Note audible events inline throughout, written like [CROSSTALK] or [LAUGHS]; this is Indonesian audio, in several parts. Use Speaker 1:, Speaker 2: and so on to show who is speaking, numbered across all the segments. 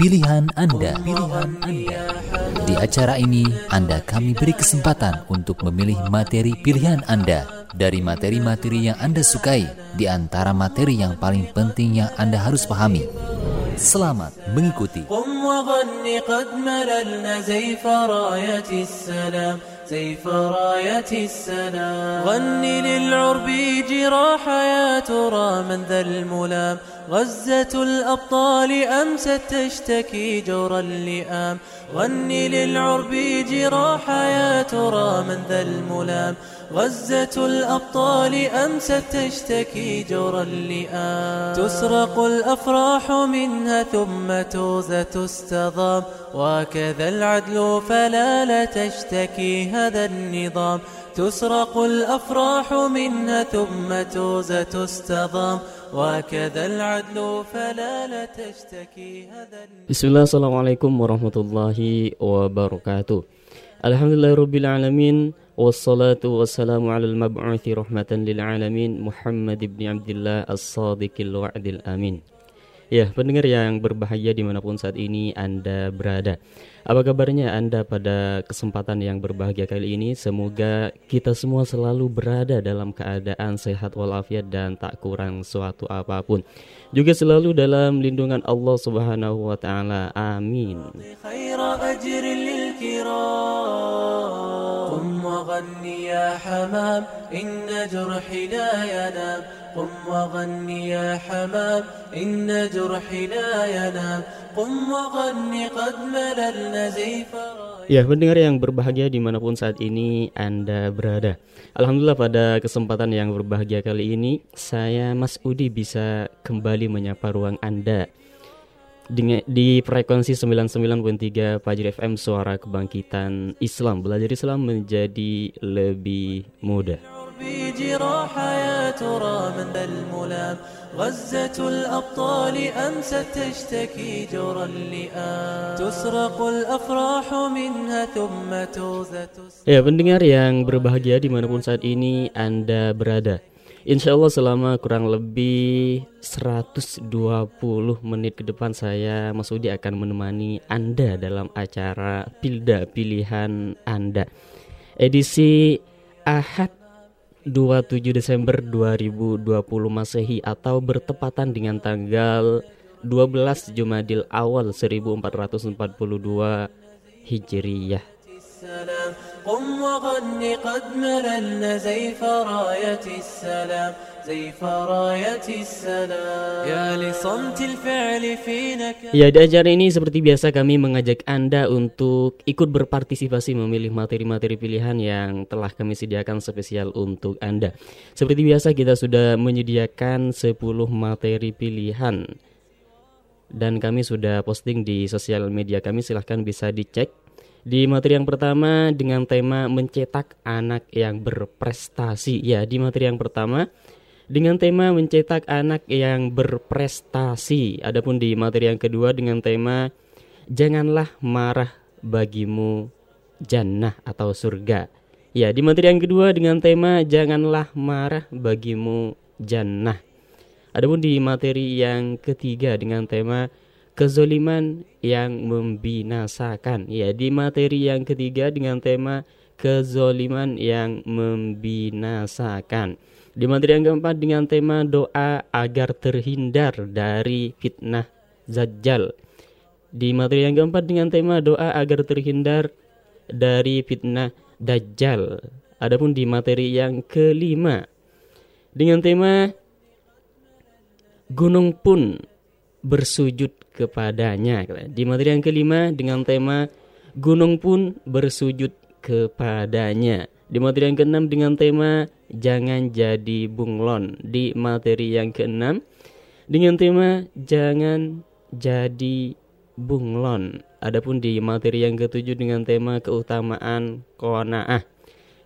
Speaker 1: pilihan Anda. Pilihan Anda. Di acara ini, Anda kami beri kesempatan untuk memilih materi pilihan Anda dari materi-materi yang Anda sukai di antara materi yang paling penting yang Anda harus pahami. Selamat mengikuti.
Speaker 2: زيف راية السلام غني للعرب جراح يا ترى من ذا الملام. غزة الأبطال أمست تشتكي جور اللئام. غني للعرب جراح يا ترى من ذا الملام. غزة الأبطال أمست تشتكي جور اللئام. تسرق الأفراح منها ثم توزة تستضام. وكذا العدل فلا لا تشتكي هذا النظام. تسرق الأفراح منها ثم توزة تستضام. وكذا العدل فلا لا تشتكي هذا النظام.
Speaker 3: Bismillah, Assalamualaikum warahmatullahi wabarakatuh Alhamdulillahirrabbilalamin Wassalatu wassalamu ala al-mab'uthi rahmatan lil alamin Muhammad ibn Abdullah as-sadiqil wa'dil amin Ya, pendengar yang berbahagia di mana pun saat ini Anda berada. Apa kabarnya Anda pada kesempatan yang berbahagia kali ini? Semoga kita semua selalu berada dalam keadaan sehat walafiat dan tak kurang suatu apa pun. Juga selalu dalam lindungan Allah subhanahu wa ta'ala. Amin
Speaker 2: وغني يا حمام إن جرحي لا ينام قم وغني يا حمام إن جرحي لا ينام قم وغني قد مللنا زيف راية
Speaker 3: Ya, pendengar yang berbahagia dimanapun saat ini Anda berada. Alhamdulillah pada kesempatan yang berbahagia kali ini, saya Mas Udi bisa kembali menyapa ruang Anda di, di frekuensi 99.3 Fajri FM Suara Kebangkitan Islam. Belajar Islam menjadi lebih mudah.
Speaker 2: العرب جراح يا ترى من ذا الملام غزة الأبطال أمست تشتكي جور اللئام تسرق الأفراح منها ثم توزة
Speaker 3: Ya, pendengar yang berbahagia dimanapun saat ini Anda berada. Insya Allah selama kurang lebih 120 menit ke depan saya Mas Udi akan menemani Anda dalam acara Pilda Pilihan Anda. Edisi Ahad 27 Desember 2020 Masehi atau bertepatan dengan tanggal 12 Jumadil Awal 1442 Hijriyah
Speaker 2: السلام قم وغني قد مللنا زيف راية السلام زيف راية السلام يا لصمت الفعل فينا ك-
Speaker 3: Ya, di acara ini seperti biasa kami mengajak Anda untuk ikut berpartisipasi memilih materi-materi pilihan yang telah kami sediakan spesial untuk Anda. Seperti biasa kita sudah menyediakan 10 materi pilihan dan kami sudah posting di sosial media kami silahkan bisa dicek. Di materi yang pertama dengan tema mencetak anak yang berprestasi. Ya, di materi yang pertama dengan tema mencetak anak yang berprestasi. Adapun di materi yang kedua dengan tema janganlah marah bagimu jannah atau surga. Ya, di materi yang kedua dengan tema janganlah marah bagimu jannah. Adapun di materi yang ketiga dengan tema kezoliman yang membinasakan. Ya, di materi yang ketiga dengan tema kezoliman yang membinasakan. Di materi yang keempat dengan tema doa agar terhindar dari fitnah Zajjal. Di materi yang keempat dengan tema doa agar terhindar dari fitnah Dajjal. Adapun di materi yang kelima dengan tema gunung pun bersujud kepadanya. Di materi yang kelima dengan tema gunung pun bersujud kepadanya. Di materi yang keenam dengan tema jangan jadi bunglon. Di materi yang keenam dengan tema jangan jadi bunglon. Adapun di materi yang ketujuh dengan tema keutamaan qanaah.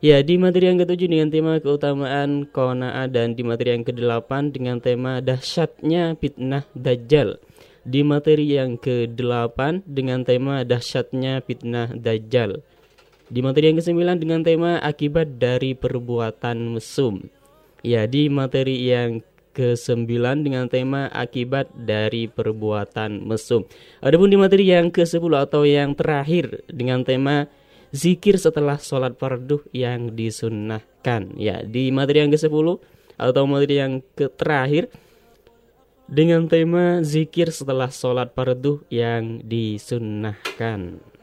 Speaker 3: Ya, di materi yang ketujuh dengan tema keutamaan qanaah dan di materi yang kedelapan dengan tema dahsyatnya fitnah dajjal. Di materi yang kedelapan dengan tema dahsyatnya fitnah dajjal. Di materi yang kesembilan dengan tema akibat dari perbuatan mesum. Ya, di materi yang ke-9 dengan tema akibat dari perbuatan mesum. Adapun di materi yang ke-10 atau yang terakhir dengan tema zikir setelah sholat fardu yang disunnahkan. Ya, di materi yang ke-10 atau materi yang ke terakhir dengan tema zikir setelah sholat fardu yang disunnahkan.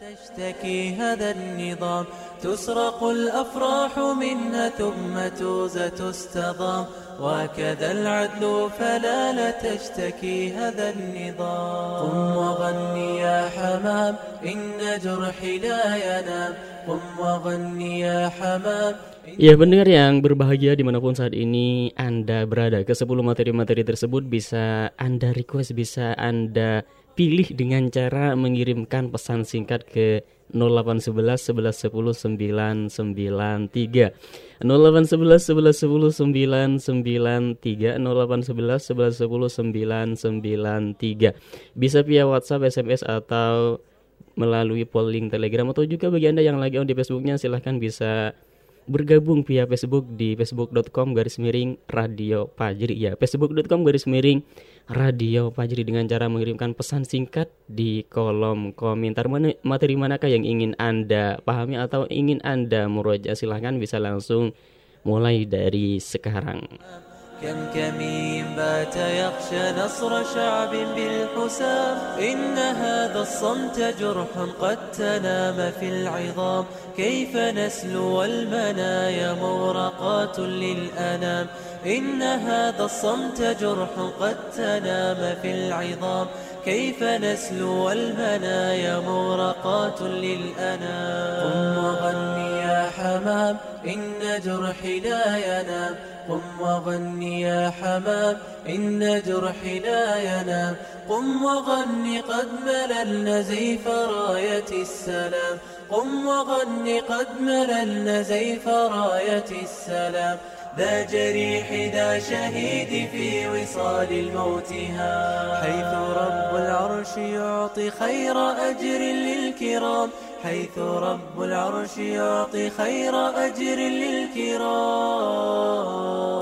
Speaker 2: تشتكي هذا النظام. تسرق الأفراح منها ثم توزة تستضام. وكذا العدل فلا لا تشتكي هذا النظام. قم وغني يا حمام إن جرحي لا ينام. قم وغني يا حمام
Speaker 3: Ya pendengar yang berbahagia dimanapun saat ini Anda berada. Ke 10 materi-materi tersebut bisa Anda request, bisa Anda pilih dengan cara mengirimkan pesan singkat ke 0811 11 10 993 0811 11 10 993 0811 11 10 993 Bisa via WhatsApp, SMS atau melalui polling Telegram atau juga bagi Anda yang lagi on di Facebooknya silahkan bisa bergabung via Facebook di facebook.com garis miring radio Fajri ya facebook.com garis miring radio Fajri dengan cara mengirimkan pesan singkat di kolom komentar materi manakah yang ingin anda pahami atau ingin anda merujuk silahkan bisa langsung mulai dari sekarang.
Speaker 2: كم كمين بات يخشى نصر شعب بالحسام. إن هذا الصمت جرح قد تنام في العظام. كيف نسلو المنايا مورقات للأنام. إن هذا الصمت جرح قد تنام في العظام. كيف نسلو المنايا مورقات للأنام؟ قم وغني يا حمام إن جرحي لا ينام. قم وغني يا حمام إن جرحي لا ينام. قم وغني قد مللنا زيف راية السلام. قم وغني قد مللنا زيف راية السلام. ذا جريح ذا شهيد في وصال الموتها حيث رب العرش يعطي خير أجر للكرام. حيث رب العرش يعطي خير أجر للكرام.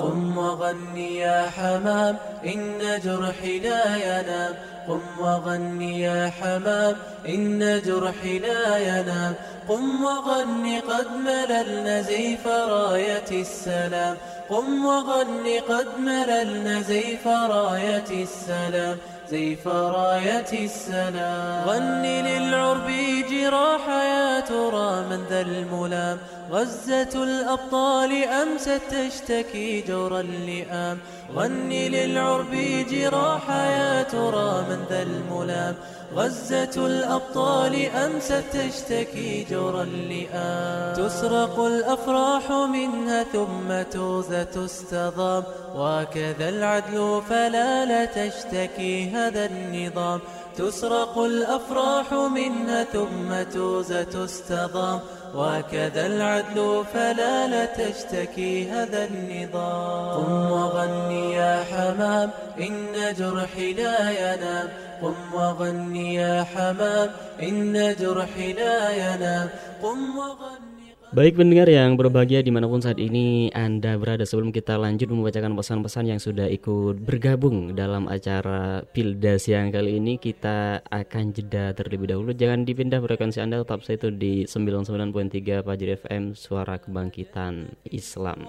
Speaker 2: قم وغني يا حمام إن جرحي لا ينام. قم وغني يا حمام إن جرحي لا ينام. قم وغني قد مللنا زيف راية السلام. قم وغني قد مللنا زيف راية السلام. زيف راية السلام. غني للعرب جراح يا ترى من ذا الملام. غزة الأبطال أمست تشتكي جور اللئام غني للعرب جراح يا ترى من ذا الملام. غزة الأبطال أمست تشتكي جور اللئام تسرق الأفراح منها ثم توزة تستضام. وكذا العدل فلا لا تشتكي هذا النظام. تسرق الأفراح منها ثم توزة تستضام. وكذا العدل فلا لا تشتكي هذا النظام. قم وغني يا حمام إن جرحي لا ينام. قم وغني يا حمام إن جرحي لا ينام. قم وغني
Speaker 3: Baik pendengar yang berbahagia di mana pun saat ini Anda berada. Sebelum kita lanjut membacakan pesan-pesan yang sudah ikut bergabung dalam acara Pilda siang kali ini Kita akan jeda terlebih dahulu. Jangan dipindah frekuensi Anda tetap saya itu di 99.3 Fajri FM Suara Kebangkitan Islam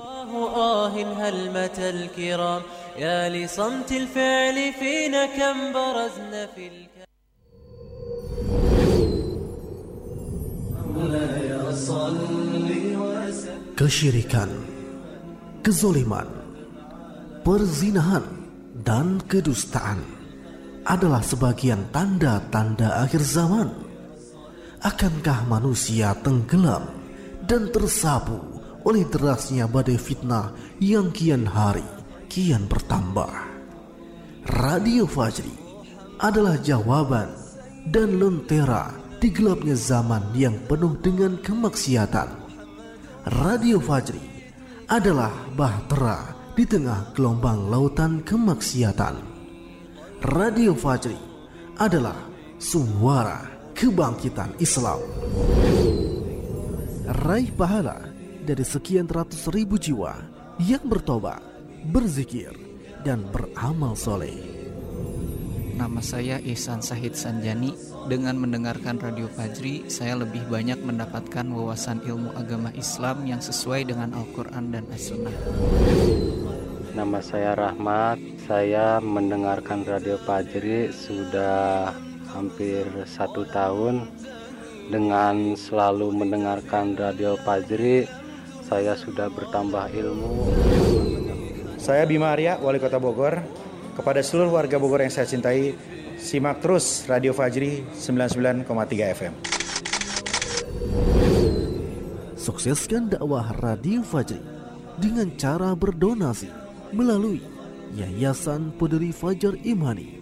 Speaker 4: kesyirikan, kezoliman, perzinahan, dan kedustaan adalah sebagian tanda-tanda akhir zaman. Akankah manusia tenggelam dan tersapu oleh derasnya badai fitnah yang kian hari kian bertambah? Radio Fajri adalah jawaban dan lentera di gelapnya zaman yang penuh dengan kemaksiatan. Radio Fajri adalah bahtera di tengah gelombang lautan kemaksiatan. Radio Fajri adalah suara kebangkitan Islam. Raih pahala dari sekian ratus ribu jiwa yang bertobat berzikir, dan beramal soleh.
Speaker 5: Nama saya Ihsan Sahid Sanjani. Dengan mendengarkan Radio Fajri, saya lebih banyak mendapatkan wawasan ilmu agama Islam yang sesuai dengan Al-Quran dan As-Sunnah.
Speaker 6: Nama saya Rahmat. Saya mendengarkan Radio Fajri sudah hampir satu tahun. Dengan selalu mendengarkan Radio Fajri, saya sudah bertambah ilmu.
Speaker 7: Saya Bima Arya, Wali Kota Bogor. Kepada seluruh warga Bogor yang saya cintai, simak terus Radio Fajri 99,3 FM.
Speaker 4: Sukseskan dakwah Radio Fajri dengan cara berdonasi melalui Yayasan Peduli Fajar Imani.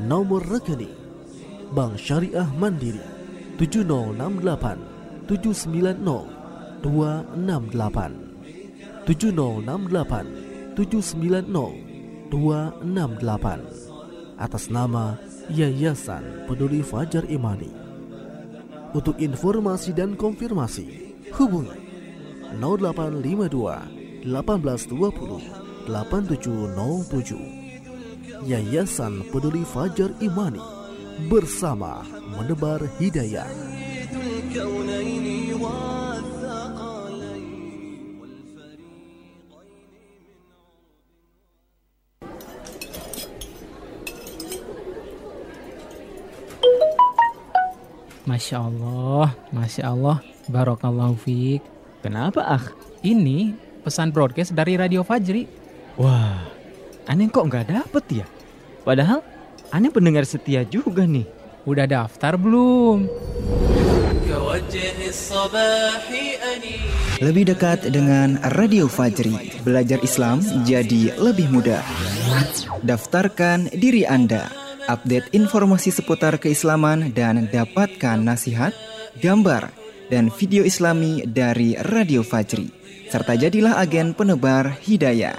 Speaker 4: Nomor rekening Bank Syariah Mandiri 7068 790 268 7068 790 268 atas nama Yayasan Peduli Fajar Imani. Untuk informasi dan konfirmasi, hubungi 0852 1820 8707. Yayasan Peduli Fajar Imani bersama menebar hidayah.
Speaker 8: Masya Allah, Masya Allah, Barokallahu Fik. Kenapa ah? Ini pesan broadcast dari Radio Fajri.
Speaker 9: Wah, aneh kok nggak dapet ya? Padahal aneh pendengar setia juga nih.
Speaker 8: Udah daftar belum?
Speaker 10: Lebih dekat dengan Radio Fajri, belajar Islam jadi lebih mudah. Daftarkan diri Anda update informasi seputar keislaman dan dapatkan nasihat, gambar, dan video islami dari Radio Fajri. Serta jadilah agen penebar hidayah.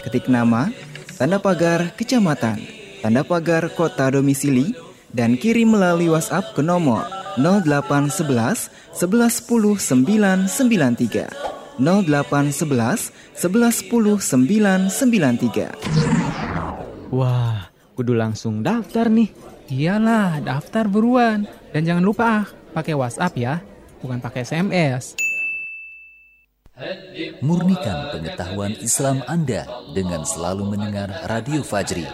Speaker 10: Ketik nama, tanda pagar kecamatan, tanda pagar kota domisili, dan kirim melalui WhatsApp ke nomor 0811 1110 993. 0811 1110 993.
Speaker 9: Wah, kudu langsung daftar nih.
Speaker 8: Iyalah, daftar buruan. Dan jangan lupa ah, pakai WhatsApp ya, bukan pakai SMS.
Speaker 1: Murnikan pengetahuan Islam Anda dengan selalu mendengar Radio Fajri.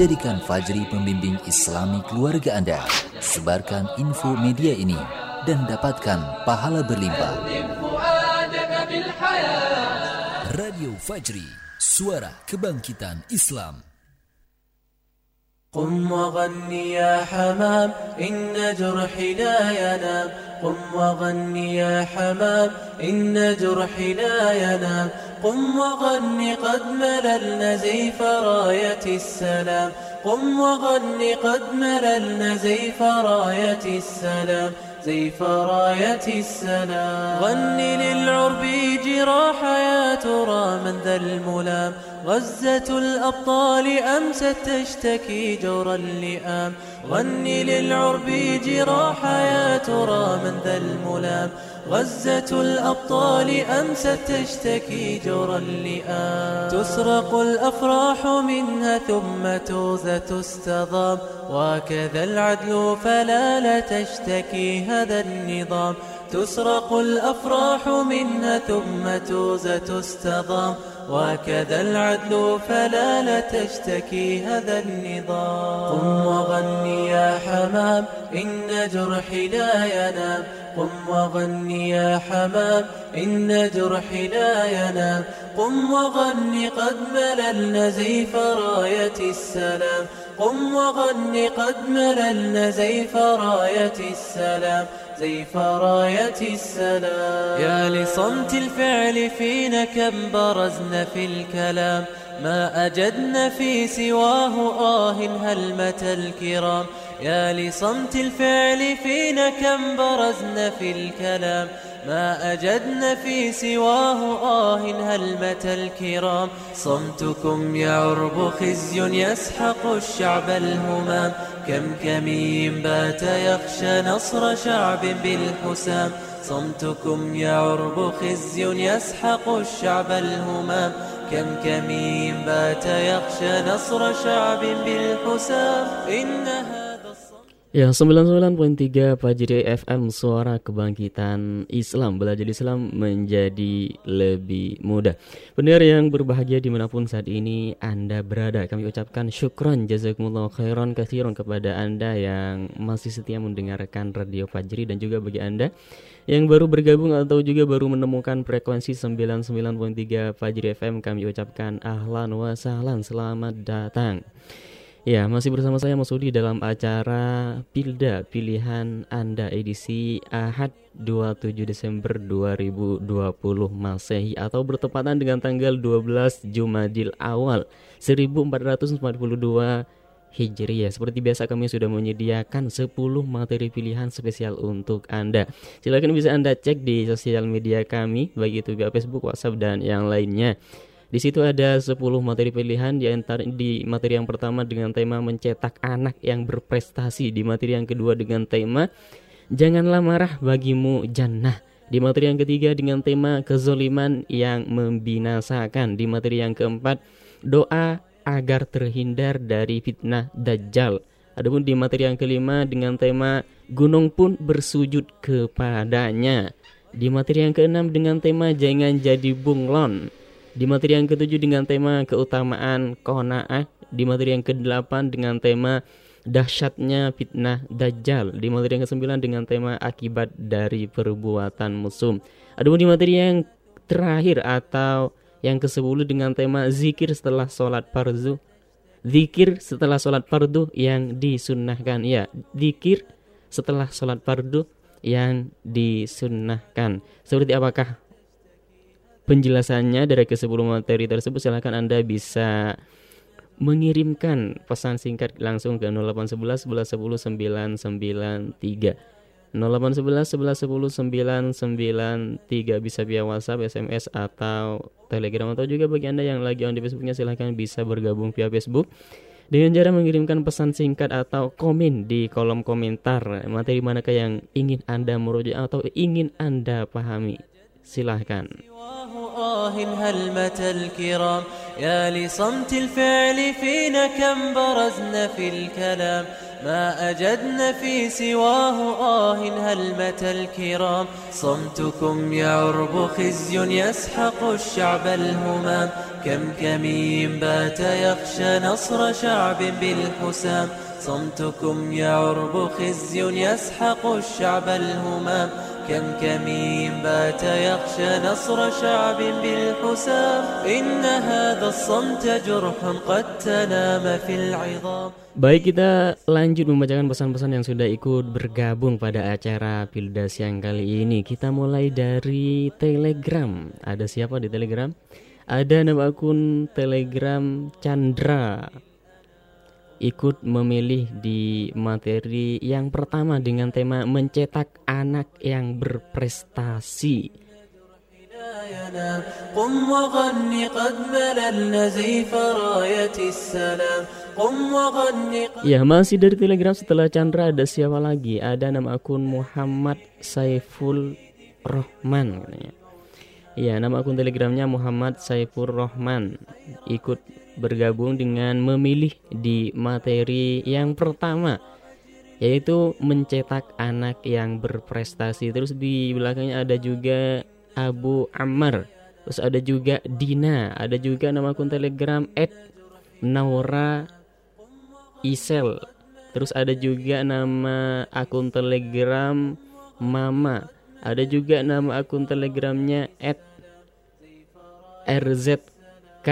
Speaker 1: Jadikan Fajri pembimbing Islami keluarga Anda. Sebarkan info media ini dan dapatkan pahala berlimpah. Radio Fajri, suara kebangkitan Islam.
Speaker 2: قم وغني يا حمام إن جرحي لا ينام. قم وغني يا حمام إن جرحي لا ينام. قم وغني قد مللنا زيف راية السلام. قم وغني قد مللنا زيف راية السلام. زيف راية السلام غني للعرب جراح يا ترى من ذا الملام. غزة الأبطال أمست تشتكي جور اللئام. غني للعرب جراح يا ترى من ذا الملام. غزة الأبطال أمست تشتكي جور اللئام تسرق الأفراح منها ثم توزة تستضام. وكذا العدل فلا لا تشتكي هذا النظام. تسرق الأفراح منها ثم توزة تستضام. وكذا العدل فلا لا تشتكي هذا النظام. قم وغني يا حمام إن جرحي لا ينام. قم وغني يا حمام إن جرحي لا ينام. قم وغني قد مللنا زيف راية السلام. قم وغني قد مللنا زيف راية السلام. زيف راية السلام. يا لصمت الفعل فينا كم برزنا في الكلام. ما أجدنا في سواه آه هلمة الكرام؟ يا لصمت الفعل فينا كم برزنا في الكلام ما أجدنا في سواه آه هلمة الكرام صمتكم يا عرب خزي يسحق الشعب الهمام كم كمي بات يخشى نصر شعب بالحسام صمتكم يا عرب خزي يسحق الشعب الهمام كم كمين بات يخشى نصر شعب بالحسام إن هذا الصمت
Speaker 3: Ya, 99.3 Fajri FM Suara Kebangkitan Islam. Belajar Islam menjadi lebih mudah. Pendengar yang berbahagia di mana pun saat ini Anda berada Kami ucapkan syukron jazakumullah khairan kathiron kepada Anda Yang masih setia mendengarkan Radio Fajri Dan juga bagi Anda yang baru bergabung atau juga baru menemukan frekuensi 99.3 Fajri FM Kami ucapkan ahlan wa sahlan. Selamat datang Ya, masih bersama saya Mas Udi dalam acara Pilda Pilihan Anda edisi Ahad 27 Desember 2020 Masehi atau bertepatan dengan tanggal 12 Jumadil Awal 1442 Hijriah. Seperti biasa kami sudah menyediakan 10 materi pilihan spesial untuk Anda. Silahkan bisa Anda cek di sosial media kami baik itu via Facebook, WhatsApp dan yang lainnya. Di situ ada 10 materi pilihan di antara di materi yang pertama dengan tema mencetak anak yang berprestasi, di materi yang kedua dengan tema janganlah marah bagimu jannah. Di materi yang ketiga dengan tema kezoliman yang membinasakan. Di materi yang keempat doa agar terhindar dari fitnah dajjal. Adapun di materi yang kelima dengan tema gunung pun bersujud kepadanya. Di materi yang keenam dengan tema jangan jadi bunglon. Di materi yang ketujuh dengan tema keutamaan kona'ah. Di materi yang kedelapan dengan tema dahsyatnya fitnah dajjal. Di materi yang kesembilan dengan tema akibat dari perbuatan musuh. Ada di materi yang terakhir atau yang ke-10 dengan tema zikir setelah sholat fardu. Zikir setelah sholat fardu yang disunnahkan. Ya, zikir setelah sholat fardu yang disunnahkan. Seperti apakah penjelasannya dari ke-10 materi tersebut silahkan Anda bisa mengirimkan pesan singkat langsung ke 0811 11 10 993 0811 11 10 993 bisa via WhatsApp, SMS atau Telegram atau juga bagi Anda yang lagi on di Facebooknya silahkan bisa bergabung via Facebook. Dengan cara mengirimkan pesan singkat atau komen di kolom komentar materi manakah yang ingin Anda merujuk atau ingin Anda pahami silahkan.
Speaker 2: هلمة الكرام يا لصمت الفعل فينا كم برزنا في الكلام ما أجدنا في سواه آه هلمة الكرام صمتكم يعرب خزي يسحق الشعب الهمام كم كمين بات يخشى نصر شعب بالحسام صمتكم يعرب خزي يسحق الشعب الهمام كم كمين بات يخشى نصر شعب بالحسام إن هذا الصمت جرح قد تنام في العظام
Speaker 3: Baik kita lanjut membacakan pesan-pesan yang sudah ikut bergabung pada acara Pilda siang kali ini Kita mulai dari Telegram Ada siapa di Telegram? Ada nama akun Telegram Chandra ikut memilih di materi yang pertama dengan tema mencetak anak yang berprestasi.
Speaker 2: قم وغن قد مللنا زيف راية السلام قم وغن
Speaker 3: Ya masih dari telegram setelah Chandra ada siapa lagi Ada nama akun Muhammad Saiful Rohman katanya Ya nama akun telegramnya Muhammad Saiful Rohman Ikut bergabung dengan memilih di materi yang pertama yaitu mencetak anak yang berprestasi. Terus di belakangnya ada juga Abu Ammar terus ada juga Dina ada juga nama akun telegram Naura Isel. Terus ada juga nama akun telegram Mama ada juga nama akun telegramnya RZK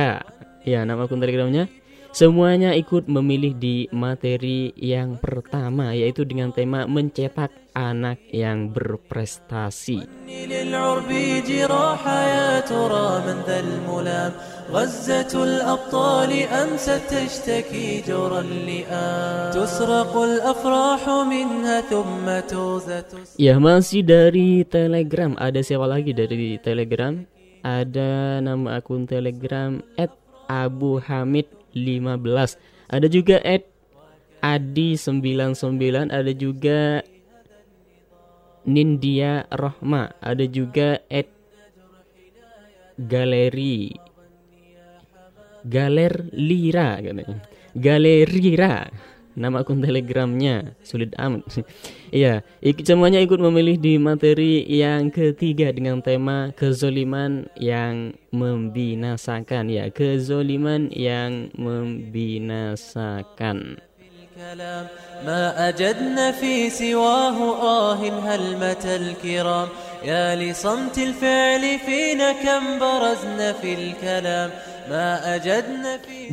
Speaker 3: Ya, nama akun telegramnya Semuanya ikut memilih di materi yang pertama yaitu dengan tema mencetak anak yang berprestasi.
Speaker 2: للعرب جراح يا ترى من ذا الملام غزة الأبطال أمست تشتكي جرى اللئام تسرق الأفراح منها ثم توزة
Speaker 3: Ya, masih dari Telegram. Ada siapa lagi dari Telegram? Ada nama akun Telegram Abu Hamid 15 Ada juga Ed Adi99 Ada juga Nindia Rohma Ada juga Ed Galeri Galer Lira katanya. Galerira. Nama akun telegramnya sulit amat. [LAUGHS] Iya, ik- semuanya ikut memilih di materi yang ketiga dengan tema kezoliman yang membinasakan ya, kezoliman yang membinasakan.
Speaker 2: الكلام ما أجدنا في سواه آه هلمة الكرام يا لصمت الفعل فينا كم برزنا في الكلام ما أجدنا في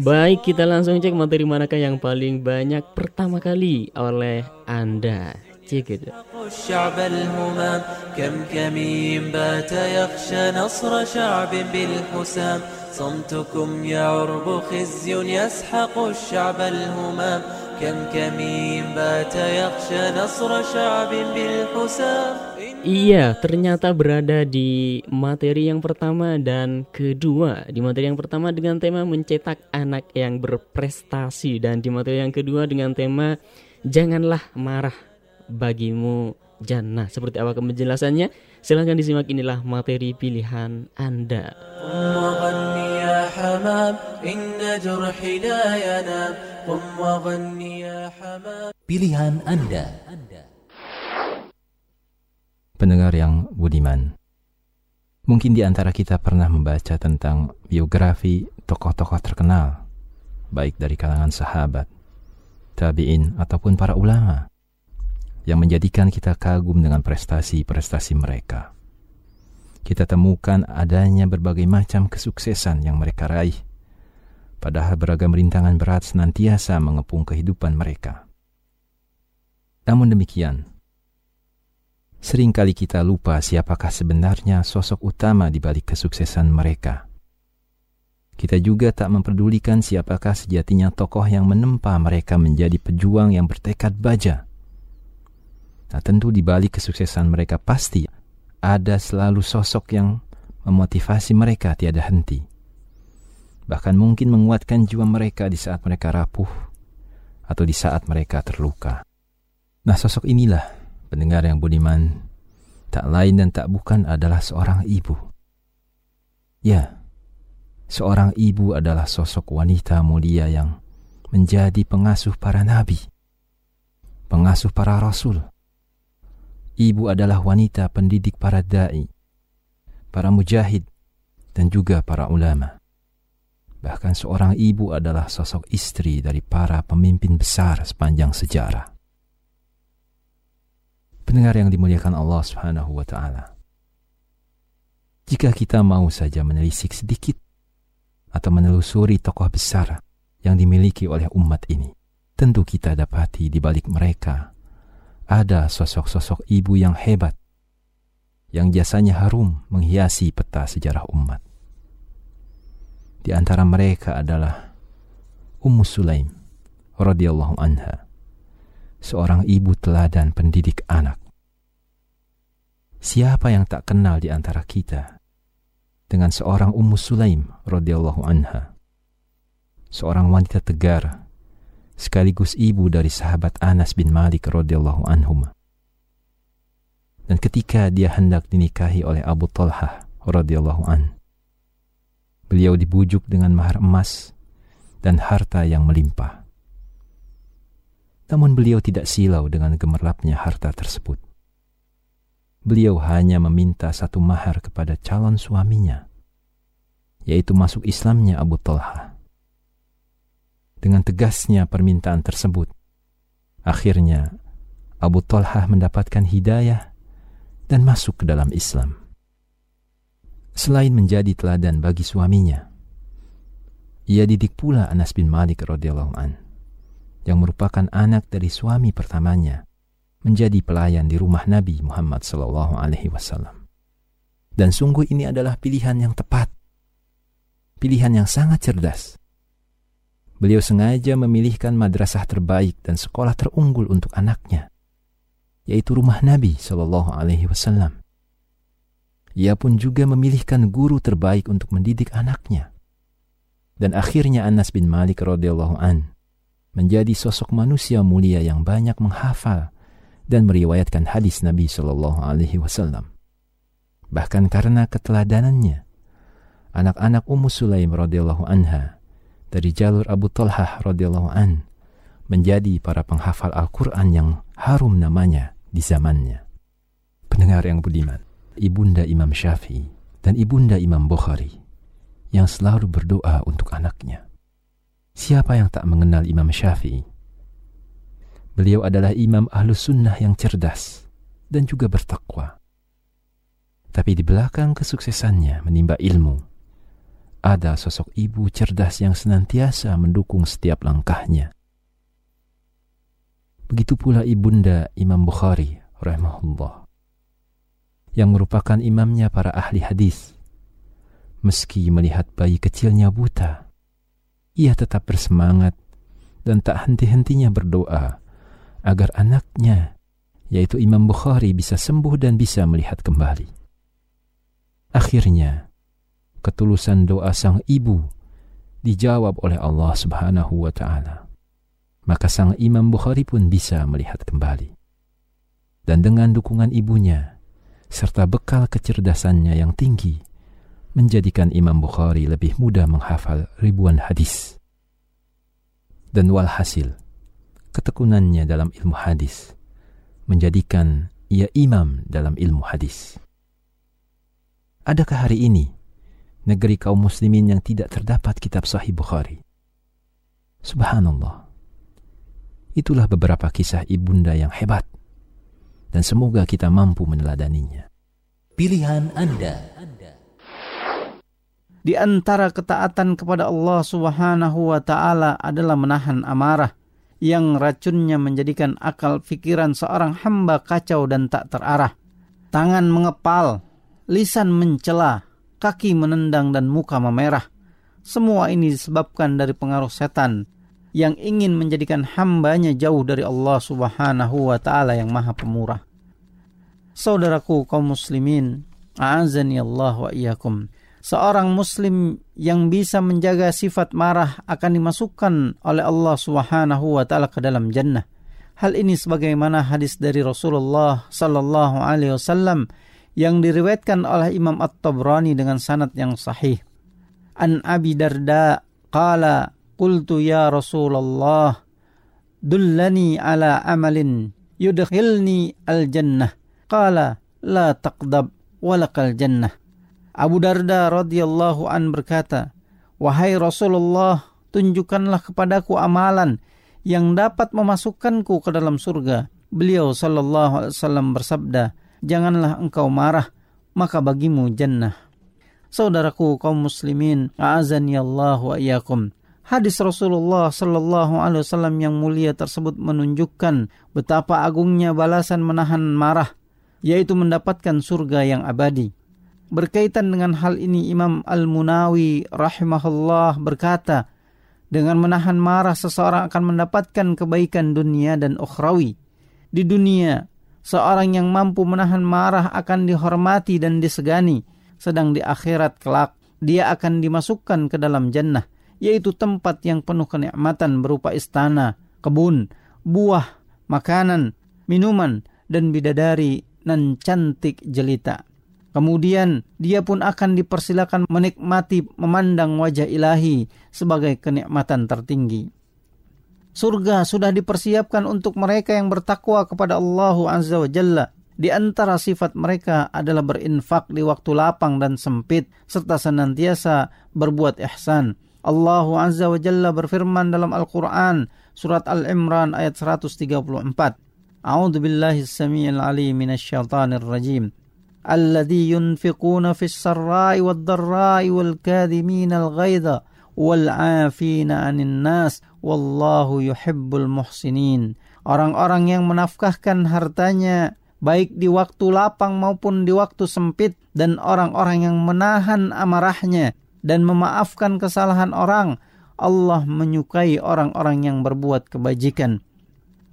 Speaker 3: Baik, kita langsung cek materi manakah yang paling banyak pertama kali oleh Anda. Cek itu.
Speaker 2: الشعب الهمام كم كمين بات يخشى نصر شعب بالحسام صمتكم يعرب خزي يسحق الشعب الهمام كم كمين بات يخشى نصر شعب بالحسام
Speaker 3: Iya, ternyata berada di materi yang pertama dan kedua. Di materi yang pertama dengan tema mencetak anak yang berprestasi dan di materi yang kedua dengan tema janganlah marah bagimu jannah. Seperti apa penjelasannya? Silahkan disimak inilah materi pilihan Anda.
Speaker 1: Pilihan Anda.
Speaker 11: Pendengar yang budiman, mungkin di antara kita pernah membaca tentang biografi tokoh-tokoh terkenal, baik dari kalangan sahabat, tabi'in, ataupun para ulama, yang menjadikan kita kagum dengan prestasi-prestasi mereka. Kita temukan adanya berbagai macam kesuksesan yang mereka raih, padahal beragam rintangan berat senantiasa mengepung kehidupan mereka. Namun demikian, Seringkali kita lupa siapakah sebenarnya sosok utama di balik kesuksesan mereka. Kita juga tak memperdulikan siapakah sejatinya tokoh yang menempa mereka menjadi pejuang yang bertekad baja. Nah, tentu di balik kesuksesan mereka pasti ada selalu sosok yang memotivasi mereka tiada henti. Bahkan mungkin menguatkan jiwa mereka di saat mereka rapuh atau di saat mereka terluka. Nah, sosok inilah pendengar yang budiman, tak lain dan tak bukan adalah seorang ibu. Ya, seorang ibu adalah sosok wanita mulia yang menjadi pengasuh para nabi, pengasuh para rasul. Ibu adalah wanita pendidik para dai, para mujahid, dan juga para ulama. Bahkan seorang ibu adalah sosok istri dari para pemimpin besar sepanjang sejarah. Pendengar yang dimuliakan Allah Subhanahu wa taala. Jika kita mau saja menelisik sedikit atau menelusuri tokoh besar yang dimiliki oleh umat ini, tentu kita dapati di balik mereka ada sosok-sosok ibu yang hebat yang jasanya harum menghiasi peta sejarah umat. Di antara mereka adalah Ummu Sulaim radhiyallahu anha seorang ibu teladan pendidik anak. Siapa yang tak kenal di antara kita dengan seorang Ummu Sulaim radhiyallahu anha? Seorang wanita tegar sekaligus ibu dari sahabat Anas bin Malik radhiyallahu anhum. Dan ketika dia hendak dinikahi oleh Abu Talhah radhiyallahu an, beliau dibujuk dengan mahar emas dan harta yang melimpah. Namun beliau tidak silau dengan gemerlapnya harta tersebut. Beliau hanya meminta satu mahar kepada calon suaminya, yaitu masuk Islamnya Abu Talha. Dengan tegasnya permintaan tersebut, akhirnya Abu Talha mendapatkan hidayah dan masuk ke dalam Islam. Selain menjadi teladan bagi suaminya, ia didik pula Anas bin Malik radhiyallahu an yang merupakan anak dari suami pertamanya menjadi pelayan di rumah Nabi Muhammad sallallahu alaihi wasallam. Dan sungguh ini adalah pilihan yang tepat. Pilihan yang sangat cerdas. Beliau sengaja memilihkan madrasah terbaik dan sekolah terunggul untuk anaknya, yaitu rumah Nabi sallallahu alaihi wasallam. Ia pun juga memilihkan guru terbaik untuk mendidik anaknya. Dan akhirnya Anas bin Malik radhiyallahu an menjadi sosok manusia mulia yang banyak menghafal dan meriwayatkan hadis Nabi Shallallahu Alaihi Wasallam. Bahkan karena keteladanannya, anak-anak Ummu Sulaim radhiyallahu anha dari jalur Abu Talhah radhiyallahu an menjadi para penghafal Al-Quran yang harum namanya di zamannya. Pendengar yang budiman, ibunda Imam Syafi'i dan ibunda Imam Bukhari yang selalu berdoa untuk anaknya. Siapa yang tak mengenal Imam Syafi'i? Beliau adalah imam ahlus sunnah yang cerdas dan juga bertakwa. Tapi di belakang kesuksesannya menimba ilmu, ada sosok ibu cerdas yang senantiasa mendukung setiap langkahnya. Begitu pula ibunda Imam Bukhari rahimahullah yang merupakan imamnya para ahli hadis. Meski melihat bayi kecilnya buta, ia tetap bersemangat dan tak henti-hentinya berdoa agar anaknya, yaitu Imam Bukhari, bisa sembuh dan bisa melihat kembali. Akhirnya, ketulusan doa sang ibu dijawab oleh Allah Subhanahu wa Ta'ala. Maka sang Imam Bukhari pun bisa melihat kembali. Dan dengan dukungan ibunya, serta bekal kecerdasannya yang tinggi, menjadikan Imam Bukhari lebih mudah menghafal ribuan hadis. Dan walhasil, ketekunannya dalam ilmu hadis menjadikan ia imam dalam ilmu hadis. Adakah hari ini negeri kaum muslimin yang tidak terdapat kitab sahih Bukhari? Subhanallah. Itulah beberapa kisah ibunda yang hebat dan semoga kita mampu meneladaninya.
Speaker 1: Pilihan Anda.
Speaker 12: Di antara ketaatan kepada Allah Subhanahu wa taala adalah menahan amarah yang racunnya menjadikan akal pikiran seorang hamba kacau dan tak terarah. Tangan mengepal, lisan mencela, kaki menendang dan muka memerah. Semua ini disebabkan dari pengaruh setan yang ingin menjadikan hambanya jauh dari Allah subhanahu wa ta'ala yang maha pemurah. Saudaraku kaum muslimin, a'azani Allah wa iyakum seorang muslim yang bisa menjaga sifat marah akan dimasukkan oleh Allah Subhanahu wa taala ke dalam jannah. Hal ini sebagaimana hadis dari Rasulullah sallallahu alaihi wasallam yang diriwayatkan oleh Imam At-Tabrani dengan sanad yang sahih. An Abi Darda qala qultu ya Rasulullah dullani ala amalin yudkhilni al-jannah. Qala la taqdab walakal jannah. Abu Darda radhiyallahu an berkata, "Wahai Rasulullah, tunjukkanlah kepadaku amalan yang dapat memasukkanku ke dalam surga." Beliau sallallahu alaihi wasallam bersabda, "Janganlah engkau marah, maka bagimu jannah." Saudaraku kaum muslimin, a'azani Allah wa iyyakum. Hadis Rasulullah sallallahu alaihi wasallam yang mulia tersebut menunjukkan betapa agungnya balasan menahan marah, yaitu mendapatkan surga yang abadi. Berkaitan dengan hal ini Imam Al-Munawi rahimahullah berkata, dengan menahan marah seseorang akan mendapatkan kebaikan dunia dan ukhrawi. Di dunia, seorang yang mampu menahan marah akan dihormati dan disegani, sedang di akhirat kelak dia akan dimasukkan ke dalam jannah, yaitu tempat yang penuh kenikmatan berupa istana, kebun, buah, makanan, minuman, dan bidadari nan cantik jelita. Kemudian dia pun akan dipersilakan menikmati memandang wajah ilahi sebagai kenikmatan tertinggi. Surga sudah dipersiapkan untuk mereka yang bertakwa kepada Allah Azza wa Jalla. Di antara sifat mereka adalah berinfak di waktu lapang dan sempit serta senantiasa berbuat ihsan. Allah Azza wa Jalla berfirman dalam Al-Quran surat Al-Imran ayat 134. A'udzu billahi as-sami'il 'alim minasyaitonir rajim. الذي ينفقون في والعافين عن الناس والله يحب المحسنين. Orang-orang yang menafkahkan hartanya baik di waktu lapang maupun di waktu sempit dan orang-orang yang menahan amarahnya dan memaafkan kesalahan orang Allah menyukai orang-orang yang berbuat kebajikan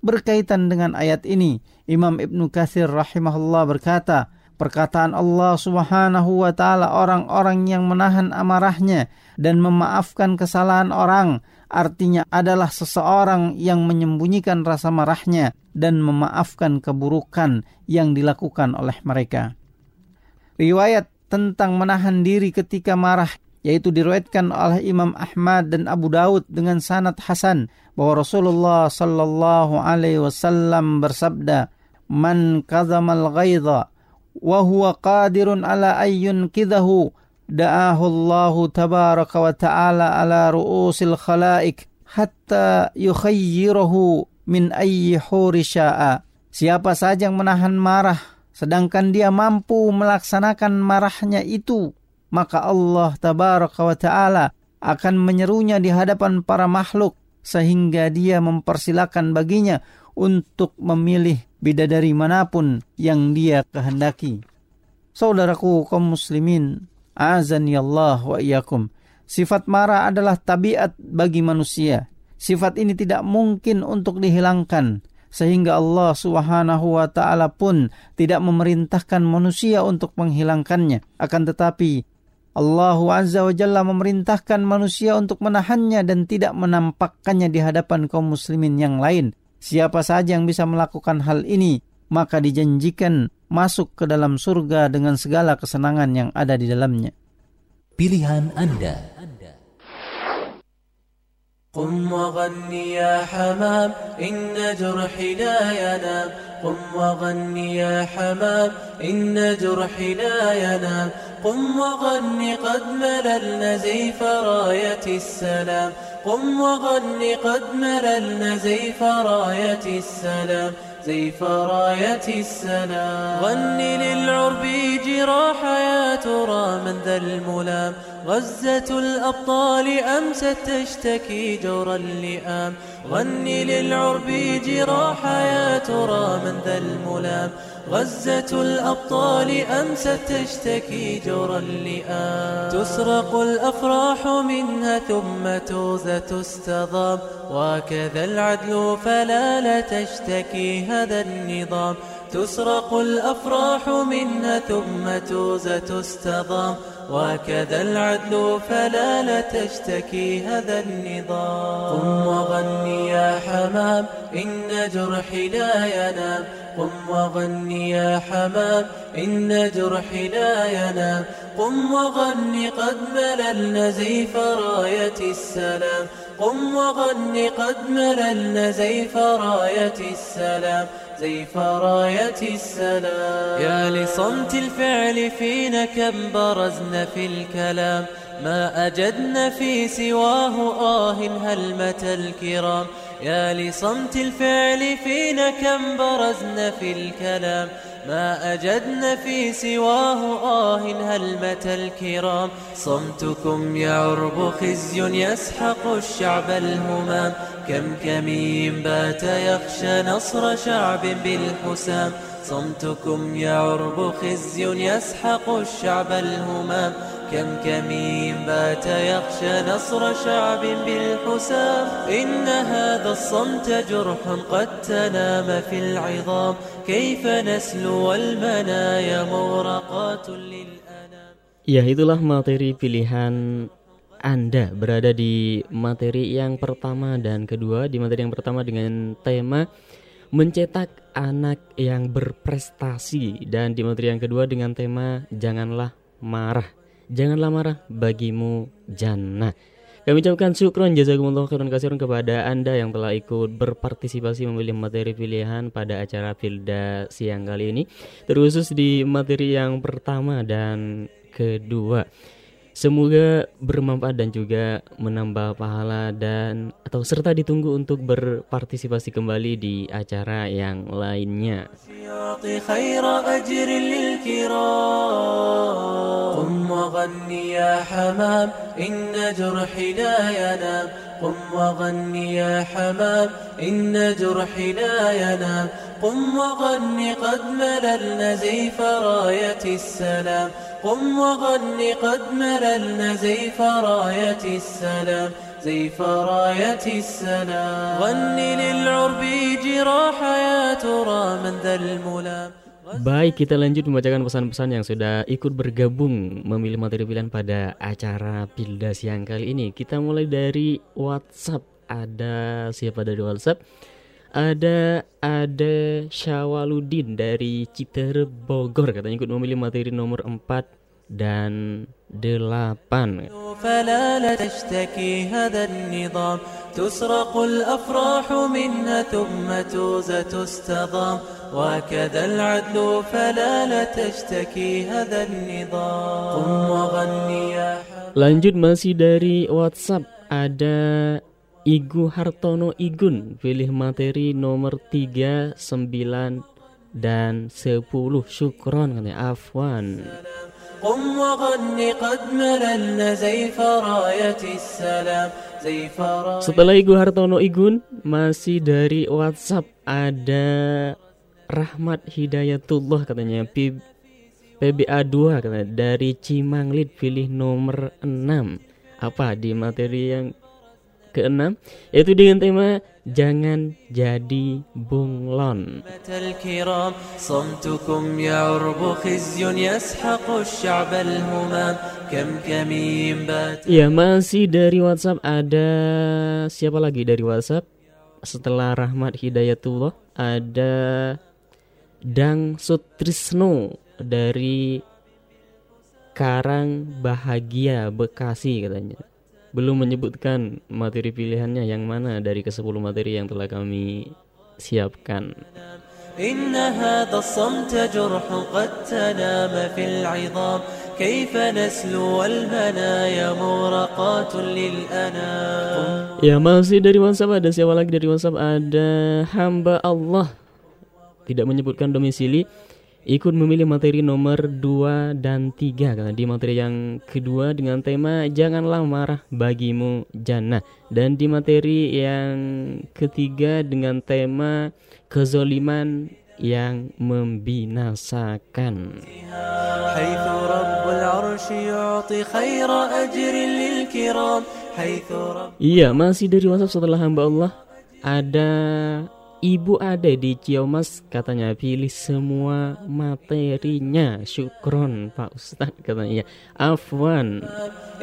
Speaker 12: berkaitan dengan ayat ini Imam Ibnu Katsir rahimahullah berkata perkataan Allah Subhanahu wa taala orang-orang yang menahan amarahnya dan memaafkan kesalahan orang artinya adalah seseorang yang menyembunyikan rasa marahnya dan memaafkan keburukan yang dilakukan oleh mereka. Riwayat tentang menahan diri ketika marah yaitu diriwayatkan oleh Imam Ahmad dan Abu Daud dengan sanad hasan bahwa Rasulullah sallallahu alaihi wasallam bersabda man kadzamal ghaidha wa huwa qadirun ala ayyun kidahu. Da'ahu Allah tabaraka wa ta'ala ala ru'usil khalaik hatta yukhayyirahu min ayyi huri sya'a. Siapa saja yang menahan marah sedangkan dia mampu melaksanakan marahnya itu maka Allah tabaraka wa taala akan menyerunya di hadapan para makhluk sehingga dia mempersilakan baginya untuk memilih bidadari mana pun yang dia kehendaki. Saudaraku kaum muslimin, azani Allah wa iyyakum. Sifat marah adalah tabiat bagi manusia. Sifat ini tidak mungkin untuk dihilangkan sehingga Allah Subhanahu wa taala pun tidak memerintahkan manusia untuk menghilangkannya. Akan tetapi Allah Azza wa Jalla memerintahkan manusia untuk menahannya dan tidak menampakkannya di hadapan kaum muslimin yang lain. Siapa saja yang bisa melakukan hal ini, maka dijanjikan masuk ke dalam surga dengan segala kesenangan yang ada di dalamnya.
Speaker 1: Pilihan Anda.
Speaker 2: قم وغني يا حمام إن جرحي لا ينام قم وغني يا حمام إن جرحي لا ينام قم وغني قد مللنا زيف راية السلام. قم وغني قد مللنا زيف راية السلام. زيف راية السلام غني للعرب جراح يا ترى من ذا الملام. غزة الأبطال أمست تشتكي جور اللئام. غني للعرب جراح يا ترى من ذا الملام. غزة الأبطال أمست تشتكي جور اللئام تسرق الأفراح منها ثم توزة تستضام. وكذا العدل فلا لا تشتكي هذا النظام. تسرق الأفراح منها ثم توزة تستضام. وكذا العدل فلا لا تشتكي هذا النظام. قم وغني يا حمام إن جرحي لا ينام. قم وغني يا حمام إن جرحي لا ينام. قم وغني قد مللنا زيف راية السلام. قم وغني قد مللنا زيف راية السلام. زيف راية السلام؟ يا لصمت الفعل فينا كم برزنا في الكلام. ما أجدنا في سواه آه هلمة الكرام؟ يا لصمت الفعل فينا كم برزنا في الكلام. ما أجدنا في سواه آه هلمة الكرام. صمتكم يعرب خزي يسحق الشعب الهمام. كم كمين بات يخشى نصر شعب بالحسام. صمتكم يعرب خزي يسحق الشعب الهمام. كم كمين بات يخشى نصر شعب بالحسام. إن هذا الصمت جرح قد تنام في العظام. كيف نسلو والمنايا مورقات للأنام.
Speaker 3: Ya itulah materi pilihan Anda berada di materi yang pertama dan kedua. Di materi yang pertama dengan tema mencetak anak yang berprestasi Dan di materi yang kedua dengan tema janganlah marah Janganlah marah bagimu jannah. Kami ucapkan syukron jazakumullah khairan kasiran kepada Anda yang telah ikut berpartisipasi memilih materi pilihan pada acara Pilda siang kali ini. Terkhusus di materi yang pertama dan kedua. Semoga bermanfaat dan juga menambah pahala dan atau serta ditunggu untuk berpartisipasi kembali di acara yang lainnya.
Speaker 2: قم وغني يا حمام إن جرحي لا ينام قم وغني يا حمام إن جرحي لا ينام. قم وغني قد مللنا زيف راية السلام. قم وغني قد مللنا زيف راية السلام. زيف راية السلام. غني للعرب جراح يا ترى من ذا الملام.
Speaker 3: Baik, kita lanjut membacakan pesan-pesan yang sudah ikut bergabung memilih materi pilihan pada acara Pilda siang kali ini. Kita mulai dari WhatsApp. Ada siapa dari WhatsApp? Ada ada Syawaludin dari Citer Bogor katanya ikut memilih materi nomor 4 dan delapan.
Speaker 2: فلا لا تشتكي هذا النظام تسرق الأفراح منها ثم توزة تستضام وكذا العدل فلا لا تشتكي هذا النظام قم وغني يا
Speaker 3: Lanjut masih dari WhatsApp ada Igu Hartono Igun pilih materi nomor 3, 9 dan 10 syukron katanya Afwan
Speaker 2: قم وغن قد مللنا زيف راية السلام زيف راية
Speaker 3: Setelah Igu Hartono Igun masih dari WhatsApp ada Rahmat Hidayatullah katanya P PBA 2 katanya dari Cimanglit pilih nomor 6 apa di materi yang keenam yaitu dengan tema jangan jadi bunglon
Speaker 2: الكرام صمتكم يعرب خزي يسحق الشعب الهمام كم كمين بات
Speaker 3: Ya masih dari WhatsApp ada siapa lagi dari WhatsApp setelah Rahmat Hidayatullah ada Dang Sutrisno dari Karang Bahagia Bekasi katanya belum menyebutkan materi pilihannya yang mana dari ke 10 materi yang telah kami siapkan
Speaker 2: إن هذا الصمت جرح قد تنام في العظام كيف نسلو والمنايا مغرقات للأنام
Speaker 3: Ya masih dari WhatsApp ada siapa lagi dari WhatsApp ada hamba Allah tidak menyebutkan domisili ikut memilih materi nomor 2 dan 3 karena di materi yang kedua dengan tema janganlah marah bagimu jannah. Dan di materi yang ketiga dengan tema kezoliman yang membinasakan. Iya masih dari WhatsApp setelah hamba Allah ada Ibu ada di Ciamas katanya. Pilih semua materinya. Syukron Pak Ustaz katanya iya. Afwan.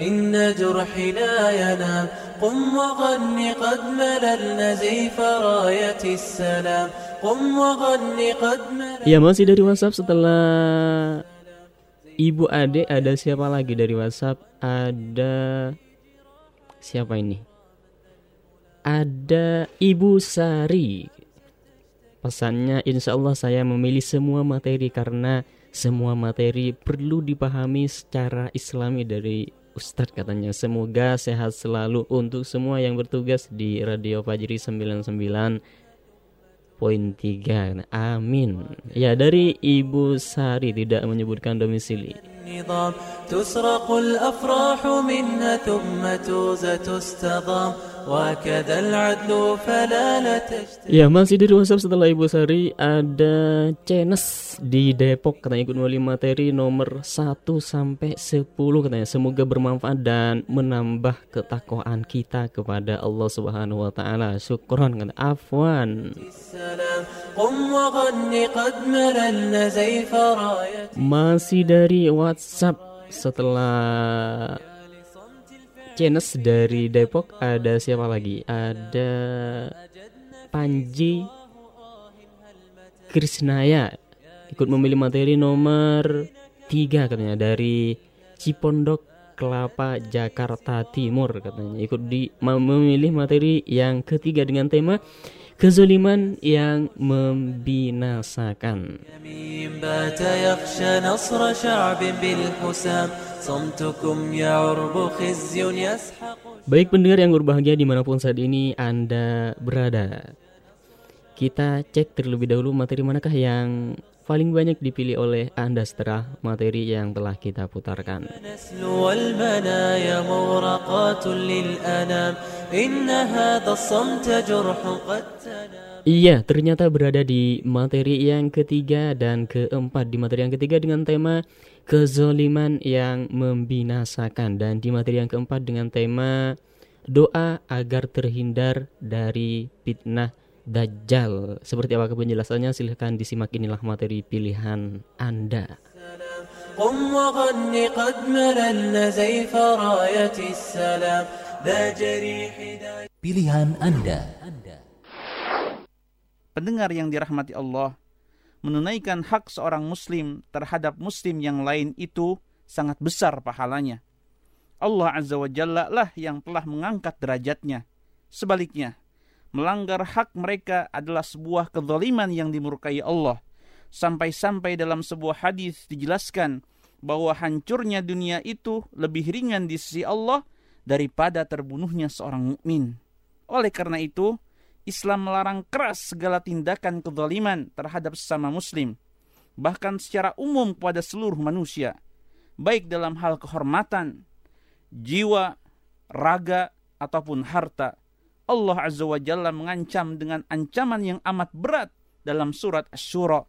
Speaker 2: Inna jurhina yanam Qum wa ghanni qad malalna zayfa rayati salam. Qum wa ghanni qad malalna
Speaker 3: Ya masih dari WhatsApp setelah Ibu Ade ada siapa lagi dari WhatsApp? Ada siapa ini? Ada Ibu Sari. Pesannya insya Allah saya memilih semua materi karena semua materi perlu dipahami secara islami dari Ustadz katanya. Semoga sehat selalu untuk semua yang bertugas di Radio Fajri 99 poin 3 amin. Ya dari Ibu Sari tidak menyebutkan domisili
Speaker 2: النظام تسرق الأفراح منها ثم توزة تستضام وكذا العدل فلا لا تشتري
Speaker 3: Ya masih dari WhatsApp setelah Ibu Sari ada Cenes di Depok katanya ikut melalui materi nomor 1 sampai 10 katanya semoga bermanfaat dan menambah ketakwaan kita kepada Allah Subhanahu wa taala. Syukron kan afwan.
Speaker 2: السلام قم وغن قد مللنا زيف راية
Speaker 3: Masih dari WhatsApp setelah Cenes dari Depok ada siapa lagi? Ada Panji Krisnaya ikut memilih materi nomor 3 katanya dari Cipondok Kelapa Jakarta Timur katanya ikut di memilih materi yang ketiga dengan tema kezaliman yang membinasakan. Baik pendengar yang berbahagia di mana pun saat ini Anda berada. Kita cek terlebih dahulu materi manakah yang paling banyak dipilih oleh Anda setelah materi yang telah kita putarkan. Iya, ternyata berada di materi yang ketiga dan keempat. Di materi yang ketiga dengan tema kezoliman yang membinasakan dan di materi yang keempat dengan tema doa agar terhindar dari fitnah Dajjal. Seperti apa penjelasannya silahkan disimak inilah materi pilihan Anda.
Speaker 1: Pilihan Anda
Speaker 13: Pendengar yang dirahmati Allah Menunaikan hak seorang muslim terhadap muslim yang lain itu sangat besar pahalanya. Allah Azza wa Jalla lah yang telah mengangkat derajatnya. Sebaliknya, melanggar hak mereka adalah sebuah kezaliman yang dimurkai Allah. Sampai-sampai dalam sebuah hadis dijelaskan bahwa hancurnya dunia itu lebih ringan di sisi Allah daripada terbunuhnya seorang mukmin. Oleh karena itu, Islam melarang keras segala tindakan kezaliman terhadap sesama muslim, bahkan secara umum kepada seluruh manusia, baik dalam hal kehormatan, jiwa, raga, ataupun harta. Allah Azza wa Jalla mengancam dengan ancaman yang amat berat dalam surat Asy-Syura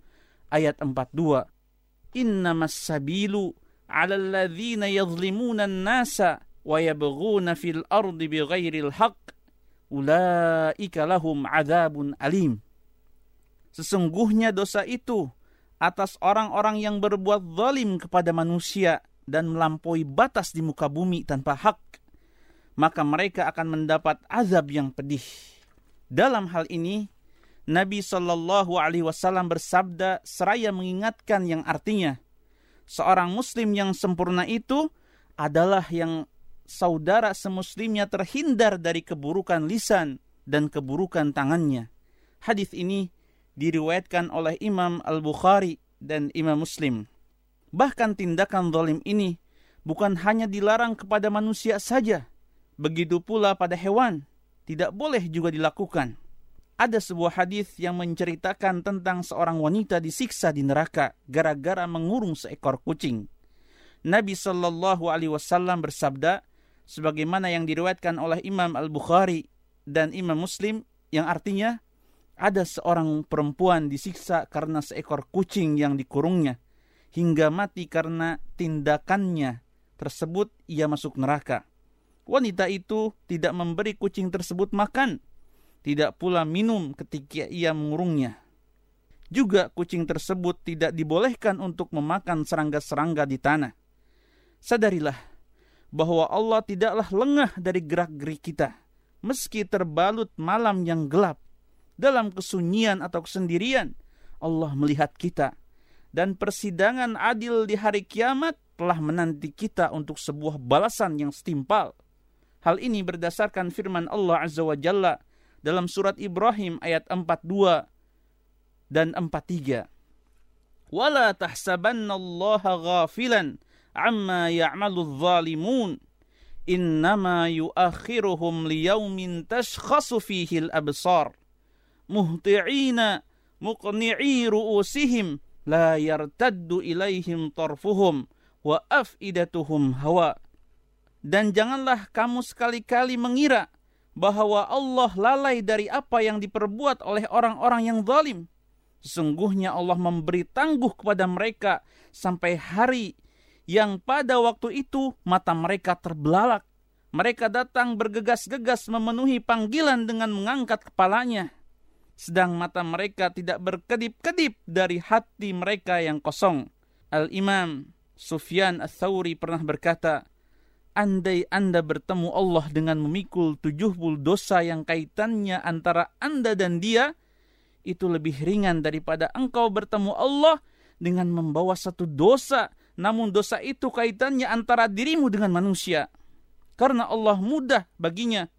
Speaker 13: ayat 42. Innamas sabilu 'ala alladhina yadhlimuna an-nasa wa yabghuna fil ardi bighairil haqq ulaika lahum adzabun alim. Sesungguhnya dosa itu atas orang-orang yang berbuat zalim kepada manusia dan melampaui batas di muka bumi tanpa hak maka mereka akan mendapat azab yang pedih. Dalam hal ini, Nabi Shallallahu Alaihi Wasallam bersabda seraya mengingatkan yang artinya, seorang Muslim yang sempurna itu adalah yang saudara semuslimnya terhindar dari keburukan lisan dan keburukan tangannya. Hadis ini diriwayatkan oleh Imam Al Bukhari dan Imam Muslim. Bahkan tindakan zalim ini bukan hanya dilarang kepada manusia saja, Begitu pula pada hewan, tidak boleh juga dilakukan. Ada sebuah hadis yang menceritakan tentang seorang wanita disiksa di neraka gara-gara mengurung seekor kucing. Nabi Shallallahu Alaihi Wasallam bersabda, sebagaimana yang diriwayatkan oleh Imam Al Bukhari dan Imam Muslim, yang artinya ada seorang perempuan disiksa karena seekor kucing yang dikurungnya hingga mati karena tindakannya tersebut ia masuk neraka. Wanita itu tidak memberi kucing tersebut makan, tidak pula minum ketika ia mengurungnya. Juga kucing tersebut tidak dibolehkan untuk memakan serangga-serangga di tanah. Sadarilah bahwa Allah tidaklah lengah dari gerak-gerik kita, meski terbalut malam yang gelap. Dalam kesunyian atau kesendirian, Allah melihat kita. Dan persidangan adil di hari kiamat telah menanti kita untuk sebuah balasan yang setimpal. Hal ini berdasarkan firman Allah Azza wa Jalla dalam surat Ibrahim ayat 42 dan 43. Wala tahsabanna Allah ghafilan amma ya'malu adh-dhalimun innama yuakhiruhum liyaumin tashkhasu fihi al-absar muhti'ina muqni'i ru'usihim la yartaddu ilaihim tarfuhum wa afidatuhum hawa' Dan janganlah kamu sekali-kali mengira bahwa Allah lalai dari apa yang diperbuat oleh orang-orang yang zalim. Sesungguhnya Allah memberi tangguh kepada mereka sampai hari yang pada waktu itu mata mereka terbelalak. Mereka datang bergegas-gegas memenuhi panggilan dengan mengangkat kepalanya. Sedang mata mereka tidak berkedip-kedip dari hati mereka yang kosong. Al-Imam Sufyan Ats-Tsauri pernah berkata, andai Anda bertemu Allah dengan memikul 70 dosa yang kaitannya antara Anda dan dia, itu lebih ringan daripada engkau bertemu Allah dengan membawa satu dosa, namun dosa itu kaitannya antara dirimu dengan manusia. Karena Allah mudah baginya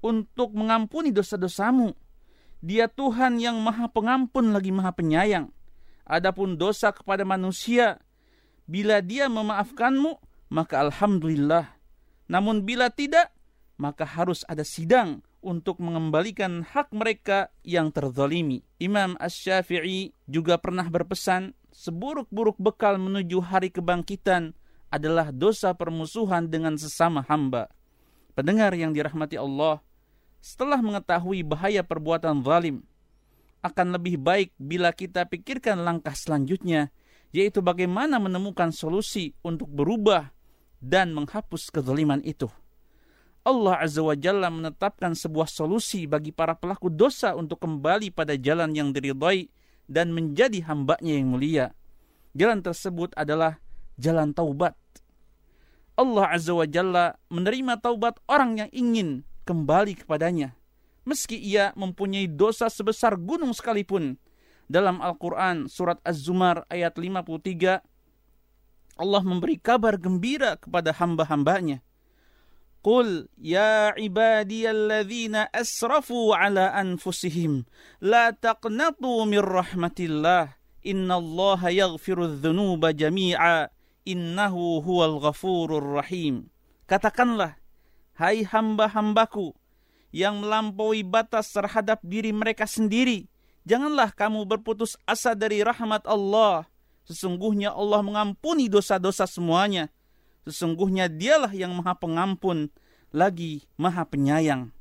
Speaker 13: untuk mengampuni dosa-dosamu. Dia Tuhan yang maha pengampun lagi maha penyayang. Adapun dosa kepada manusia, bila dia memaafkanmu, maka alhamdulillah. Namun bila tidak, maka harus ada sidang untuk mengembalikan hak mereka yang terzalimi. Imam Ash-Syafi'i juga pernah berpesan, seburuk-buruk bekal menuju hari kebangkitan adalah dosa permusuhan dengan sesama hamba. Pendengar yang dirahmati Allah, setelah mengetahui bahaya perbuatan zalim, akan lebih baik bila kita pikirkan langkah selanjutnya, yaitu bagaimana menemukan solusi untuk berubah dan menghapus kezaliman itu. Allah Azza wa Jalla menetapkan sebuah solusi bagi para pelaku dosa untuk kembali pada jalan yang diridhai dan menjadi hambanya yang mulia. Jalan tersebut adalah jalan taubat. Allah Azza wa Jalla menerima taubat orang yang ingin kembali kepadanya. Meski ia mempunyai dosa sebesar gunung sekalipun. Dalam Al-Quran surat Az-Zumar ayat 53 Allah memberi kabar gembira kepada hamba-hambanya. Qul ya ibadiyalladzina asrafu ala anfusihim la taqnatu min rahmatillah innallaha yaghfiru dzunuba jami'a innahu huwal ghafurur rahim. Katakanlah, hai hamba-hambaku yang melampaui batas terhadap diri mereka sendiri, janganlah kamu berputus asa dari rahmat Allah. Sesungguhnya Allah mengampuni dosa-dosa semuanya. Sesungguhnya dialah yang maha pengampun, lagi maha penyayang.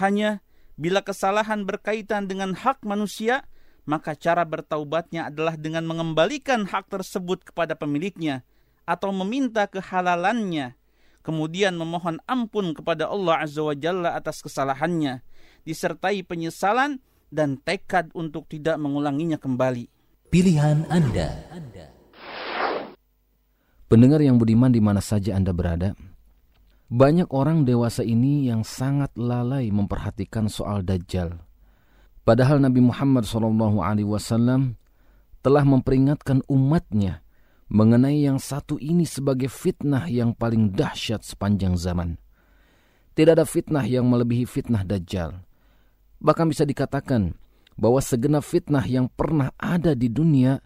Speaker 13: Hanya bila kesalahan berkaitan dengan hak manusia, maka cara bertaubatnya adalah dengan mengembalikan hak tersebut kepada pemiliknya atau meminta kehalalannya, kemudian memohon ampun kepada Allah Azza wa Jalla atas kesalahannya, disertai penyesalan dan tekad untuk tidak mengulanginya kembali
Speaker 1: pilihan Anda.
Speaker 14: Pendengar yang budiman di mana saja Anda berada, banyak orang dewasa ini yang sangat lalai memperhatikan soal Dajjal. Padahal Nabi Muhammad SAW telah memperingatkan umatnya mengenai yang satu ini sebagai fitnah yang paling dahsyat sepanjang zaman. Tidak ada fitnah yang melebihi fitnah Dajjal. Bahkan bisa dikatakan, bahwa segenap fitnah yang pernah ada di dunia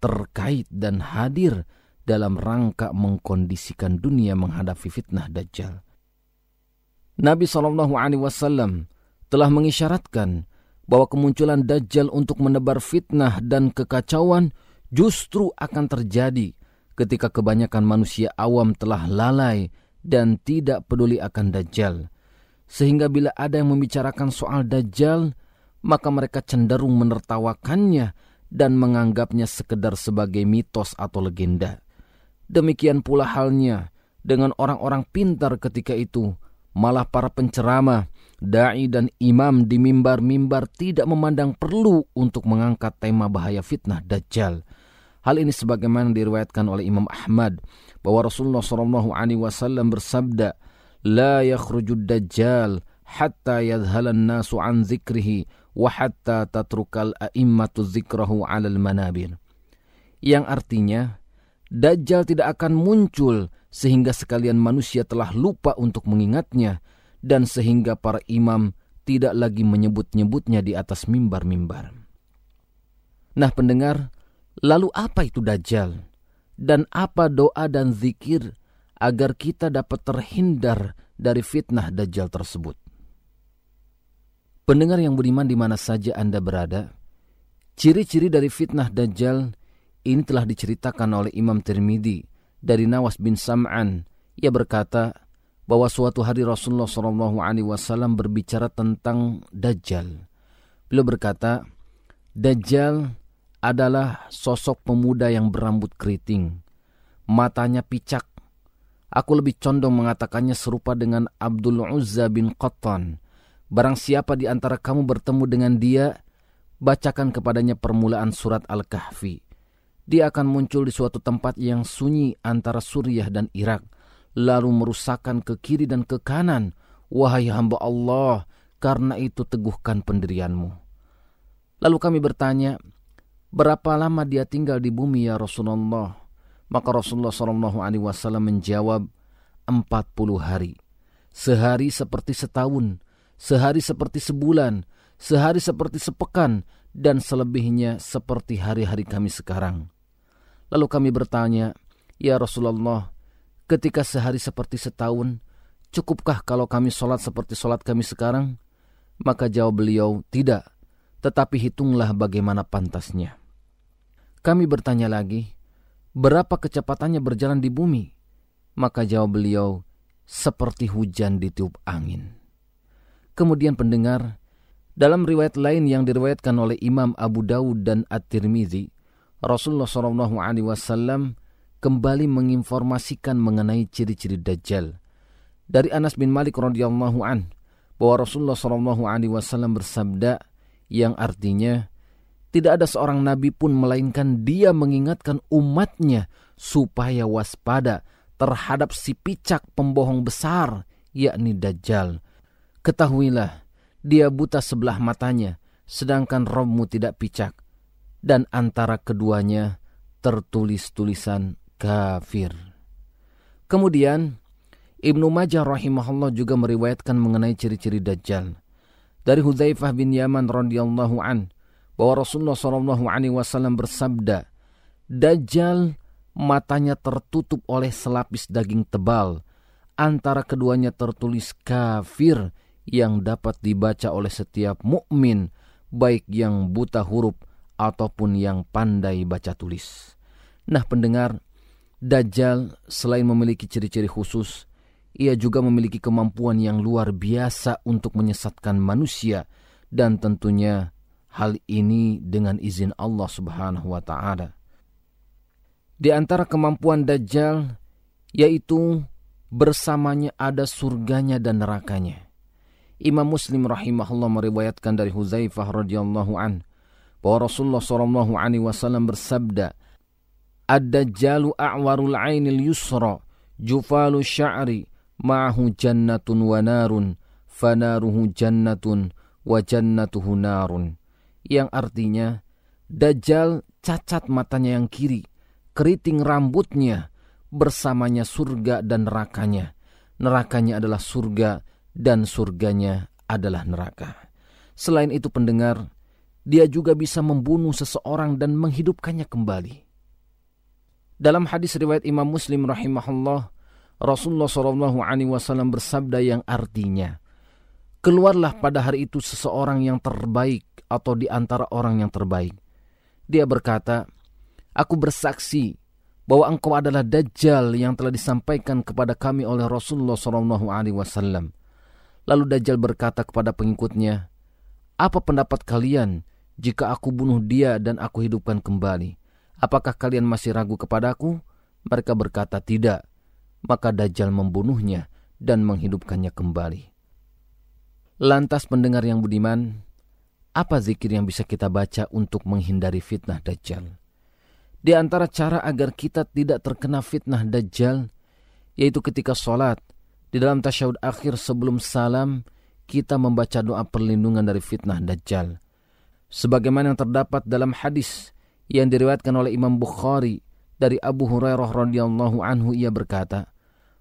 Speaker 14: terkait dan hadir dalam rangka mengkondisikan dunia menghadapi fitnah Dajjal. Nabi Shallallahu Alaihi Wasallam telah mengisyaratkan bahwa kemunculan Dajjal untuk menebar fitnah dan kekacauan justru akan terjadi ketika kebanyakan manusia awam telah lalai dan tidak peduli akan Dajjal. Sehingga bila ada yang membicarakan soal Dajjal, maka mereka cenderung menertawakannya dan menganggapnya sekedar sebagai mitos atau legenda. Demikian pula halnya dengan orang-orang pintar ketika itu, malah para penceramah, dai dan imam di mimbar-mimbar tidak memandang perlu untuk mengangkat tema bahaya fitnah dajjal. Hal ini sebagaimana diriwayatkan oleh Imam Ahmad bahwa Rasulullah SAW bersabda, "La yakhrujud dajjal hatta yadhalan nasu an zikrihi tatrukal a'immatu zikrahu 'alal manabir. Yang artinya Dajjal tidak akan muncul sehingga sekalian manusia telah lupa untuk mengingatnya dan sehingga para imam tidak lagi menyebut-nyebutnya di atas mimbar-mimbar. Nah pendengar, lalu apa itu Dajjal? Dan apa doa dan zikir agar kita dapat terhindar dari fitnah Dajjal tersebut? Pendengar yang beriman di mana saja Anda berada, ciri-ciri dari fitnah Dajjal ini telah diceritakan oleh Imam Tirmidzi dari Nawas bin Sam'an. Ia berkata bahwa suatu hari Rasulullah SAW berbicara tentang Dajjal. Beliau berkata, Dajjal adalah sosok pemuda yang berambut keriting, matanya picak. Aku lebih condong mengatakannya serupa dengan Abdul Uzza bin Qattan, Barang siapa di antara kamu bertemu dengan dia, bacakan kepadanya permulaan surat Al-Kahfi. Dia akan muncul di suatu tempat yang sunyi antara Suriah dan Irak, lalu merusakkan ke kiri dan ke kanan. Wahai hamba Allah, karena itu teguhkan pendirianmu. Lalu kami bertanya, berapa lama dia tinggal di bumi ya Rasulullah? Maka Rasulullah SAW menjawab, 40 hari. Sehari seperti setahun, sehari seperti sebulan, sehari seperti sepekan, dan selebihnya seperti hari-hari kami sekarang. Lalu kami bertanya, Ya Rasulullah, ketika sehari seperti setahun, cukupkah kalau kami sholat seperti sholat kami sekarang? Maka jawab beliau, tidak, tetapi hitunglah bagaimana pantasnya. Kami bertanya lagi, berapa kecepatannya berjalan di bumi? Maka jawab beliau, seperti hujan ditiup angin. Kemudian pendengar, dalam riwayat lain yang diriwayatkan oleh Imam Abu Dawud dan At-Tirmidzi, Rasulullah SAW kembali menginformasikan mengenai ciri-ciri Dajjal. Dari Anas bin Malik radhiyallahu an bahwa Rasulullah SAW bersabda yang artinya tidak ada seorang nabi pun melainkan dia mengingatkan umatnya supaya waspada terhadap si picak pembohong besar yakni Dajjal Ketahuilah, dia buta sebelah matanya, sedangkan rohmu tidak picak. Dan antara keduanya tertulis tulisan kafir. Kemudian Ibnu Majah rahimahullah juga meriwayatkan mengenai ciri-ciri Dajjal. Dari Hudzaifah bin Yaman radhiyallahu an bahwa Rasulullah sallallahu alaihi wasallam bersabda, Dajjal matanya tertutup oleh selapis daging tebal, antara keduanya tertulis kafir yang dapat dibaca oleh setiap mukmin, baik yang buta huruf ataupun yang pandai baca tulis. Nah, pendengar, Dajjal selain memiliki ciri-ciri khusus, ia juga memiliki kemampuan yang luar biasa untuk menyesatkan manusia dan tentunya hal ini dengan izin Allah Subhanahu wa taala. Di antara kemampuan Dajjal yaitu bersamanya ada surganya dan nerakanya. Imam Muslim rahimahullah meriwayatkan dari Huzaifah radhiyallahu an bahwa Rasulullah sallallahu alaihi wasallam bersabda, "Ad-dajjalu a'warul 'ainil yusra, jufalu sya'ri, ma'ahu jannatun wa narun, fanaruhu jannatun wa jannatuhu narun." Yang artinya Dajjal cacat matanya yang kiri, keriting rambutnya, bersamanya surga dan nerakanya. Nerakanya adalah surga dan surganya adalah neraka. Selain itu pendengar, dia juga bisa membunuh seseorang dan menghidupkannya kembali. Dalam hadis riwayat Imam Muslim rahimahullah, Rasulullah Shallallahu Alaihi Wasallam bersabda yang artinya, keluarlah pada hari itu seseorang yang terbaik atau di antara orang yang terbaik. Dia berkata, Aku bersaksi bahwa engkau adalah Dajjal yang telah disampaikan kepada kami oleh Rasulullah Shallallahu Alaihi Wasallam. Lalu Dajjal berkata kepada pengikutnya, Apa pendapat kalian jika aku bunuh dia dan aku hidupkan kembali? Apakah kalian masih ragu kepadaku? Mereka berkata tidak. Maka Dajjal membunuhnya dan menghidupkannya kembali. Lantas pendengar yang budiman, apa zikir yang bisa kita baca untuk menghindari fitnah Dajjal? Di antara cara agar kita tidak terkena fitnah Dajjal, yaitu ketika sholat, di dalam tasyahud akhir sebelum salam, kita membaca doa perlindungan dari fitnah Dajjal. Sebagaimana yang terdapat dalam hadis yang diriwayatkan oleh Imam Bukhari dari Abu Hurairah radhiyallahu anhu ia berkata,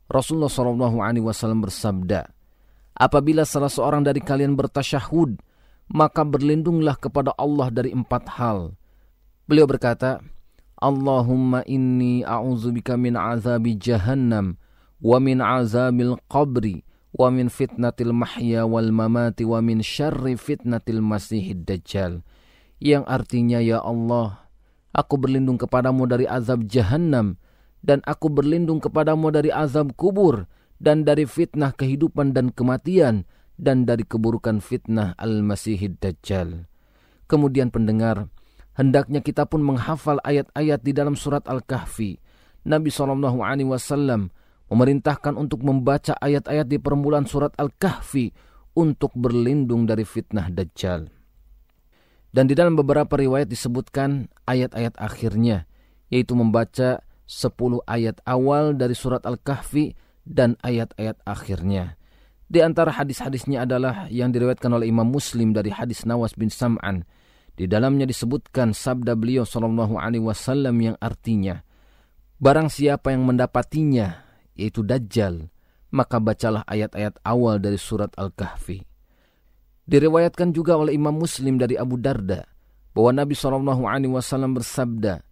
Speaker 14: Rasulullah shallallahu alaihi wasallam bersabda, apabila salah seorang dari kalian bertasyahud, maka berlindunglah kepada Allah dari empat hal. Beliau berkata, Allahumma inni a'udzubika min azabi jahannam wa min fitnatil mahya wal mamati wa min syarri fitnatil masihid dajjal yang artinya ya Allah aku berlindung kepadamu dari azab jahannam dan aku berlindung kepadamu dari azab kubur dan dari fitnah kehidupan dan kematian dan dari keburukan fitnah al-masihid dajjal kemudian pendengar hendaknya kita pun menghafal ayat-ayat di dalam surat Al-Kahfi. Nabi Shallallahu Alaihi Wasallam memerintahkan untuk membaca ayat-ayat di permulaan surat Al-Kahfi untuk berlindung dari fitnah Dajjal. Dan di dalam beberapa riwayat disebutkan ayat-ayat akhirnya, yaitu membaca 10 ayat awal dari surat Al-Kahfi dan ayat-ayat akhirnya. Di antara hadis-hadisnya adalah yang diriwayatkan oleh Imam Muslim dari hadis Nawas bin Sam'an di dalamnya disebutkan sabda beliau Shallallahu Alaihi Wasallam yang artinya, barang siapa yang mendapatinya, yaitu Dajjal, maka bacalah ayat-ayat awal dari surat Al-Kahfi. Diriwayatkan juga oleh Imam Muslim dari Abu Darda bahwa Nabi Wasallam bersabda,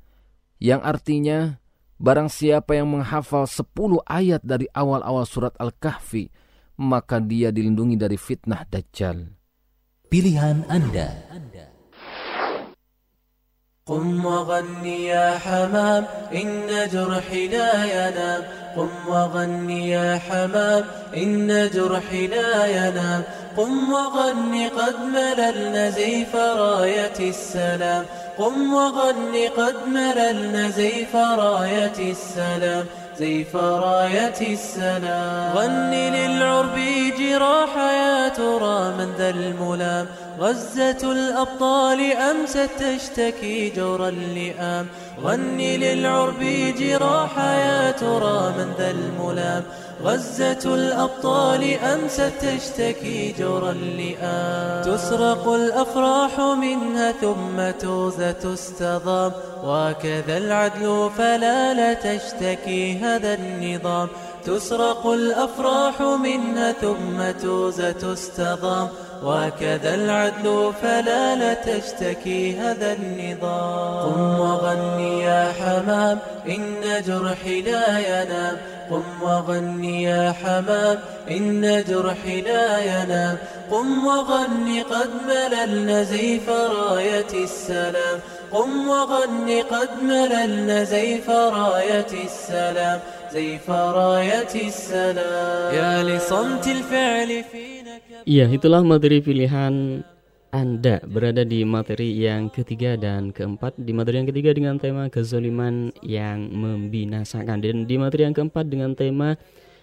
Speaker 14: yang artinya barang siapa yang menghafal 10 ayat dari awal-awal surat Al-Kahfi, maka dia dilindungi dari fitnah Dajjal.
Speaker 1: Pilihan Anda.
Speaker 2: قم وغني يا حمام إن جرحي لا ينام. قم وغني يا حمام إن جرحي لا ينام. قم وغني قد مللنا زيف راية السلام. قم وغني قد مللنا زيف راية السلام. زيف راية السلام. غني للعرب جراح يا ترى من ذا الملام. غزة الأبطال أمست تشتكي جور اللئام غني للعرب جراح يا ترى من ذا الملام. غزة الأبطال أمست تشتكي جور اللئام تسرق الأفراح منها ثم توزة تستضام. وكذا العدل فلا لا تشتكي هذا النظام. تسرق الأفراح منها ثم توزة تستضام. وكذا العدل فلا لا تشتكي هذا النظام. قم وغني يا حمام إن جرحي لا ينام. قم وغني يا حمام إن جرحي لا ينام. قم وغني قد مللنا زيف راية السلام. قم وغني قد مللنا زيف راية السلام. زيف راية السلام. يا لصمت الفعل فينا
Speaker 3: Iya, itulah materi pilihan Anda berada di materi yang ketiga dan keempat. Di materi yang ketiga dengan tema kezoliman yang membinasakan dan di materi yang keempat dengan tema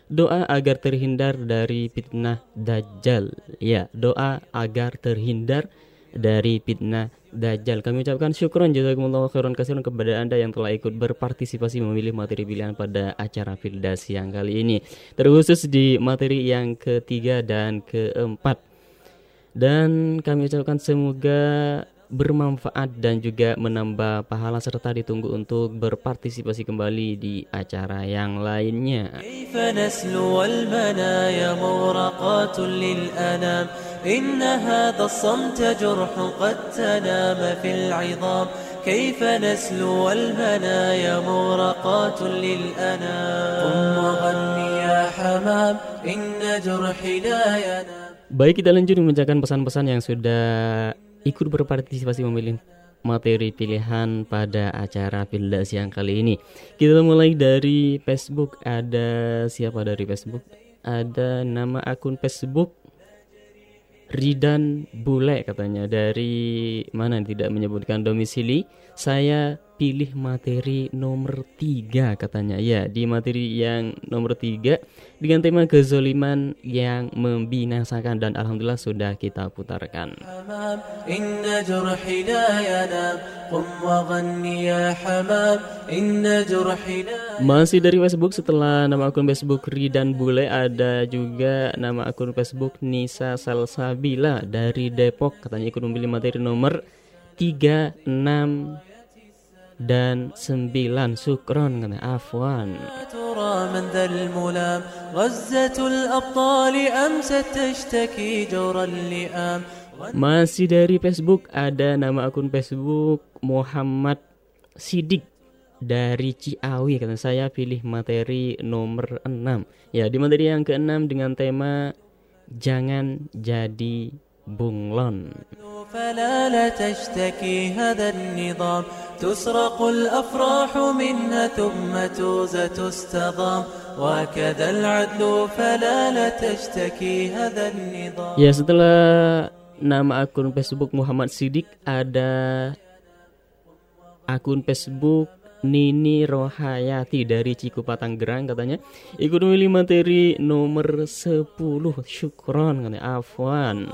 Speaker 3: doa agar terhindar dari fitnah dajjal. Ya, doa agar terhindar dari fitnah Dajjal. Kami ucapkan syukron jazakumullah khairan kasiran kepada Anda yang telah ikut berpartisipasi memilih materi pilihan pada acara Fildas yang kali ini. Terkhusus di materi yang ketiga dan keempat. Dan kami ucapkan semoga bermanfaat dan juga menambah pahala serta ditunggu untuk berpartisipasi kembali di acara yang lainnya.
Speaker 2: إن هذا الصمت جرح قد تنام في العظام كيف نسلو المنايا مورقات للأنام قم وغني يا حمام إن جرحي لا ينام
Speaker 3: Baik kita lanjut membacakan pesan-pesan yang sudah ikut berpartisipasi memilih materi pilihan pada acara Fildas yang kali ini. Kita mulai dari Facebook. Ada siapa dari Facebook? Ada nama akun Facebook Ridan Bule katanya dari mana tidak menyebutkan domisili saya pilih materi nomor tiga katanya. Ya di materi yang nomor tiga dengan tema kezoliman yang membinasakan dan alhamdulillah sudah kita putarkan. Masih dari Facebook setelah nama akun Facebook Ridan Bule ada juga nama akun Facebook Nisa Salsabila dari Depok katanya ikut memilih materi nomor 36 dan 9 sukron kata afwan. Masih dari Facebook ada nama akun Facebook Muhammad Sidik dari Ciawi. Kata saya pilih materi nomor 6 ya di materi yang keenam dengan tema jangan jadi bunglon فلا لا تشتكي هذا النظام. تسرق الأفراح منها ثم توزة تستضام. وكذا العدل فلا لا تشتكي هذا النظام. Ya setelah nama akun Facebook Muhammad Sidik ada akun Facebook Nini Rohayati dari Cikupa Tanggerang katanya. Ikut memilih materi nomor 10 syukron katanya. Afwan.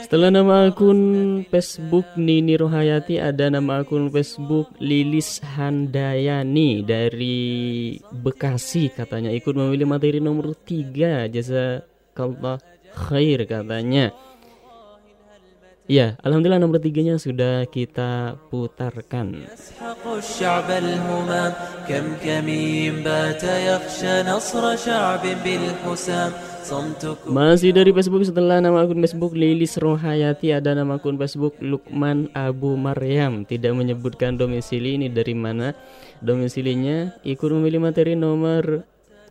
Speaker 3: Setelah nama akun Facebook Nini Rohayati ada nama akun Facebook Lilis Handayani dari Bekasi katanya. Ikut memilih materi nomor 3 jasa Allah khair katanya. Ya, alhamdulillah nomor tiganya sudah kita putarkan. Masih dari Facebook setelah nama akun Facebook Lilis Rohayati ada nama akun Facebook Lukman Abu Maryam tidak menyebutkan domisili ini dari mana domisilinya ikut memilih materi nomor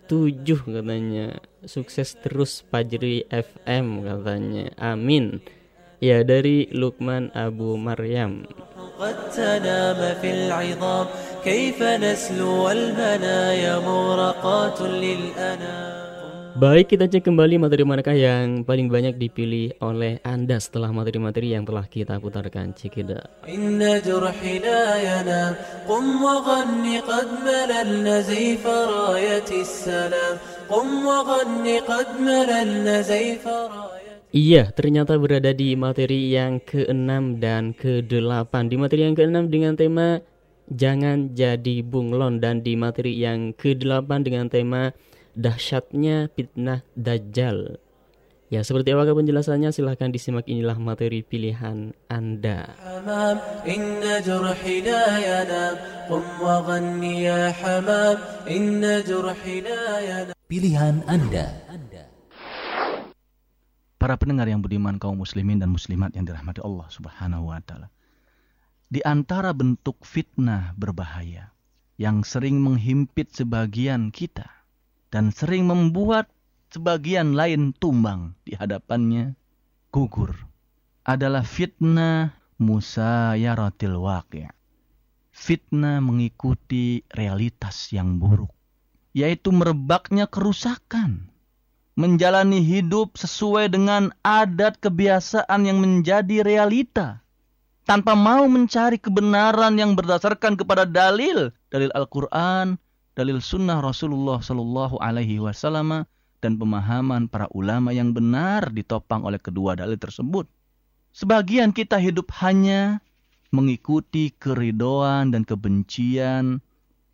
Speaker 3: 7 katanya sukses terus Pajri FM katanya. Amin. Ya dari Lukman Abu Maryam. Baik, kita cek kembali materi manakah yang paling banyak dipilih oleh Anda setelah materi-materi yang telah kita putarkan. Cikida.
Speaker 2: Inna jurhi la yanam Qum wa ghanni qad malalna zayfa rayati salam
Speaker 3: Iya, ternyata berada di materi yang ke-6 dan ke-8. Di materi yang ke-6 dengan tema Jangan jadi bunglon dan di materi yang ke-8 dengan tema dahsyatnya fitnah Dajjal. Ya, seperti apa penjelasannya? Silahkan disimak inilah materi pilihan Anda.
Speaker 1: Pilihan Anda.
Speaker 15: Para pendengar yang budiman kaum muslimin dan muslimat yang dirahmati Allah Subhanahu wa taala. Di antara bentuk fitnah berbahaya yang sering menghimpit sebagian kita dan sering membuat sebagian lain tumbang di hadapannya, gugur, adalah fitnah musayaratil waqi'. Fitnah mengikuti realitas yang buruk, yaitu merebaknya kerusakan, menjalani hidup sesuai dengan adat kebiasaan yang menjadi realita, tanpa mau mencari kebenaran yang berdasarkan kepada dalil, dalil Al-Quran, dalil sunnah Rasulullah Shallallahu Alaihi Wasallam dan pemahaman para ulama yang benar ditopang oleh kedua dalil tersebut. Sebagian kita hidup hanya mengikuti keridoan dan kebencian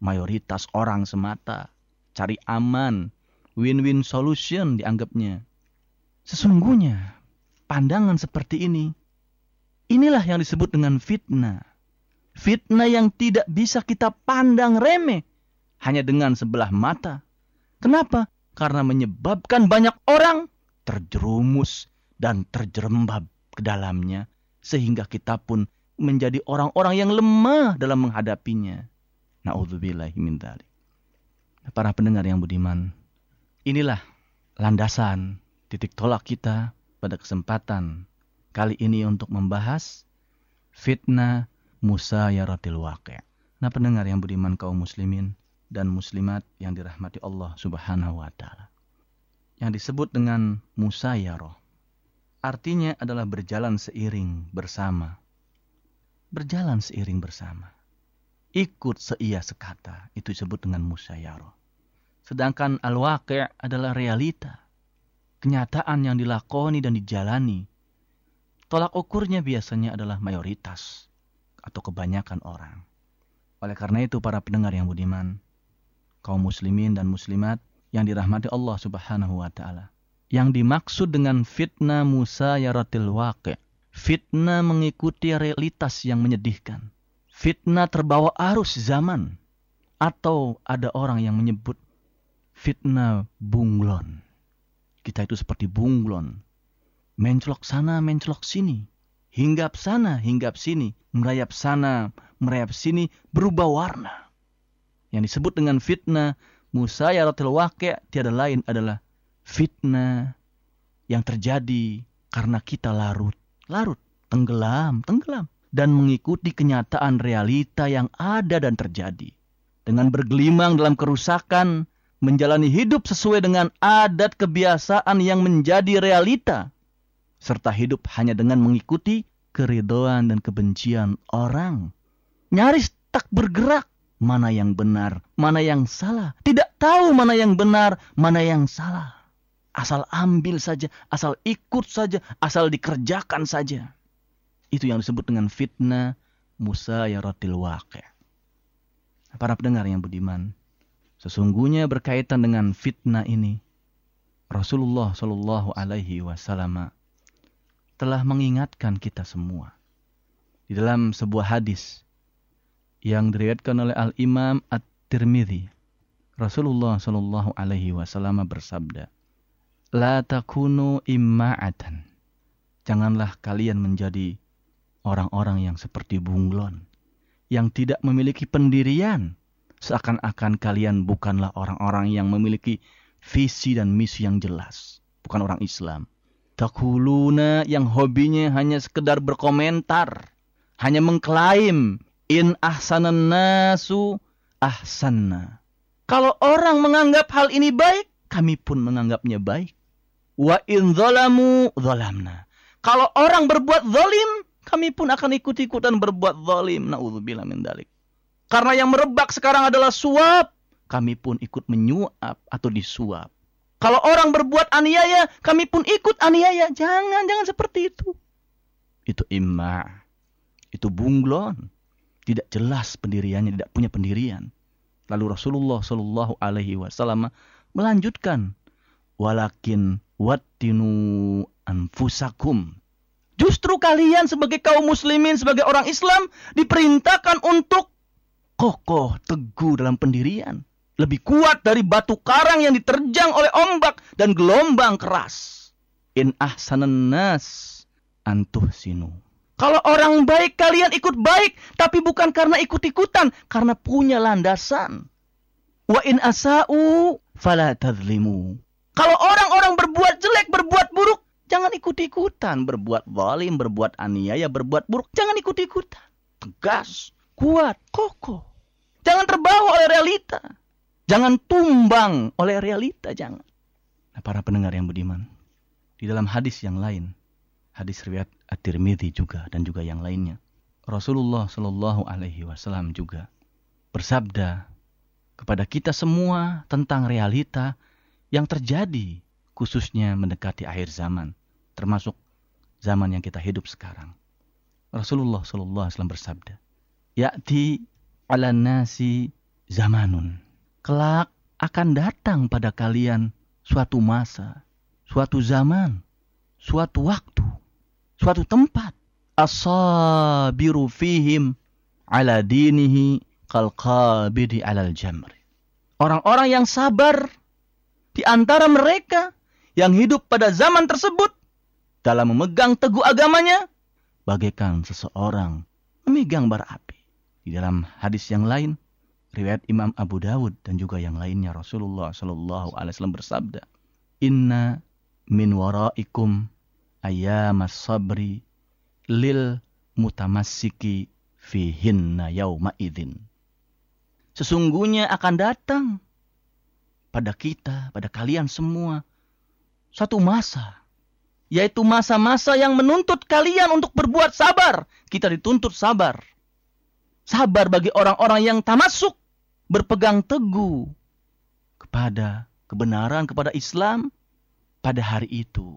Speaker 15: mayoritas orang semata. Cari aman, win-win solution dianggapnya. Sesungguhnya, pandangan seperti ini, inilah yang disebut dengan fitnah. Fitnah yang tidak bisa kita pandang remeh hanya dengan sebelah mata. Kenapa? Karena menyebabkan banyak orang terjerumus dan terjerembab ke dalamnya sehingga kita pun menjadi orang-orang yang lemah dalam menghadapinya. Nauzubillahi dzalik. Para pendengar yang budiman, inilah landasan titik tolak kita pada kesempatan kali ini untuk membahas fitnah Musa Yaratil Waqi'. Nah pendengar yang budiman kaum muslimin, dan muslimat yang dirahmati Allah Subhanahu wa taala. Yang disebut dengan musayaroh artinya adalah berjalan seiring bersama. Berjalan seiring bersama. Ikut seia sekata, itu disebut dengan musayaroh. Sedangkan al-waqi' adalah realita. Kenyataan yang dilakoni dan dijalani. Tolak ukurnya biasanya adalah mayoritas atau kebanyakan orang. Oleh karena itu para pendengar yang budiman, kaum muslimin dan muslimat yang dirahmati Allah Subhanahu wa taala. Yang dimaksud dengan fitnah Musa yaratil waqi', fitnah mengikuti realitas yang menyedihkan. Fitnah terbawa arus zaman atau ada orang yang menyebut fitnah bunglon. Kita itu seperti bunglon. Menclok sana, menclok sini. Hinggap sana, hinggap sini. Merayap sana, merayap sini. Berubah warna yang disebut dengan fitnah musayaratul waqi' tiada lain adalah fitnah yang terjadi karena kita larut, larut, tenggelam, tenggelam dan mengikuti kenyataan realita yang ada dan terjadi. Dengan bergelimang dalam kerusakan, menjalani hidup sesuai dengan adat kebiasaan yang menjadi realita, serta hidup hanya dengan mengikuti keridoan dan kebencian orang. Nyaris tak bergerak mana yang benar, mana yang salah. Tidak tahu mana yang benar, mana yang salah. Asal ambil saja, asal ikut saja, asal dikerjakan saja. Itu yang disebut dengan fitnah Musa ya rotil waqi'. Para pendengar yang budiman, sesungguhnya berkaitan dengan fitnah ini, Rasulullah Shallallahu Alaihi Wasallam telah mengingatkan kita semua di dalam sebuah hadis yang diriwayatkan oleh Al Imam At-Tirmidzi. Rasulullah Shallallahu alaihi wasallam bersabda, "La takunu imma'atan." Janganlah kalian menjadi orang-orang yang seperti bunglon yang tidak memiliki pendirian seakan-akan kalian bukanlah orang-orang yang memiliki visi dan misi yang jelas, bukan orang Islam. Takuluna yang hobinya hanya sekedar berkomentar, hanya mengklaim In ahsanan nasu ahsanna. Kalau orang menganggap hal ini baik, kami pun menganggapnya baik. Wa in zalamu zalamna. Kalau orang berbuat zalim, kami pun akan ikut-ikutan berbuat zalim. Nauzubillah min dalik. Karena yang merebak sekarang adalah suap, kami pun ikut menyuap atau disuap. Kalau orang berbuat aniaya, kami pun ikut aniaya. Jangan, jangan seperti itu. Itu imma. Itu bunglon. Tidak jelas pendiriannya, tidak punya pendirian. Lalu Rasulullah Shallallahu Alaihi Wasallam melanjutkan, walakin wattinu anfusakum. Justru kalian sebagai kaum muslimin, sebagai orang Islam diperintahkan untuk kokoh, teguh dalam pendirian lebih kuat dari batu karang yang diterjang oleh ombak dan gelombang keras. In ahsanan nas antuh sinu. Kalau orang baik kalian ikut baik, tapi bukan karena ikut-ikutan, karena punya landasan. Wa in asa'u fala tadlimu. Kalau orang-orang berbuat jelek, berbuat buruk, jangan ikut-ikutan. Berbuat zalim, berbuat aniaya, berbuat buruk, jangan ikut-ikutan. Tegas, kuat, kokoh. Jangan terbawa oleh realita. Jangan tumbang oleh realita, jangan. Nah, para pendengar yang budiman, di dalam hadis yang lain, hadis riwayat At-Tirmidzi juga dan juga yang lainnya, Rasulullah Shallallahu alaihi wasallam juga bersabda kepada kita semua tentang realita yang terjadi khususnya mendekati akhir zaman, termasuk zaman yang kita hidup sekarang. Rasulullah Shallallahu alaihi wasallam bersabda, "Ya'ti 'ala nasi zamanun." kelak akan datang pada kalian suatu masa, suatu zaman, suatu waktu, suatu tempat. Asabiru fihim ala dinihi kal qabidi alal jamri. Orang-orang yang sabar di antara mereka yang hidup pada zaman tersebut dalam memegang teguh agamanya bagaikan seseorang memegang bara api. Di dalam hadis yang lain riwayat Imam Abu Dawud dan juga yang lainnya Rasulullah Shallallahu Alaihi Wasallam bersabda, Inna min waraikum ayamas sabri lil mutamassiki fihinna yauma idin. Sesungguhnya akan datang pada kita, pada kalian semua, satu masa, yaitu masa-masa yang menuntut kalian untuk berbuat sabar. Kita dituntut sabar. Sabar bagi orang-orang yang tamasuk berpegang teguh kepada kebenaran, kepada Islam pada hari itu.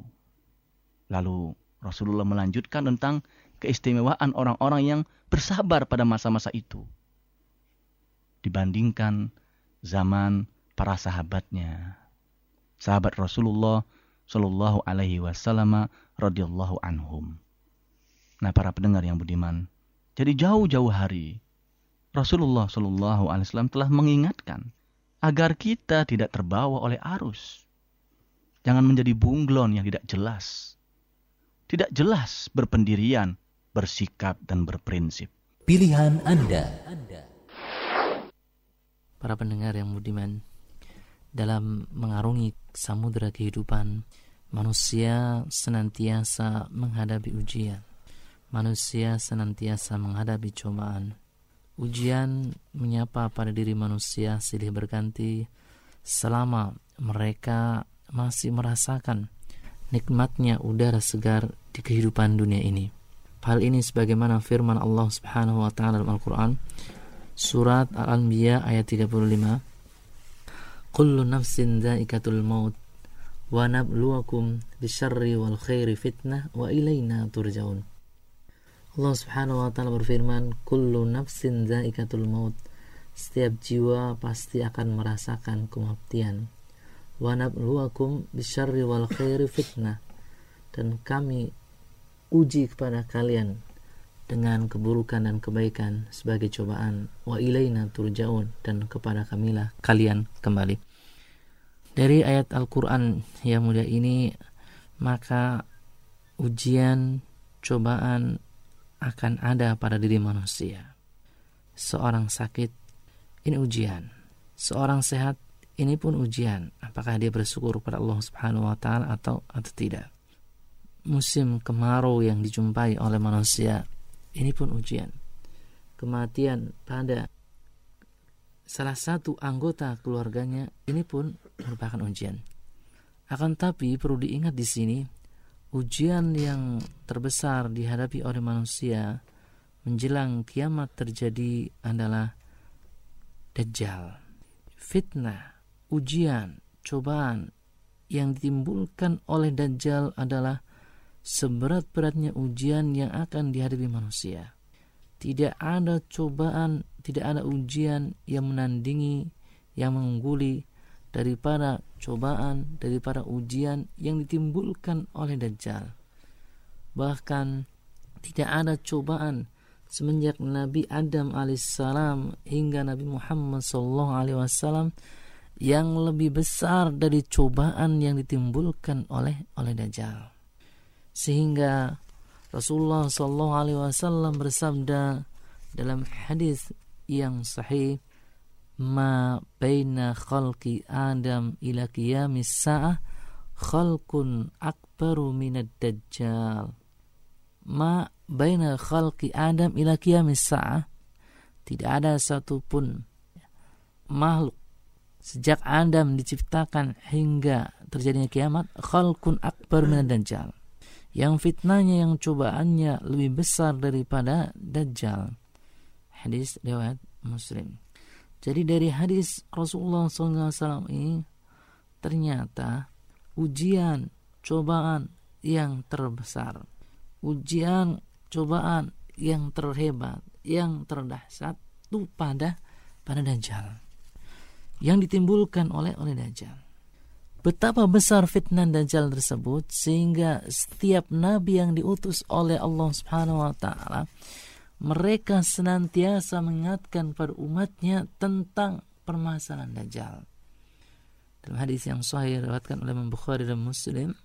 Speaker 15: Lalu Rasulullah melanjutkan tentang keistimewaan orang-orang yang bersabar pada masa-masa itu. Dibandingkan zaman para sahabatnya. Sahabat Rasulullah Shallallahu alaihi wasallam radhiyallahu anhum. Nah, para pendengar yang budiman, jadi jauh-jauh hari Rasulullah Shallallahu Alaihi Wasallam telah mengingatkan agar kita tidak terbawa oleh arus. Jangan menjadi bunglon yang tidak jelas. Tidak jelas berpendirian, bersikap, dan berprinsip.
Speaker 1: Pilihan Anda.
Speaker 3: Para pendengar yang budiman, dalam mengarungi samudera kehidupan, manusia senantiasa menghadapi ujian. Manusia senantiasa menghadapi cobaan Ujian menyapa pada diri manusia silih berganti selama mereka masih merasakan nikmatnya udara segar di kehidupan dunia ini. Hal ini sebagaimana firman Allah Subhanahu wa taala dalam Al-Qur'an surat Al-Anbiya ayat 35 Kullu nafsin dha'iqatul maut wa nabluwakum bisyarri wal khairi fitnah wa ilaina turja'un Allah Subhanahu wa taala berfirman, "Kullu nafsin zaikatul maut." Setiap jiwa pasti akan merasakan kematian. Bisyarri wal khairi fitnah. Dan kami uji kepada kalian dengan keburukan dan kebaikan sebagai cobaan. Wa ilaina turja'un dan kepada kamilah kalian kembali. Dari ayat Al-Qur'an yang mulia ini maka ujian, cobaan, akan ada pada diri manusia. Seorang sakit, ini ujian. Seorang sehat, ini pun ujian. Apakah dia bersyukur pada Allah Subhanahu wa taala atau atau tidak. Musim kemarau yang dijumpai oleh manusia, ini pun ujian. Kematian pada salah satu anggota keluarganya, ini pun merupakan ujian.
Speaker 16: Akan tapi perlu diingat di sini ujian yang terbesar dihadapi oleh manusia menjelang kiamat terjadi adalah dajjal. Fitnah, ujian, cobaan yang ditimbulkan oleh dajjal adalah seberat-beratnya ujian yang akan dihadapi manusia. Tidak ada cobaan, tidak ada ujian yang menandingi, yang mengungguli daripada cobaan, daripada ujian yang ditimbulkan oleh Dajjal. Bahkan tidak ada cobaan semenjak Nabi Adam alaihissalam hingga Nabi Muhammad sallallahu alaihi wasallam yang lebih besar dari cobaan yang ditimbulkan oleh oleh Dajjal. Sehingga Rasulullah sallallahu alaihi wasallam bersabda dalam hadis yang sahih ma baina khalqi Adam ila qiyamis sa'ah khalqun akbaru minad dajjal ma baina khalqi Adam ila qiyamis sa'ah tidak ada satupun makhluk sejak Adam diciptakan hingga terjadinya kiamat khalqun akbar minad dajjal yang fitnahnya yang cobaannya lebih besar daripada dajjal. Hadis riwayat muslim. Jadi dari hadis Rasulullah SAW ini ternyata ujian, cobaan yang terbesar, ujian, cobaan yang terhebat, yang terdahsyat itu pada pada Dajjal yang ditimbulkan oleh oleh Dajjal. Betapa besar fitnah Dajjal tersebut sehingga setiap nabi yang diutus oleh Allah Subhanahu wa taala mereka senantiasa mengingatkan pada umatnya tentang permasalahan Dajjal. Dalam hadis yang sahih diriwayatkan oleh Imam Bukhari dan Muslim,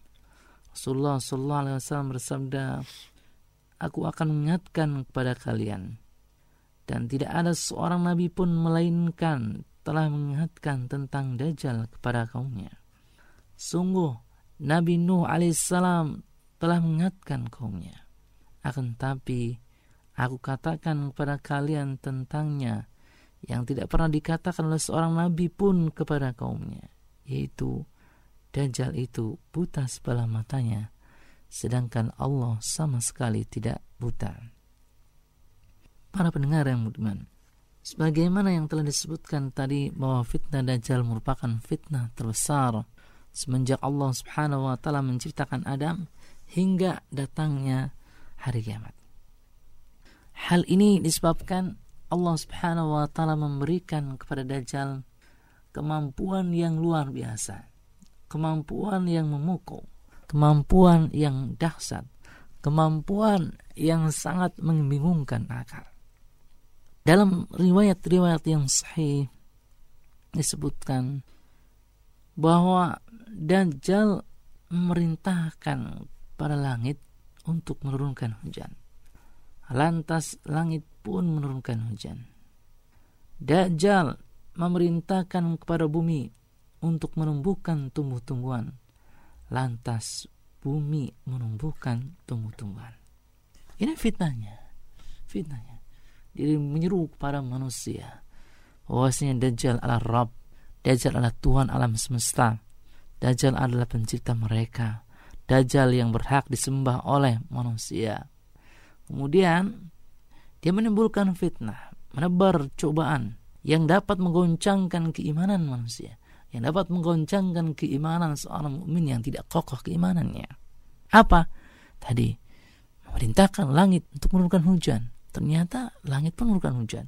Speaker 16: Rasulullah sallallahu alaihi wasallam bersabda, "Aku akan mengingatkan kepada kalian dan tidak ada seorang nabi pun melainkan telah mengingatkan tentang Dajjal kepada kaumnya. Sungguh Nabi Nuh alaihissalam telah mengingatkan kaumnya. Akan tapi Aku katakan kepada kalian tentangnya yang tidak pernah dikatakan oleh seorang nabi pun kepada kaumnya, yaitu Dajjal itu buta sebelah matanya, sedangkan Allah sama sekali tidak buta. Para pendengar yang budiman, sebagaimana yang telah disebutkan tadi bahwa fitnah Dajjal merupakan fitnah terbesar semenjak Allah Subhanahu wa taala menciptakan Adam hingga datangnya hari kiamat. Hal ini disebabkan Allah Subhanahu wa taala memberikan kepada Dajjal kemampuan yang luar biasa, kemampuan yang memukul, kemampuan yang dahsyat, kemampuan yang sangat membingungkan akal. Dalam riwayat-riwayat yang sahih disebutkan bahwa Dajjal memerintahkan pada langit untuk menurunkan hujan. Lantas langit pun menurunkan hujan. Dajjal memerintahkan kepada bumi untuk menumbuhkan tumbuh-tumbuhan. Lantas bumi menumbuhkan tumbuh-tumbuhan. Ini fitnahnya. Fitnahnya. Dia menyeru kepada manusia. Bahwasanya Dajjal adalah Rabb. Dajjal adalah Tuhan alam semesta. Dajjal adalah pencipta mereka. Dajjal yang berhak disembah oleh manusia. Kemudian dia menimbulkan fitnah, menebar cobaan yang dapat menggoncangkan keimanan manusia, yang dapat menggoncangkan keimanan seorang mukmin yang tidak kokoh keimanannya. Apa? Tadi memerintahkan langit untuk menurunkan hujan. Ternyata langit menurunkan hujan.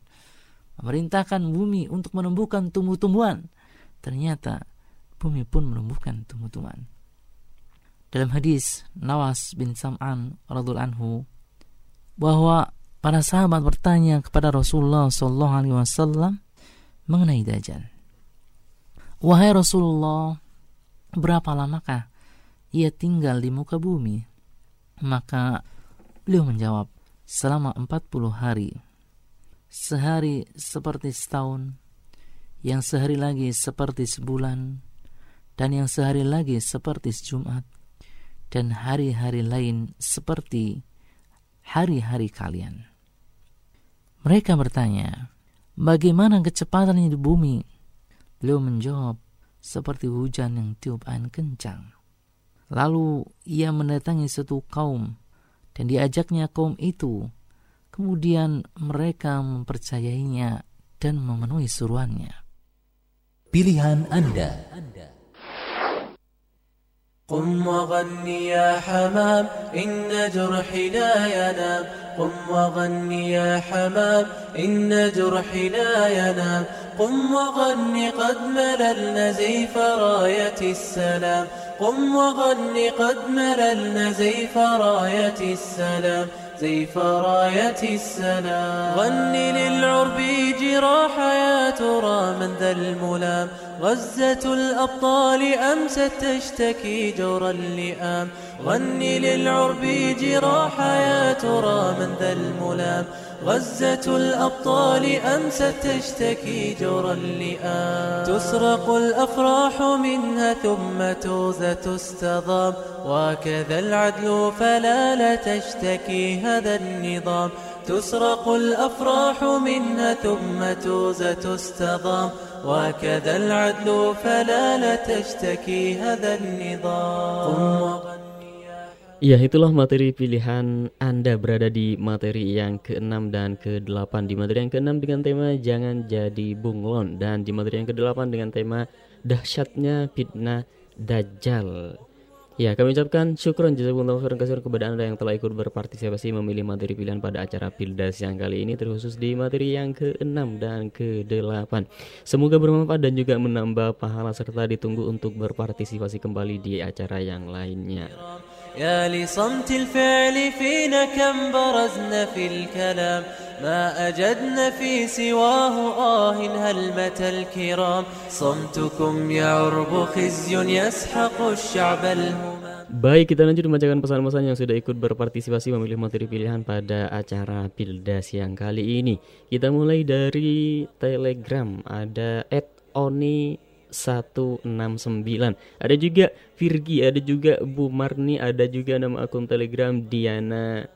Speaker 16: Memerintahkan bumi untuk menumbuhkan tumbuh-tumbuhan. Ternyata bumi pun menumbuhkan tumbuh-tumbuhan. Dalam hadis Nawas bin Sam'an radhiallahu anhu bahwa para sahabat bertanya kepada Rasulullah Shallallahu Alaihi Wasallam mengenai Dajjal. Wahai Rasulullah, berapa lamakah ia tinggal di muka bumi? Maka beliau menjawab, selama 40 hari. Sehari seperti setahun, yang sehari lagi seperti sebulan, dan yang sehari lagi seperti sejumat, dan hari-hari lain seperti hari-hari kalian. Mereka bertanya, bagaimana kecepatannya di bumi? Beliau menjawab, seperti hujan yang tiup angin kencang. Lalu ia mendatangi satu kaum dan diajaknya kaum itu. Kemudian mereka mempercayainya dan memenuhi suruhannya.
Speaker 1: Pilihan Anda.
Speaker 2: قم وغني يا حمام إن جرحي لا ينام. قم وغني يا حمام إن جرحي لا ينام. قم وغني قد مللنا زيف راية السلام. قم وغني قد مللنا زيف راية السلام. زيف راية السلام غني للعرب جراح يا ترى من ذا الملام. غزة الأبطال أمست تشتكي جور اللئام. غني للعرب جراح يا ترى من ذا الملام. غزة الأبطال أمست تشتكي جور اللئام. تسرق الأفراح منها ثم توزة تستضام. وكذا العدل فلا لا تشتكي هذا النظام. تسرق الأفراح منها ثم توزة تستضام. وكذا العدل فلا لا تشتكي هذا النظام.
Speaker 3: Ya itulah materi pilihan Anda berada di materi yang ke-6 dan ke-8 Di materi yang ke-6 dengan tema Jangan Jadi Bunglon. Dan di materi yang ke-8 dengan tema Dahsyatnya Fitnah Dajjal. Ya kami ucapkan syukur jazakumullah khairan kasih kepada Anda yang telah ikut berpartisipasi memilih materi pilihan pada acara Pildas yang kali ini terkhusus di materi yang ke-6 dan ke-8 Semoga bermanfaat dan juga menambah pahala serta ditunggu untuk berpartisipasi kembali di acara yang lainnya
Speaker 2: يا لصمت الفعل فينا كم برزنا في الكلام ما أجدنا في سواه آه هلمة الكرام صمتكم يا عرب خزي يسحق الشعب الهمام
Speaker 3: Baik, kita lanjut membacakan pesan-pesan yang sudah ikut berpartisipasi memilih materi pilihan pada acara Pildas yang kali ini. Kita mulai dari Telegram, ada Oni 169 Ada juga Virgi, ada juga Bu Marni Ada juga nama akun telegram Diana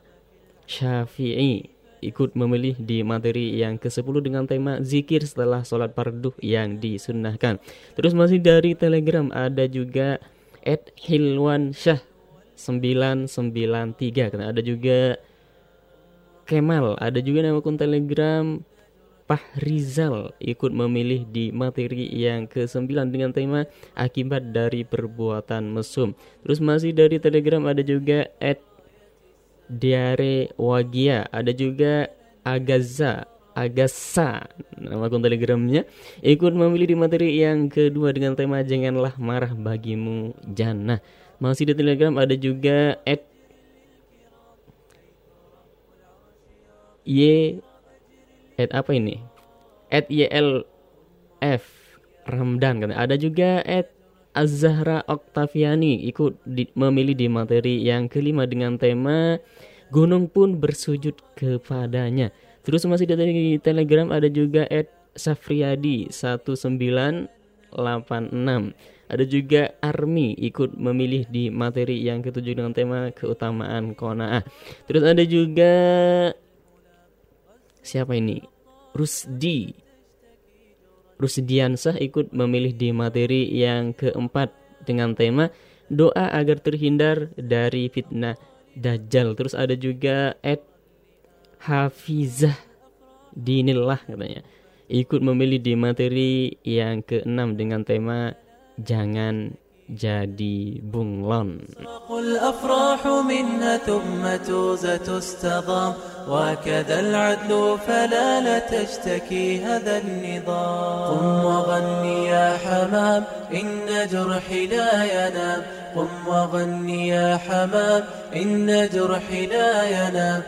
Speaker 3: Syafi'i. Ikut memilih di materi yang ke-10 dengan tema zikir setelah sholat fardu yang disunnahkan. Terus masih dari Telegram ada juga Ed Hilwan Syah 993 karena ada juga Kemal, ada juga nama akun Telegram Rizal ikut memilih di materi yang ke-9 dengan tema akibat dari perbuatan mesum. Terus masih dari Telegram ada juga at Diare Wagia, ada juga Agaza Agasa nama akun telegramnya ikut memilih di materi yang kedua dengan tema janganlah marah bagimu jannah masih di telegram ada juga at Y at apa ini? At YLF Ramdan kan. Ada juga at Azahra Oktaviani ikut di, memilih di materi yang kelima dengan tema Gunung pun bersujud kepadanya. Terus masih di Telegram ada juga at Safriadi 1986. Ada juga Army ikut memilih di materi yang ketujuh dengan tema keutamaan kona'ah. Terus ada juga siapa ini? Rusdi. Rusdiansah ikut memilih di materi yang keempat dengan tema doa agar terhindar dari fitnah dajjal. Terus ada juga Ed Hafizah Dinillah katanya. Ikut memilih di materi yang keenam dengan tema jangan jadi bunglon.
Speaker 2: الأفراح منها ثم توزة تستضام وكذا العدل فلا لا تشتكي هذا النظام قم وغني يا حمام إن جرحي لا ينام قم وغني يا حمام إن جرحي لا ينام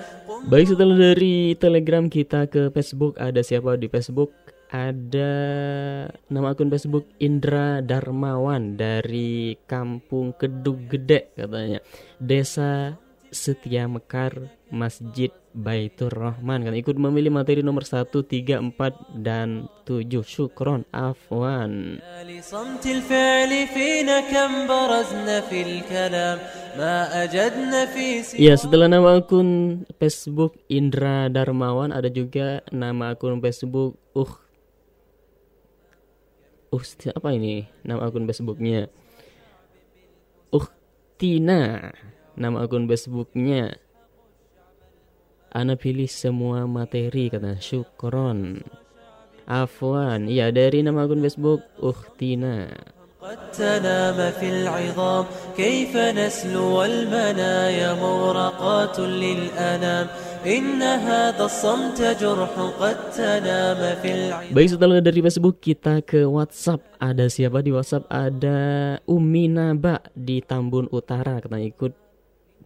Speaker 3: Baik setelah dari Telegram kita ke Facebook ada siapa di Facebook? Ada nama akun Facebook Indra Darmawan dari Kampung Kedug Gede katanya. Desa Setia Mekar Masjid Baitur Rahman kan ikut memilih materi nomor 1, 3, 4 dan 7 Syukron Afwan. Ya setelah nama akun Facebook Indra Darmawan ada juga nama akun Facebook Uh Usti apa ini nama akun Facebooknya Uktina nama akun Facebooknya Ana pilih semua materi kata syukron Afwan Iya dari nama akun Facebook Uktina
Speaker 2: قد تنام في العظام كيف نسلو المنايا مورقات للأنام إن هذا الصمت جرح قد تنام في العظام
Speaker 3: Baik setelah dari Facebook kita ke WhatsApp Ada siapa di WhatsApp? Ada Umi Naba di Tambun Utara Katanya ikut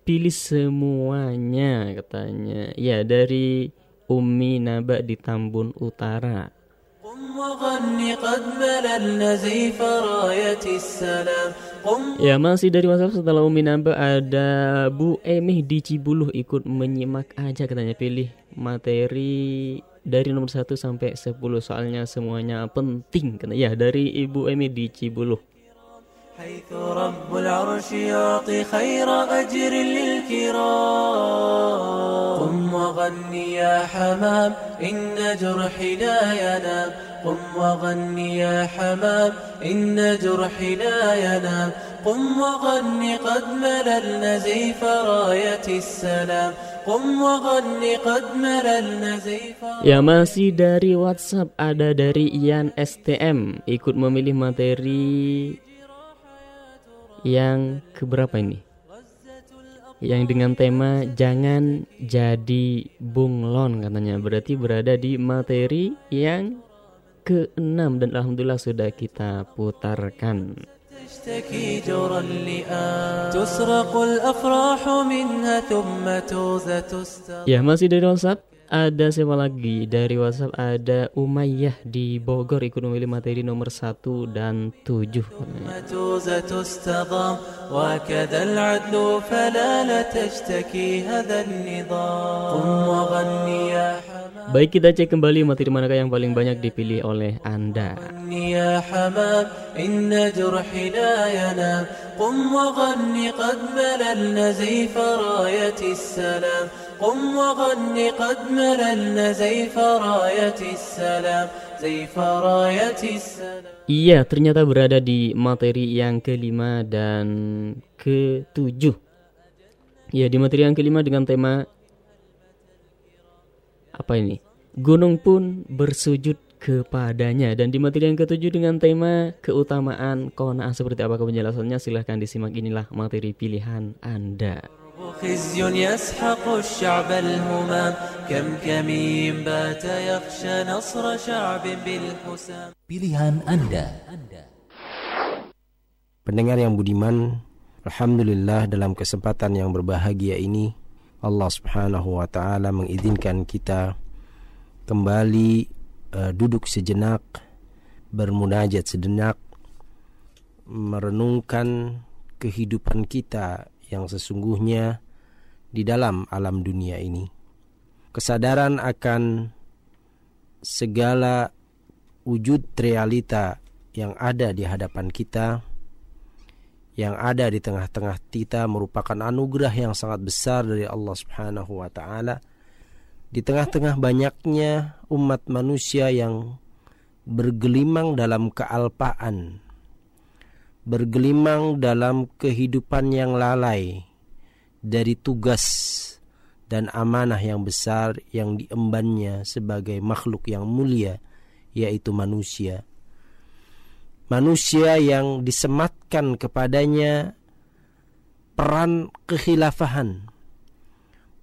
Speaker 3: pilih semuanya katanya Ya dari Umi Naba di Tambun Utara Ya masih dari WhatsApp setelah Umi Naba ada Bu Emih di Cibuluh ikut menyimak aja katanya. Pilih materi dari nomor 1 sampai 10 soalnya semuanya penting katanya. Ya dari Ibu Emih di Cibuluh
Speaker 2: حيث رب العرش يعطي خير أجر للكرام. قم وغني يا حمام إن جرحي لا ينام قم وغني يا حمام إن جرحي لا ينام قم وغني قد مللنا زيف راية السلام. قم وغني قد مللنا زيف
Speaker 3: Ya masih dari WhatsApp ada dari Ian STM ikut memilih materi. yang keberapa ini? Yang dengan tema jangan jadi bunglon katanya berarti berada di materi yang ke-6 dan alhamdulillah sudah kita putarkan.
Speaker 2: تشتكي جرى اللئام تسرق الأفراح منها ثم توزة تستغ
Speaker 3: Ya masih dari WhatsApp ada siapa lagi dari WhatsApp ada Umayyah di Bogor ikut memilih materi nomor 1 dan 7
Speaker 2: توزة تستضام وكذا العدل فلا لا تشتكي هذا النظام قم وغني يا
Speaker 3: Baik kita cek kembali materi manakah yang paling banyak dipilih oleh Anda
Speaker 2: حمام يا حمام إن جرحي لا ينام قم وغني قد مللنا زيف راية السلام قم وغني قد مللنا زيف راية السلام زيف راية السلام
Speaker 3: Iya ternyata berada di materi yang kelima dan ketujuh Ya di materi yang kelima dengan tema Apa ini? Gunung pun bersujud kepadanya Dan di materi yang ketujuh dengan tema keutamaan kona'ah Seperti apakah penjelasannya silahkan disimak inilah materi pilihan Anda
Speaker 2: خزي يسحق الشعب الهمام كم كمين بات يخشى نصر شعب بالحسام
Speaker 1: Pilihan Anda.
Speaker 17: Pendengar yang budiman, Alhamdulillah dalam kesempatan yang berbahagia ini Allah Subhanahu wa taala mengizinkan kita kembali uh, duduk sejenak bermunajat sejenak merenungkan kehidupan kita yang sesungguhnya di dalam alam dunia ini. Kesadaran akan segala wujud realita yang ada di hadapan kita yang ada di tengah-tengah kita merupakan anugerah yang sangat besar dari Allah Subhanahu wa taala. Di tengah-tengah banyaknya umat manusia yang bergelimang dalam kealpaan, bergelimang dalam kehidupan yang lalai dari tugas dan amanah yang besar yang diembannya sebagai makhluk yang mulia yaitu manusia manusia yang disematkan kepadanya peran kekhilafahan,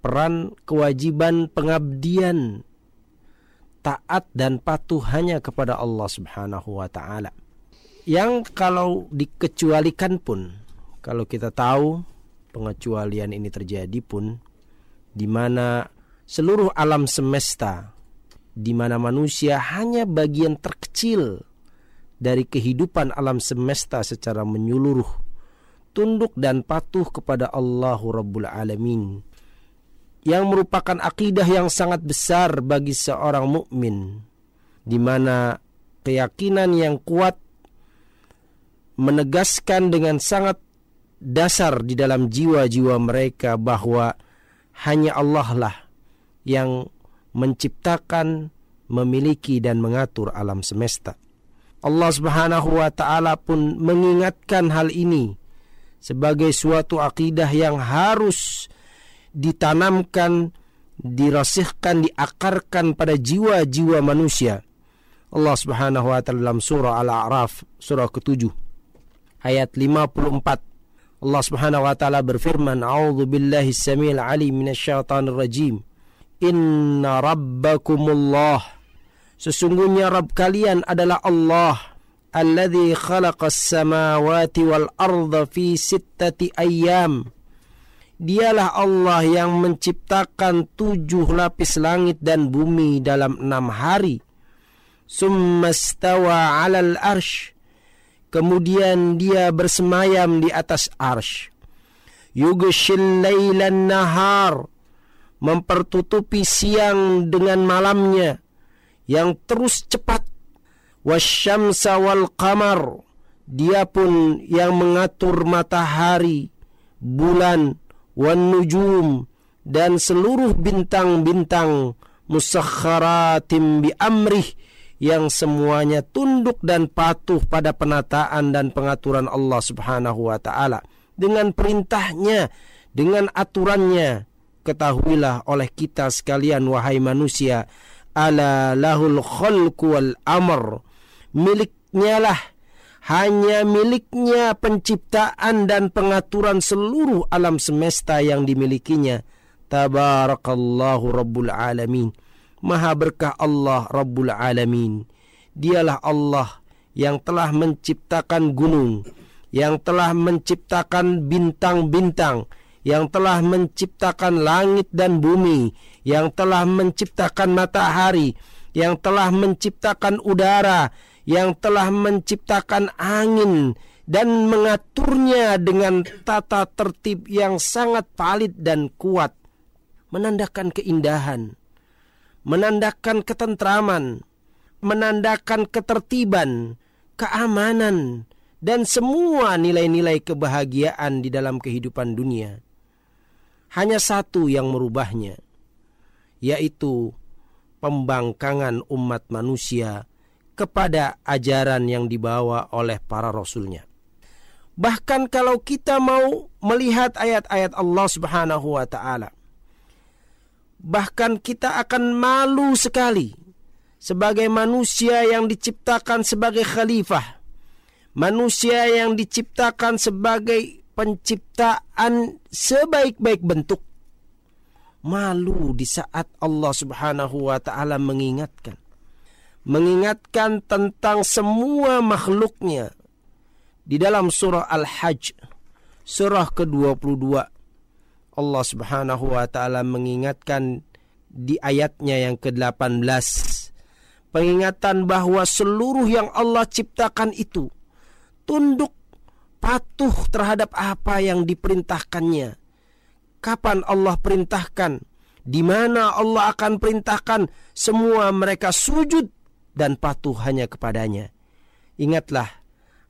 Speaker 17: peran kewajiban pengabdian, taat dan patuh hanya kepada Allah Subhanahu wa taala. Yang kalau dikecualikan pun, kalau kita tahu pengecualian ini terjadi pun di mana seluruh alam semesta di mana manusia hanya bagian terkecil dari kehidupan alam semesta secara menyeluruh tunduk dan patuh kepada Allahu Rabbul Alamin yang merupakan akidah yang sangat besar bagi seorang mukmin di mana keyakinan yang kuat menegaskan dengan sangat dasar di dalam jiwa-jiwa mereka bahwa hanya Allah lah yang menciptakan, memiliki dan mengatur alam semesta Allah Subhanahu wa taala pun mengingatkan hal ini sebagai suatu akidah yang harus ditanamkan, dirasihkan, diakarkan pada jiwa-jiwa manusia. Allah Subhanahu wa taala dalam surah Al-A'raf surah ke-7 ayat 54 Allah Subhanahu wa taala berfirman, "A'udzu billahi samil alim minasyaitonir rajim. Inna rabbakumullah." Sesungguhnya Rabb kalian adalah Allah alladzi khalaqas samawati wal arda fi sittati ayyam. Dialah Allah yang menciptakan tujuh lapis langit dan bumi dalam enam hari. Summa stawa alal arsh Kemudian dia bersemayam di atas arsh. Yugshil laylan nahar. Mempertutupi siang dengan malamnya. Yang terus cepat. Wasyamsa wal qamar. Dia pun yang mengatur matahari, bulan, wan nujum, dan seluruh bintang-bintang musakharatim bi amrih yang semuanya tunduk dan patuh pada penataan dan pengaturan Allah Subhanahu wa taala. Dengan perintahnya dengan aturannya ketahuilah oleh kita sekalian wahai manusia ala lahul khalqu wal amr. Miliknya lah hanya miliknya penciptaan dan pengaturan seluruh alam semesta yang dimilikinya. Tabarakallahu rabbul alamin Maha berkah Allah Rabbul Alamin. Dialah Allah yang telah menciptakan gunung, yang telah menciptakan bintang-bintang, yang telah menciptakan langit dan bumi, yang telah menciptakan matahari, yang telah menciptakan udara, yang telah menciptakan angin dan mengaturnya dengan tata tertib yang sangat valid dan kuat, menandakan keindahan, menandakan ketentraman, menandakan ketertiban, keamanan, dan semua nilai-nilai kebahagiaan di dalam kehidupan dunia. Hanya satu yang merubahnya, yaitu pembangkangan umat manusia kepada ajaran yang dibawa oleh para rasulnya. Bahkan kalau kita mau melihat ayat-ayat Allah Subhanahu wa taala, bahkan kita akan malu sekali sebagai manusia yang diciptakan sebagai khalifah, manusia yang diciptakan sebagai penciptaan sebaik-baik bentuk. Malu di saat Allah Subhanahu wa taala mengingatkan mengingatkan tentang semua makhluknya di dalam surah Al-Hajj surah ke-22 Allah Subhanahu wa taala mengingatkan di ayatnya yang ke-18 pengingatan bahwa seluruh yang Allah ciptakan itu tunduk patuh terhadap apa yang diperintahkannya. Kapan Allah perintahkan? Di mana Allah akan perintahkan semua mereka sujud dan patuh hanya kepadanya. Ingatlah,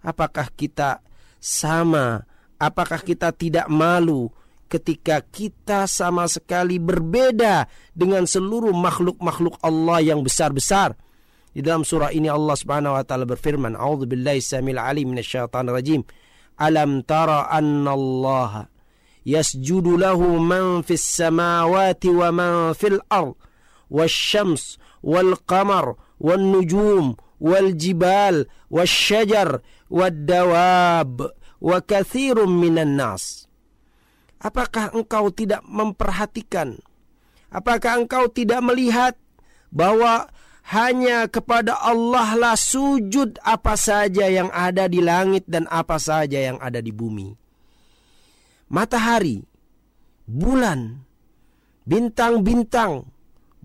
Speaker 17: apakah kita sama? Apakah kita tidak malu ketika kita sama sekali berbeda dengan seluruh makhluk-makhluk Allah yang besar-besar. Di dalam surah ini Allah Subhanahu wa taala berfirman, "A'udzu billahi samil alim minasyaitonir rajim. Alam tara anna Allah yasjudu lahu man fis samawati wa man fil ard wasyams wal qamar wan nujum wal jibal wasyajar wad dawab wa katsirun minan nas." Apakah engkau tidak memperhatikan? Apakah engkau tidak melihat bahwa hanya kepada Allah lah sujud apa saja yang ada di langit dan apa saja yang ada di bumi. Matahari, bulan, bintang-bintang,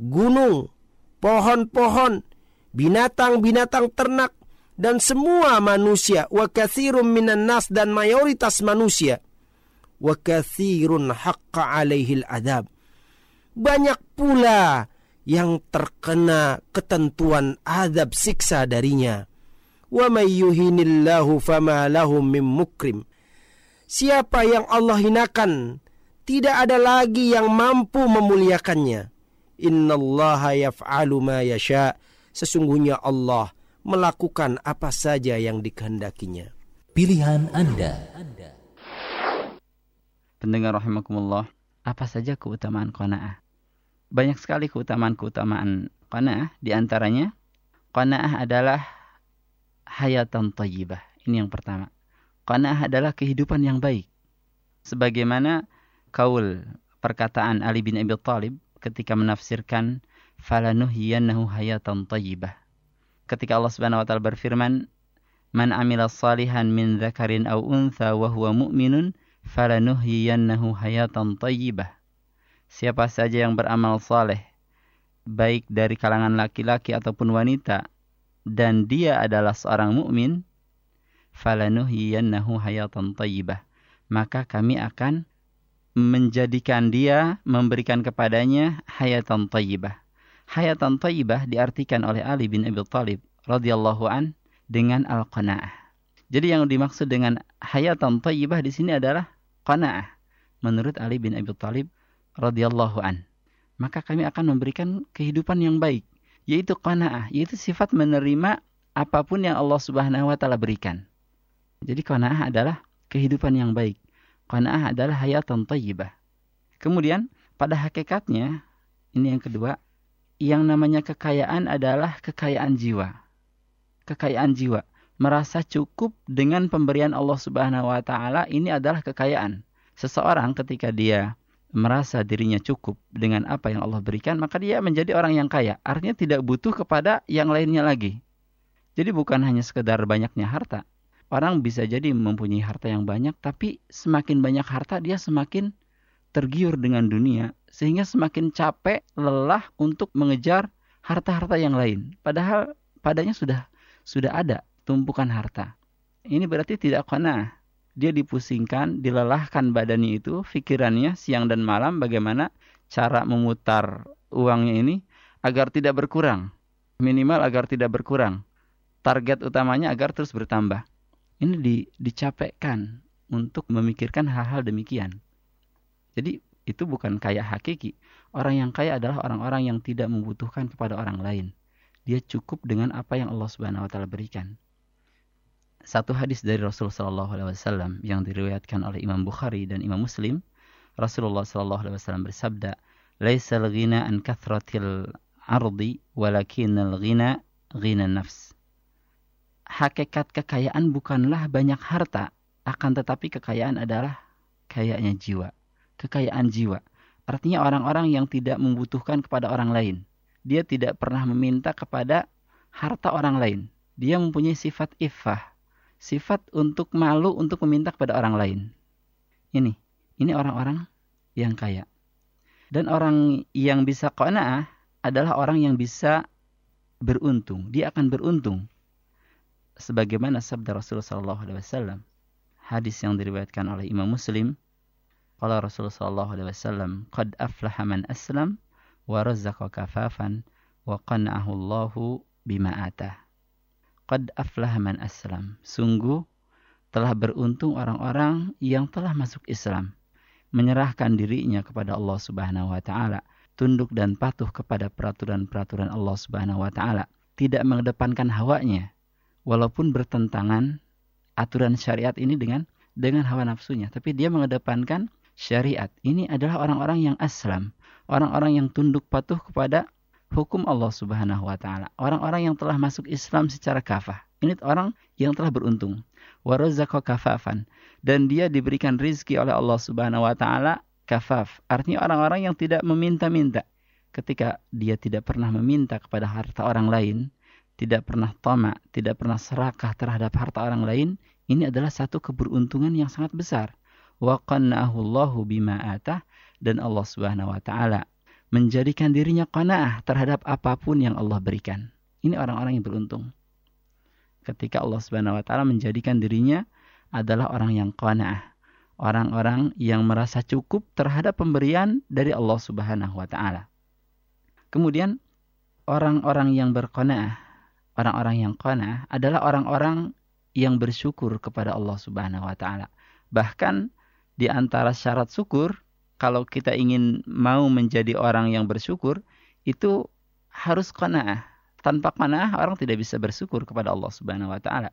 Speaker 17: gunung, pohon-pohon, binatang-binatang ternak, dan semua manusia, wa minan nas dan mayoritas manusia – wa kathirun haqqa alaihil adab. Banyak pula yang terkena ketentuan azab siksa darinya. Wa may yuhinillahu fama lahum mim mukrim. Siapa yang Allah hinakan, tidak ada lagi yang mampu memuliakannya. Innallaha yaf'alu ma yasha. Sesungguhnya Allah melakukan apa saja yang dikehendakinya.
Speaker 1: Pilihan Anda.
Speaker 18: Pendengar rahimakumullah, apa saja keutamaan qanaah? Banyak sekali keutamaan-keutamaan qanaah, di antaranya qanaah adalah hayatan thayyibah. Ini yang pertama. Qanaah adalah kehidupan yang baik. Sebagaimana kaul perkataan Ali bin Abi Thalib ketika menafsirkan falanuhyiyannahu hayatan thayyibah. Ketika Allah Subhanahu wa taala berfirman, "Man amila salihan min dzakarin aw untha wa huwa mu'minun falanuhyiyannahu hayatan thayyibah." Siapa saja yang beramal saleh baik dari kalangan laki-laki ataupun wanita dan dia adalah seorang mukmin, falanuhyiyannahu hayatan thayyibah. Maka kami akan menjadikan dia memberikan kepadanya hayatan thayyibah hayatan thayyibah diartikan oleh Ali bin Abi Thalib radhiyallahu an dengan al-qanaah. Jadi yang dimaksud dengan hayatan thayyibah di sini adalah qanaah menurut Ali bin Abi Thalib radhiyallahu an. Maka kami akan memberikan kehidupan yang baik, yaitu qanaah, yaitu sifat menerima apa pun yang Allah Subhanahu wa taala berikan. Jadi qanaah adalah kehidupan yang baik. Qanaah adalah hayatan thayyibah. Kemudian pada hakikatnya ini yang kedua, yang namanya kekayaan adalah kekayaan jiwa. Kekayaan jiwa. Merasa cukup dengan pemberian Allah Subhanahu wa taala ini adalah kekayaan. Seseorang ketika dia merasa dirinya cukup dengan apa yang Allah berikan, maka dia menjadi orang yang kaya. Artinya tidak butuh kepada yang lainnya lagi. Jadi bukan hanya sekedar banyaknya harta. Orang bisa jadi mempunyai harta yang banyak, tapi semakin banyak harta dia semakin tergiur dengan dunia sehingga semakin capek, lelah untuk mengejar harta-harta yang lain. Padahal padanya sudah sudah ada tumpukan harta. Ini berarti tidak kena. Dia dipusingkan, dilelahkan badannya itu, pikirannya siang dan malam bagaimana cara memutar uangnya ini agar tidak berkurang. Minimal agar tidak berkurang. Target utamanya agar terus bertambah. Ini di, dicapekkan untuk memikirkan hal-hal demikian. Jadi itu bukan kaya hakiki. Orang yang kaya adalah orang-orang yang tidak membutuhkan kepada orang lain. Dia cukup dengan apa yang Allah Subhanahu wa taala berikan. Satu hadis dari Rasulullah sallallahu alaihi wasallam yang diriwayatkan oleh Imam Bukhari dan Imam Muslim, Rasulullah sallallahu alaihi wasallam bersabda, "Laisal ghina an kathratil ardi, walakinnal ghina ghina nafs." Hakikat kekayaan bukanlah banyak harta, akan tetapi kekayaan adalah kayanya jiwa kekayaan jiwa. Artinya orang-orang yang tidak membutuhkan kepada orang lain. Dia tidak pernah meminta kepada harta orang lain. Dia mempunyai sifat iffah. Sifat untuk malu untuk meminta kepada orang lain. Ini. Ini orang-orang yang kaya. Dan orang yang bisa qanaah adalah orang yang bisa beruntung. Dia akan beruntung. Sebagaimana sabda Rasulullah SAW. Hadis yang diriwayatkan oleh Imam Muslim Qala Rasulullah sallallahu alaihi wasallam, "Qad aflaha man aslam wa razzaqa kafafan wa qana'ahu Allahu bima atah." Qad aflaha man aslam. Sungguh telah beruntung orang-orang yang telah masuk Islam, menyerahkan dirinya kepada Allah Subhanahu wa taala, tunduk dan patuh kepada peraturan-peraturan Allah Subhanahu wa taala, tidak mengedepankan hawanya walaupun bertentangan aturan syariat ini dengan dengan hawa nafsunya, tapi dia mengedepankan syariat. Ini adalah orang-orang yang aslam, orang-orang yang tunduk patuh kepada hukum Allah Subhanahu wa taala. Orang-orang yang telah masuk Islam secara kafah. Ini orang yang telah beruntung. Warazzaqa kafafan dan dia diberikan rizki oleh Allah Subhanahu wa taala kafaf. Artinya orang-orang yang tidak meminta-minta. Ketika dia tidak pernah meminta kepada harta orang lain, tidak pernah tamak, tidak pernah serakah terhadap harta orang lain, ini adalah satu keberuntungan yang sangat besar wa qanna'ahu Allahu bima atah dan Allah Subhanahu wa taala menjadikan dirinya qanaah terhadap apa pun yang Allah berikan. Ini orang-orang yang beruntung. Ketika Allah Subhanahu wa taala menjadikan dirinya adalah orang yang qanaah, orang-orang yang merasa cukup terhadap pemberian dari Allah Subhanahu wa taala. Kemudian orang-orang yang berqanaah, orang-orang yang qanaah adalah orang-orang yang bersyukur kepada Allah Subhanahu wa taala. Bahkan di antara syarat syukur kalau kita ingin mau menjadi orang yang bersyukur itu harus qanaah. tanpa qanaah orang tidak bisa bersyukur kepada Allah Subhanahu wa taala.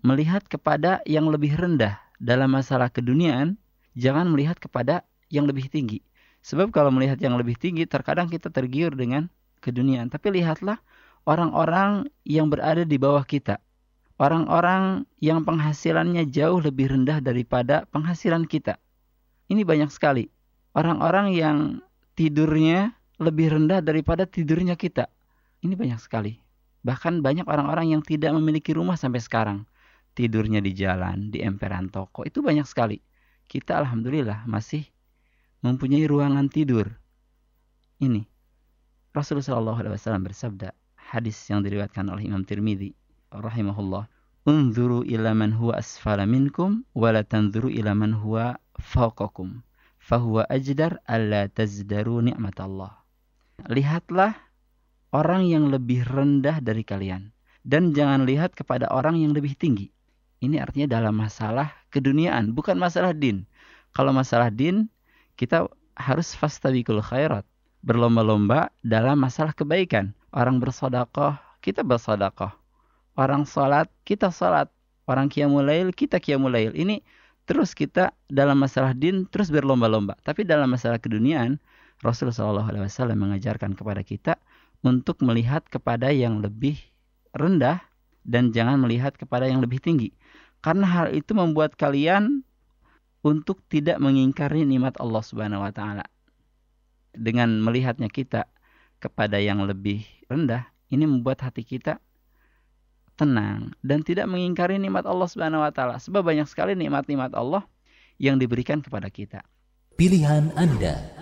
Speaker 18: Melihat kepada yang lebih rendah dalam masalah keduniaan, jangan melihat kepada yang lebih tinggi. Sebab kalau melihat yang lebih tinggi, terkadang kita tergiur dengan keduniaan. Tapi lihatlah orang-orang yang berada di bawah kita. Orang-orang yang penghasilannya jauh lebih rendah daripada penghasilan kita. Ini banyak sekali. Orang-orang yang tidurnya lebih rendah daripada tidurnya kita. Ini banyak sekali. Bahkan banyak orang-orang yang tidak memiliki rumah sampai sekarang. Tidurnya di jalan, di emperan toko. Itu banyak sekali. Kita alhamdulillah masih mempunyai ruangan tidur. Ini. Rasulullah SAW bersabda, hadis yang diriwayatkan oleh Imam Tirmidzi rahimahullah, "Unzuru ila man huwa asfala minkum wa la tanzuru ila man huwa fawqakum." Fahuwa ajdar alla tazdaru ni'mat Allah. Lihatlah orang yang lebih rendah dari kalian. Dan jangan lihat kepada orang yang lebih tinggi. Ini artinya dalam masalah keduniaan, bukan masalah din. Kalau masalah din, kita harus fastabikul khairat. Berlomba-lomba dalam masalah kebaikan. Orang bersodakoh, kita bersodakoh. Orang sholat, kita sholat. Orang kiamulail, kita kiamulail. Ini terus kita dalam masalah din terus berlomba-lomba. Tapi dalam masalah keduniaan, Rasulullah SAW mengajarkan kepada kita untuk melihat kepada yang lebih rendah dan jangan melihat kepada yang lebih tinggi. Karena hal itu membuat kalian untuk tidak mengingkari nikmat Allah Subhanahu wa taala. Dengan melihatnya kita kepada yang lebih rendah, ini membuat hati kita tenang dan tidak mengingkari nikmat Allah Subhanahu wa taala. Sebab banyak sekali nikmat-nikmat Allah yang diberikan kepada kita.
Speaker 1: Pilihan Anda.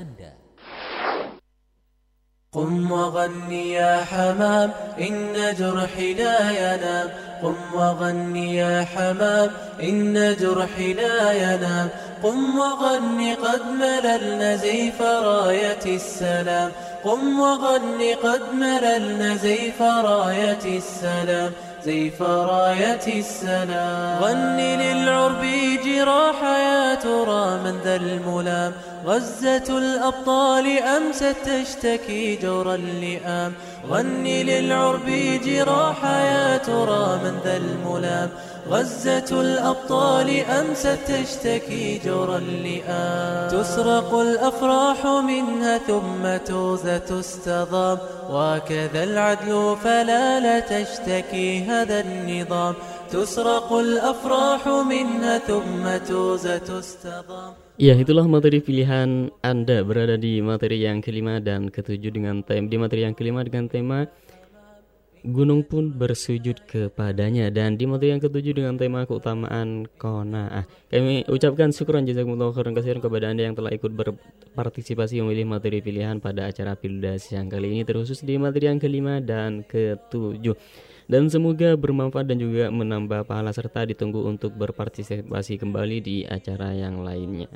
Speaker 2: قم وغني يا حمام إن جرحي لا ينام قم وغني يا حمام إن جرحي لا ينام قم وغني قد مللنا زيف راية السلام قم وغني قد مللنا زيف راية السلام زيف راية السلام غني للعرب جراح يا ترى من ذا الملام. غزة الأبطال أمست تشتكي جور اللئام. غني للعرب جراح يا ترى من ذا الملام. غزة الأبطال أمست تشتكي جور اللئام تسرق الأفراح منها ثم توزة تستضام. وكذا العدل فلا لا تشتكي هذا النظام. تسرق الأفراح منها ثم توزة تستضام.
Speaker 3: Ya, itulah materi pilihan Anda berada di materi yang kelima dan ketujuh dengan tema di materi yang kelima dengan tema Gunung pun bersujud kepadanya dan di materi yang ketujuh dengan tema keutamaan konaah. Kami ucapkan syukuran jazakumullah khairan kasihan kepada Anda yang telah ikut berpartisipasi memilih materi pilihan pada acara Pildas yang kali ini terkhusus di materi yang kelima dan ketujuh dan semoga bermanfaat dan juga menambah pahala serta ditunggu untuk berpartisipasi kembali di acara yang lainnya.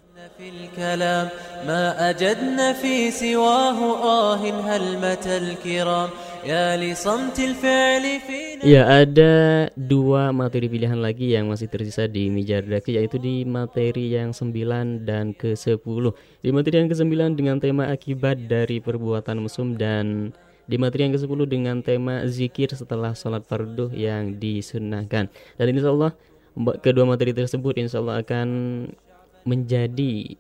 Speaker 3: Ya ada dua materi pilihan lagi yang masih tersisa di Mijardaki yaitu di materi yang 9 dan ke-10 Di materi yang ke-9 dengan tema akibat dari perbuatan mesum dan di materi yang ke-10 dengan tema zikir setelah sholat fardu yang disunnahkan. Dan insya Allah kedua materi tersebut insya Allah akan menjadi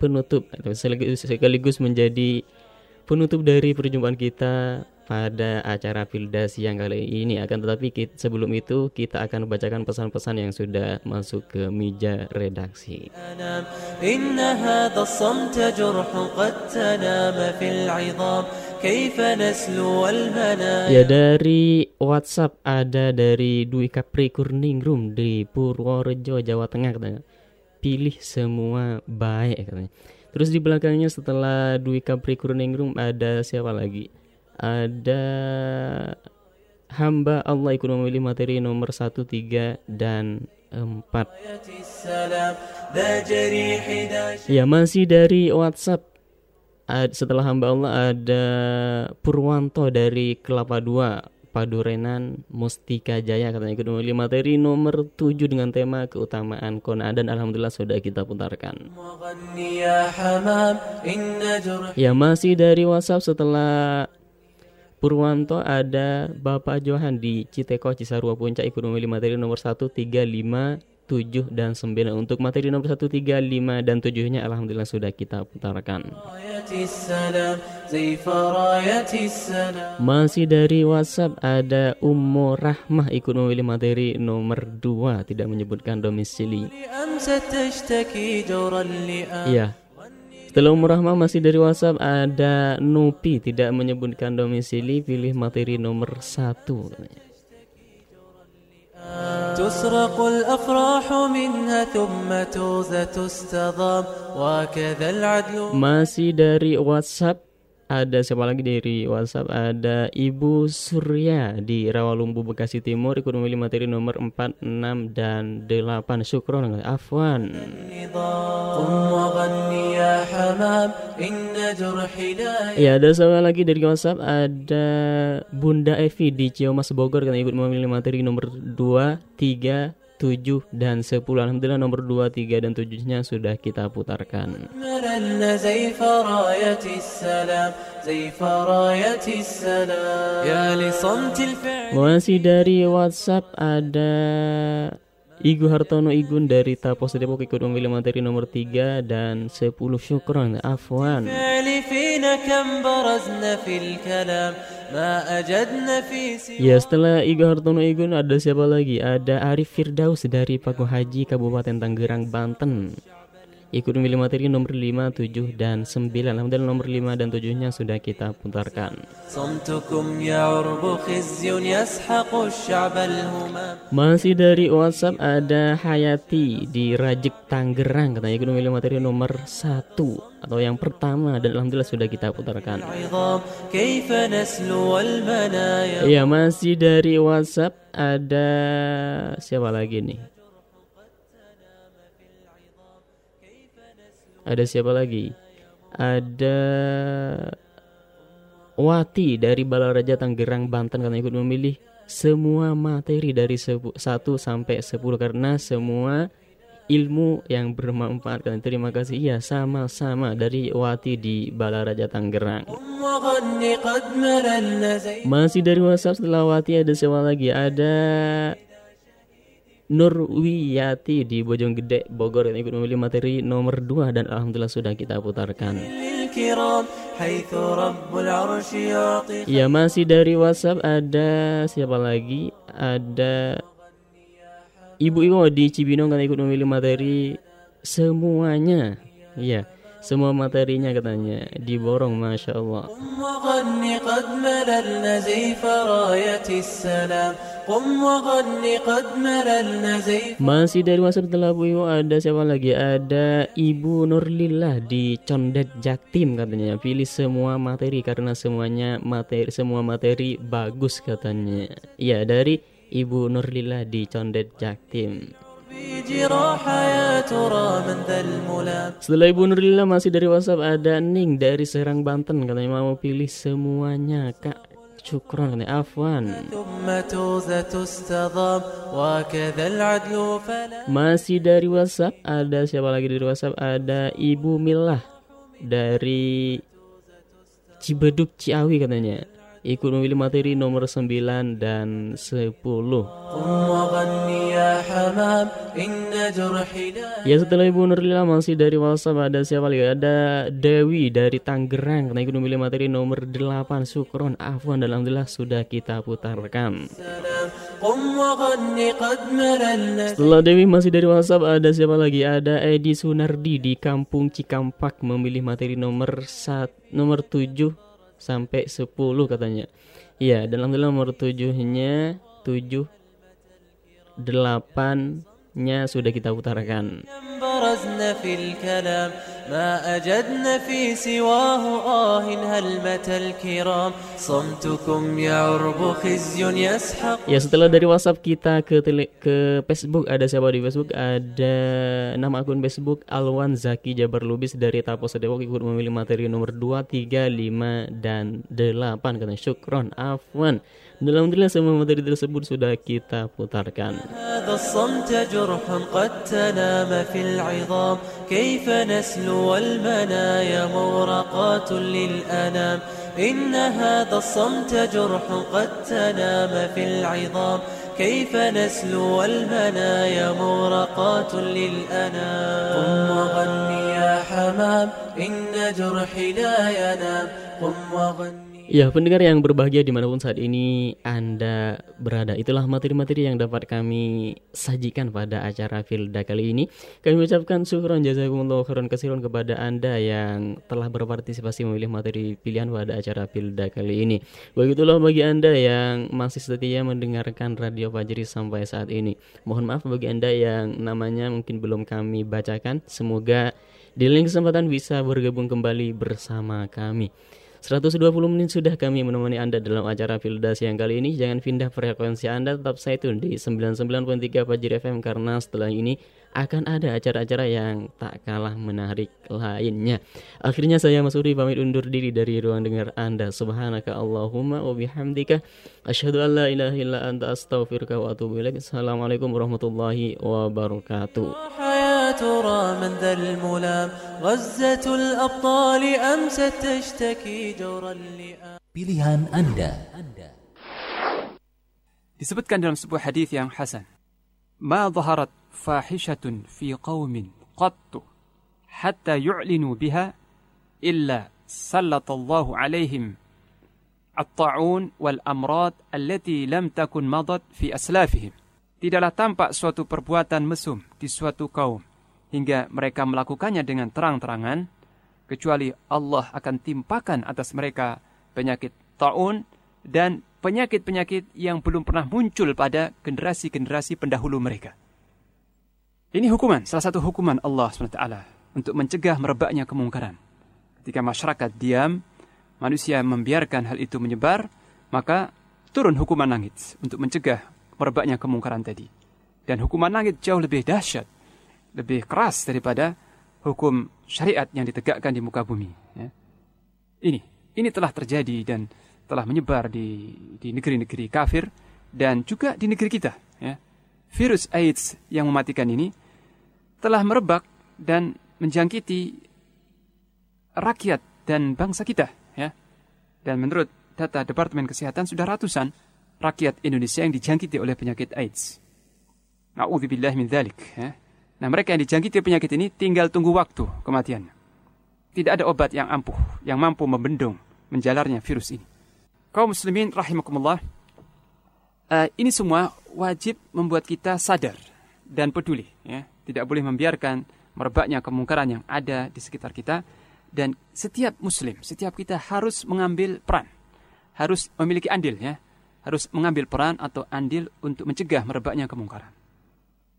Speaker 3: penutup sekaligus menjadi penutup dari perjumpaan kita pada acara Fildas yang kali ini akan tetapi kita, sebelum itu kita akan membacakan pesan-pesan yang sudah masuk ke meja redaksi. Ya dari WhatsApp ada dari Dwi Kapri Kurningrum di Purworejo Jawa Tengah katanya. Pilih semua baik katanya. Terus di belakangnya setelah Dwi Kapri Kurningrum ada siapa lagi? ada hamba Allah ikut memilih materi nomor 1, 3, dan 4 Ya masih dari WhatsApp. Setelah hamba Allah ada Purwanto dari Kelapa 2 Padurenan Mustika Jaya katanya. Memilih materi nomor 7 dengan tema keutamaan kona. Dan alhamdulillah sudah kita putarkan. Ya masih dari WhatsApp setelah Purwanto ada Bapak Johan di Citeko Cisarua Puncak. Ikut memilih materi nomor 1, 3, 5, 7 dan 9 untuk materi nomor 1, 3, 5 dan 7 nya Alhamdulillah sudah kita putarkan. Masih dari WhatsApp ada Ummu Rahmah ikut memilih materi nomor 2 tidak menyebutkan domisili. Iya. Setelah Umur Rahmah masih dari WhatsApp ada Nupi. Tidak menyebutkan domisili pilih materi nomor 1 تسرق الأفراح منها ثم توزة تستضام وكذا العدل. Masih dari WhatsApp ada siapa lagi dari WhatsApp? Ada Ibu Surya di Rawalumbu Bekasi Timur. Ikut memilih materi nomor 4, 6 dan 8 syukron. Afwan. Ya ada siapa lagi dari WhatsApp? Ada Bunda Evi di Ciamas Bogor. Kan ikut memilih materi nomor 2, 3, 7 dan 10 Alhamdulillah nomor 2, 3 dan 7 nya sudah kita putarkan. Masih dari WhatsApp ada Igu Hartono Igun dari Tapos Depok ikut memilih materi nomor 3 dan 10 syukron Afwan Ya setelah Igu Hartono Igun ada siapa lagi? Ada Arif Firdaus dari Paku Haji Kabupaten Tangerang Banten Ikut memilih materi nomor 5, 7, dan 9 Alhamdulillah nomor 5 dan 7 nya sudah kita putarkan. Masih dari WhatsApp ada Hayati di Rajek Tangerang. Katanya ikut memilih materi nomor 1 Atau yang pertama dan Alhamdulillah sudah kita putarkan. Iya masih dari WhatsApp ada siapa lagi nih Ada siapa lagi? Ada Wati dari Balaraja Tangerang Banten karena ikut memilih semua materi dari 1 sampai 10 karena semua ilmu yang bermanfaat kan terima kasih. Iya sama-sama dari Wati di Balaraja Tangerang masih dari WhatsApp setelah Wati ada siapa lagi? Ada Nurwiyati di Bojonggede Bogor yang ikut memilih materi nomor 2 dan alhamdulillah sudah kita putarkan. Ya masih dari WhatsApp ada siapa lagi? Ada Ibu Iwo di Cibinong kan ikut memilih materi semuanya. Iya. Semua materinya katanya. Diborong Masya Allah. Masih dari masa setelah Bu Iwo ada siapa lagi? Ada Ibu Nurlillah di Condet Jaktim katanya. Pilih semua materi karena semuanya materi semua materi bagus katanya. Iya dari Ibu Nurlillah di Condet Jaktim setelah Ibu Nurlila masih dari WhatsApp ada Ning dari Serang Banten. Katanya mau pilih semuanya Kak. Syukron katanya. Afwan. Masih dari WhatsApp ada siapa lagi dari WhatsApp? Ada Ibu Milah dari Cibeduk Ciawi katanya ikut memilih materi nomor 9 dan 10. Ya setelah Ibu Nurlila masih dari WhatsApp ada siapa lagi? Ada Dewi dari Tangerang karena ikut memilih materi nomor 8 Sukron Afwan dan Alhamdulillah sudah kita putarkan. Setelah Dewi masih dari WhatsApp ada siapa lagi? Ada Edi Sunardi di Kampung Cikampak memilih materi nomor 1 nomor 7 sampai 10 katanya. Iya, dan alhamdulillah nomor 7-nya 7 8 nya sudah kita utarakan. Ya setelah dari WhatsApp kita ke tele, ke Facebook ada siapa di Facebook? Ada nama akun Facebook Alwan Zaki Jabar Lubis dari Tapos Depok ikut memilih materi nomor 2, 3, 5 dan 8 kata syukron afwan Alhamdulillah semua materi tersebut sudah kita putarkan.
Speaker 2: إن هذا الصمت جرح قد تنام في العظام. كيف نسلو والمنايا مغرقات للأنام؟ قم وغني يا حمام إن جرحي لا ينام. قم وغني
Speaker 3: Ya, pendengar yang berbahagia di mana pun saat ini Anda berada. Itulah materi-materi yang dapat kami sajikan pada acara Filda kali ini. Kami ucapkan syukuran jazakumullah khairan kasiron kepada Anda yang telah berpartisipasi memilih materi pilihan pada acara Filda kali ini. Begitulah bagi Anda yang masih setia mendengarkan Radio Fajri sampai saat ini. Mohon maaf bagi Anda yang namanya mungkin belum kami bacakan. Semoga di lain kesempatan bisa bergabung kembali bersama kami 120 menit sudah kami menemani Anda dalam acara Fildas yang kali ini. Jangan pindah frekuensi Anda, tetap saya tune di 99.3 Fajri FM karena setelah ini akan ada acara-acara yang tak kalah menarik lainnya. Akhirnya saya Mas Uri pamit undur diri dari ruang dengar Anda. Subhanaka Allahumma wa bihamdika asyhadu an la ilaha illa anta astaghfiruka wa atubu ilaik. Assalamualaikum warahmatullahi wabarakatuh.
Speaker 2: ترى من ذا الملام غزة الأبطال أمست تشتكي جور اللئام
Speaker 1: Pilihan Anda.
Speaker 19: Disebutkan dalam sebuah hadis yang hasan. Ma zaharat fahishatun fi qaumin qattu hatta yu'linu biha illa sallallahu alaihim at-ta'un wal amrad allati lam takun madat fi aslafihim. Tidaklah tampak suatu perbuatan mesum di suatu kaum hingga mereka melakukannya dengan terang-terangan kecuali Allah akan timpakan atas mereka penyakit taun dan penyakit-penyakit yang belum pernah muncul pada generasi-generasi pendahulu mereka. Ini hukuman, salah satu hukuman Allah SWT untuk mencegah merebaknya kemungkaran. Ketika masyarakat diam, manusia membiarkan hal itu menyebar, maka turun hukuman langit untuk mencegah merebaknya kemungkaran tadi. Dan hukuman langit jauh lebih dahsyat, lebih keras daripada hukum syariat yang ditegakkan di muka bumi. Ya. Ini, ini telah terjadi dan telah menyebar di di negeri-negeri kafir dan juga di negeri kita. Ya. Virus AIDS yang mematikan ini telah merebak dan menjangkiti rakyat dan bangsa kita. Ya. Dan menurut data Departemen Kesehatan sudah ratusan rakyat Indonesia yang dijangkiti oleh penyakit AIDS. Na'udzubillah min dzalik. Ya. Nah mereka yang dijangkiti penyakit ini tinggal tunggu waktu kematian. Tidak ada obat yang ampuh, yang mampu membendung menjalarnya virus ini kaum muslimin rahimakumullah, uh, ini semua wajib membuat kita sadar dan peduli. Ya. Tidak boleh membiarkan merebaknya kemungkaran yang ada di sekitar kita. Dan setiap muslim, setiap kita harus mengambil peran. Harus memiliki andil ya. Harus mengambil peran atau andil untuk mencegah merebaknya kemungkaran.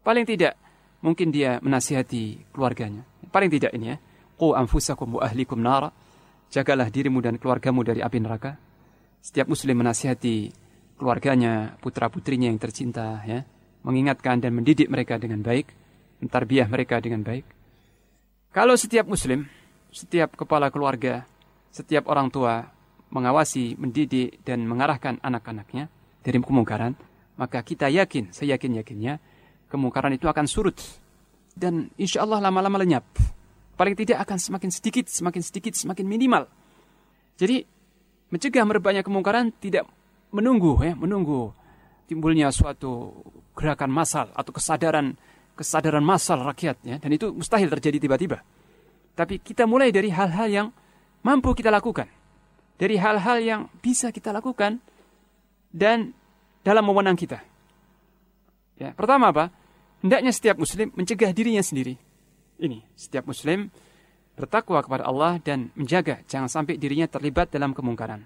Speaker 19: Paling tidak, mungkin dia menasihati keluarganya. Paling tidak ini ya. Qu anfusakum wa ahlikum nara. Jagalah dirimu dan keluargamu dari api neraka setiap muslim menasihati keluarganya, putra-putrinya yang tercinta ya, mengingatkan dan mendidik mereka dengan baik, mentarbiah mereka dengan baik. Kalau setiap muslim, setiap kepala keluarga, setiap orang tua mengawasi, mendidik dan mengarahkan anak-anaknya dari kemungkaran, maka kita yakin, saya yakin-yakinnya, kemungkaran itu akan surut dan insya Allah lama-lama lenyap. Paling tidak akan semakin sedikit, semakin sedikit, semakin minimal. Jadi mencegah merebaknya kemungkaran tidak menunggu ya, menunggu timbulnya suatu gerakan massal atau kesadaran kesadaran massal rakyat ya, dan itu mustahil terjadi tiba-tiba. Tapi kita mulai dari hal-hal yang mampu kita lakukan. Dari hal-hal yang bisa kita lakukan dan dalam wewenang kita. Ya, pertama apa? Hendaknya setiap muslim mencegah dirinya sendiri. Ini, setiap muslim bertakwa kepada Allah dan menjaga jangan sampai dirinya terlibat dalam kemungkaran.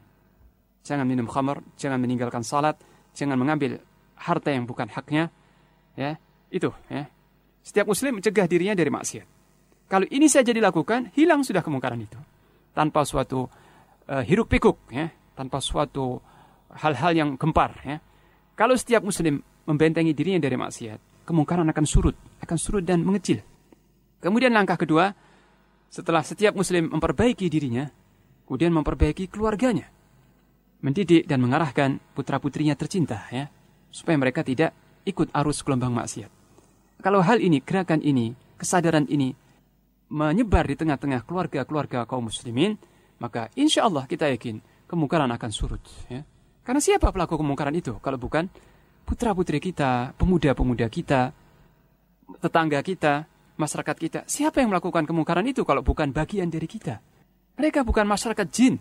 Speaker 19: Jangan minum khamar, jangan meninggalkan salat, jangan mengambil harta yang bukan haknya. Ya, itu ya. Setiap muslim mencegah dirinya dari maksiat. Kalau ini saja dilakukan, hilang sudah kemungkaran itu. Tanpa suatu uh, hiruk pikuk ya, tanpa suatu hal-hal yang gempar ya. Kalau setiap muslim membentengi dirinya dari maksiat, kemungkaran akan surut, akan surut dan mengecil. Kemudian langkah kedua, setelah setiap muslim memperbaiki dirinya, kemudian memperbaiki keluarganya. Mendidik dan mengarahkan putra-putrinya tercinta ya, supaya mereka tidak ikut arus gelombang maksiat. Kalau hal ini, gerakan ini, kesadaran ini menyebar di tengah-tengah keluarga-keluarga kaum muslimin, maka insya Allah kita yakin kemungkaran akan surut. Ya. Karena siapa pelaku kemungkaran itu kalau bukan putra-putri kita, pemuda-pemuda kita, tetangga kita, masyarakat kita. Siapa yang melakukan kemungkaran itu kalau bukan bagian dari kita? Mereka bukan masyarakat jin.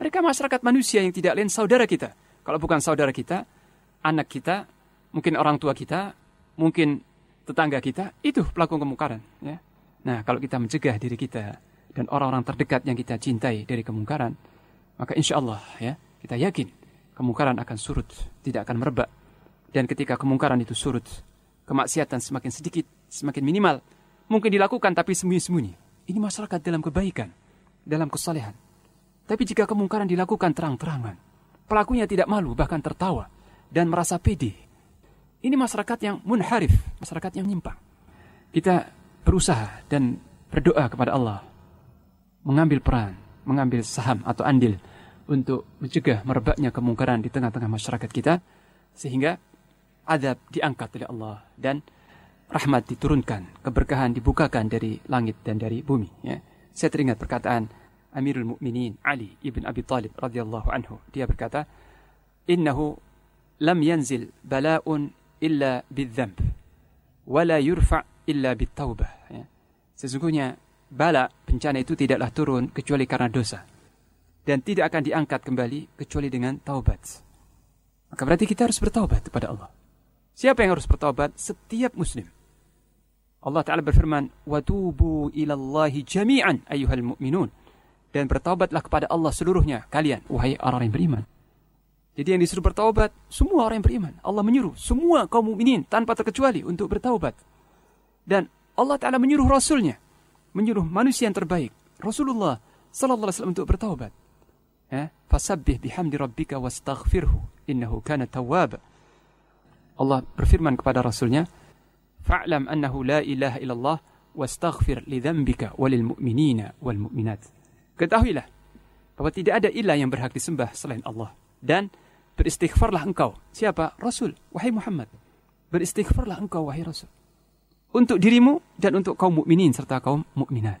Speaker 19: Mereka masyarakat manusia yang tidak lain saudara kita. Kalau bukan saudara kita, anak kita, mungkin orang tua kita, mungkin tetangga kita, itu pelaku kemungkaran. Ya. Nah, kalau kita mencegah diri kita dan orang-orang terdekat yang kita cintai dari kemungkaran, maka insya Allah ya kita yakin kemungkaran akan surut, tidak akan merebak. Dan ketika kemungkaran itu surut, kemaksiatan semakin sedikit, semakin minimal. Mungkin dilakukan tapi sembunyi-sembunyi. Ini masyarakat dalam kebaikan, dalam kesalehan. Tapi jika kemungkaran dilakukan terang-terangan, pelakunya tidak malu bahkan tertawa dan merasa pede. Ini masyarakat yang munharif, masyarakat yang nyimpang. Kita berusaha dan berdoa kepada Allah mengambil peran, mengambil saham atau andil untuk mencegah merebaknya kemungkaran di tengah-tengah masyarakat kita sehingga adab diangkat oleh Allah dan rahmat diturunkan, keberkahan dibukakan dari langit dan dari bumi. Ya. Saya teringat perkataan Amirul Mukminin Ali ibn Abi Talib radhiyallahu anhu. Dia berkata, "Innahu lam yanzil bala'un illa bidzamb, wa la yurfa' illa bittaubah." Ya. Sesungguhnya bala bencana itu tidaklah turun kecuali karena dosa dan tidak akan diangkat kembali kecuali dengan taubat. Maka berarti kita harus bertaubat kepada Allah. Siapa yang harus bertobat? Setiap muslim. Allah Ta'ala berfirman, وَتُوبُوا إِلَى اللَّهِ جَمِيعًا أَيُّهَا الْمُؤْمِنُونَ Dan bertaubatlah kepada Allah seluruhnya, kalian, wahai orang yang beriman. Jadi yang disuruh bertaubat, semua orang yang beriman. Allah menyuruh semua kaum mukminin tanpa terkecuali untuk bertaubat. Dan Allah Ta'ala menyuruh Rasulnya, menyuruh manusia yang terbaik, Rasulullah Sallallahu Alaihi Wasallam untuk bertaubat. Ya, fasabbih bihamdi rabbika wastaghfirhu innahu kana tawwaba. Allah berfirman kepada Rasulnya, Fa'lam annahu la ilaha illallah wastaghfir li dzambika walil mu'minina wal mu'minat. Ketahuilah bahwa tidak ada ilah yang berhak disembah selain Allah dan beristighfarlah engkau. Siapa? Rasul, wahai Muhammad. Beristighfarlah engkau wahai Rasul. Untuk dirimu dan untuk kaum mukminin serta kaum mukminat.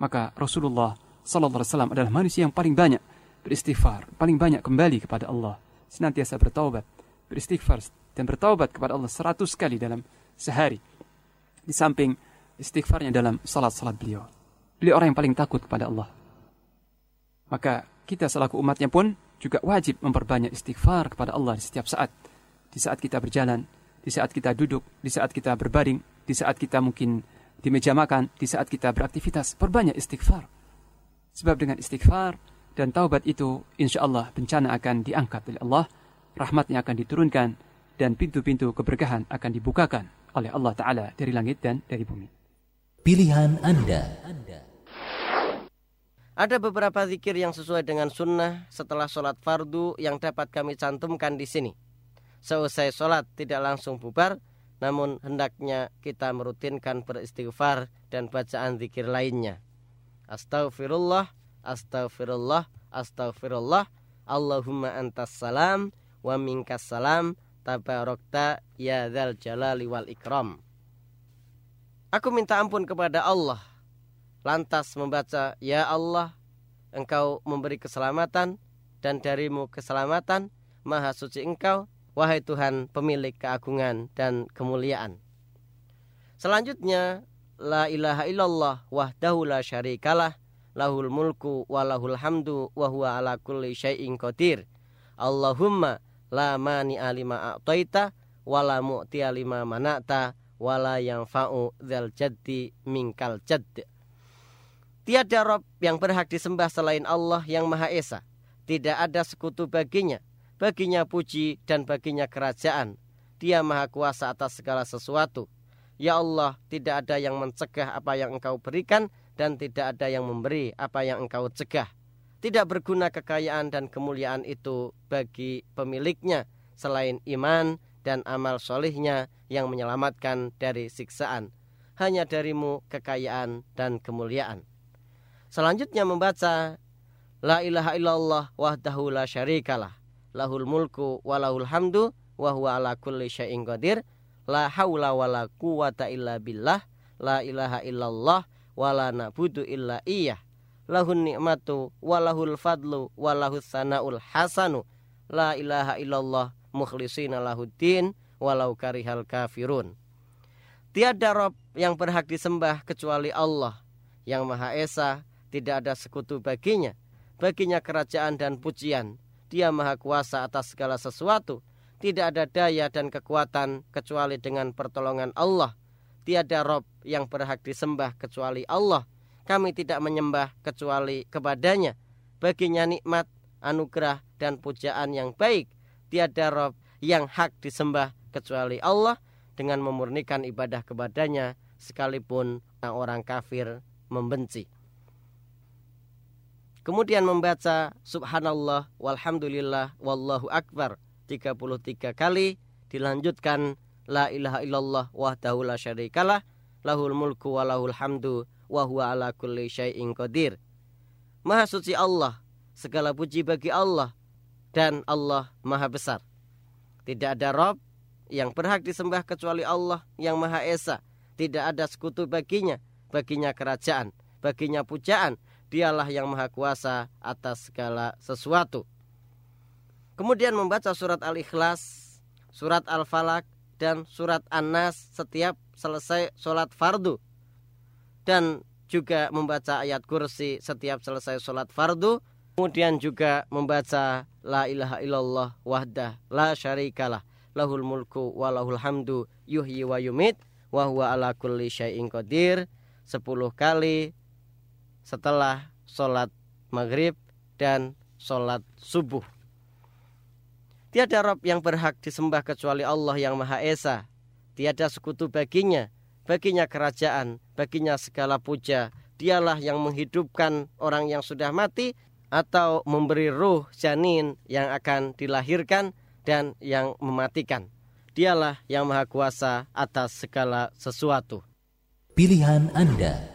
Speaker 19: Maka Rasulullah sallallahu alaihi wasallam adalah manusia yang paling banyak beristighfar, paling banyak kembali kepada Allah, senantiasa bertaubat, beristighfar dan bertaubat kepada Allah seratus kali dalam sehari. Di samping istighfarnya dalam salat-salat beliau. Beliau orang yang paling takut kepada Allah. Maka kita selaku umatnya pun juga wajib memperbanyak istighfar kepada Allah di setiap saat. Di saat kita berjalan, di saat kita duduk, di saat kita berbaring, di saat kita mungkin di meja makan, di saat kita beraktivitas, perbanyak istighfar. Sebab dengan istighfar dan taubat itu, insya Allah bencana akan diangkat oleh Allah, rahmatnya akan diturunkan, dan pintu-pintu keberkahan akan dibukakan oleh Allah Ta'ala dari langit dan dari bumi.
Speaker 1: Pilihan Anda.
Speaker 20: Ada beberapa zikir yang sesuai dengan sunnah setelah sholat fardu yang dapat kami cantumkan di sini. Seusai sholat tidak langsung bubar, namun hendaknya kita merutinkan beristighfar dan bacaan zikir lainnya. Astaghfirullah, astaghfirullah, astaghfirullah, Allahumma antas salam, wa minkas salam, tabarokta ya dzal jalali wal ikram. Aku minta ampun kepada Allah. Lantas membaca, Ya Allah, Engkau memberi keselamatan dan darimu keselamatan, Maha suci Engkau, wahai Tuhan pemilik keagungan dan kemuliaan. Selanjutnya, La ilaha illallah wahdahu la syarikalah, lahul mulku wa lahul hamdu wa ala kulli syai'in qadir. Allahumma la mani alima a'taita wala mu'ti alima manata wala yang fa'u dzal jaddi mingkal jadd. Tiada Rob yang berhak disembah selain Allah yang Maha Esa. Tidak ada sekutu baginya. Baginya puji dan baginya kerajaan. Dia Maha Kuasa atas segala sesuatu. Ya Allah, tidak ada yang mencegah apa yang engkau berikan dan tidak ada yang memberi apa yang engkau cegah. Tidak berguna kekayaan dan kemuliaan itu bagi pemiliknya selain iman dan amal solihnya yang menyelamatkan dari siksaan. Hanya darimu kekayaan dan kemuliaan. Selanjutnya membaca La ilaha illallah wahdahu la syarikalah. Lahul mulku walahul hamdu wa huwa ala kulli syai'in qadir. La haula wala quwata illa billah. La ilaha illallah wa la na'budu illa iyah lahun nikmatu walahul fadlu walahus sanaul hasanu. La ilaha illallah mukhlishina lahuddin walau karihal kafirun. Tiada rob yang berhak disembah kecuali Allah yang maha esa tidak ada sekutu baginya. Baginya kerajaan dan pujian. Dia maha kuasa atas segala sesuatu. Tidak ada daya dan kekuatan kecuali dengan pertolongan Allah. Tiada rob yang berhak disembah kecuali Allah kami tidak menyembah kecuali kepadanya. Baginya nikmat, anugerah, dan pujaan yang baik. Tiada Rob yang hak disembah kecuali Allah dengan memurnikan ibadah kepadanya sekalipun orang kafir membenci. Kemudian membaca subhanallah walhamdulillah wallahu akbar 33 kali dilanjutkan la ilaha illallah wahdahu la syarikalah lahul mulku wa hamdu wa huwa ala kulli syai'in qadir. Maha suci Allah, segala puji bagi Allah dan Allah Maha besar. Tidak ada rob yang berhak disembah kecuali Allah yang Maha Esa. Tidak ada sekutu baginya, baginya kerajaan, baginya pujaan. Dialah yang Maha Kuasa atas segala sesuatu. Kemudian membaca surat Al-Ikhlas, surat Al-Falak, dan surat An-Nas setiap selesai sholat fardu dan juga membaca ayat kursi setiap selesai sholat fardu kemudian juga membaca la ilaha illallah wahdah la syarikalah lahul mulku wa lahul hamdu yuhyi wa yumit wa huwa ala kulli syai'in qadir 10 kali setelah sholat maghrib dan sholat subuh. Tiada Rob yang berhak disembah kecuali Allah yang Maha Esa. Tiada sekutu baginya baginya kerajaan, baginya segala puja. Dialah yang menghidupkan orang yang sudah mati atau memberi ruh janin yang akan dilahirkan dan yang mematikan. Dialah yang maha kuasa atas segala sesuatu.
Speaker 1: Pilihan Anda.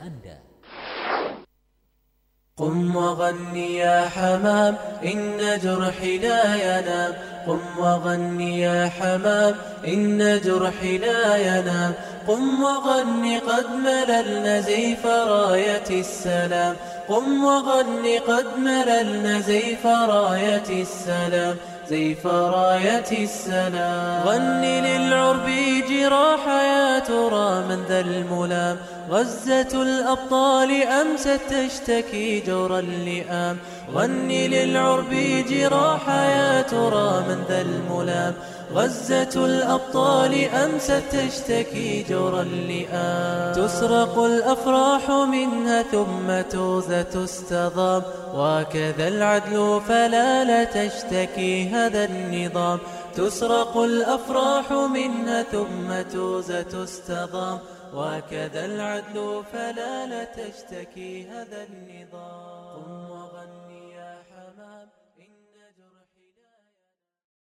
Speaker 2: قم وغني يا حمام إن جرحي لا ينام. قم وغني يا حمام إن جرحي لا ينام. قم وغن قد مللنا زيف راية السلام. قم وغن قد مللنا زيف راية السلام. زيف راية السلام. غني للعرب جراح يا ترى من ذا الملام. غزة الأبطال أمست تشتكي جور اللئام غني للعرب جراح يا ترى من ذا الملام. غزة الأبطال أمست تشتكي جور اللئام تسرق الأفراح منها ثم توزة تستضام. وكذا العدل فلا لا تشتكي هذا النظام. تسرق الأفراح منها ثم توزة تستضام. وكذا العدل فلا لا تشتكي هذا النظام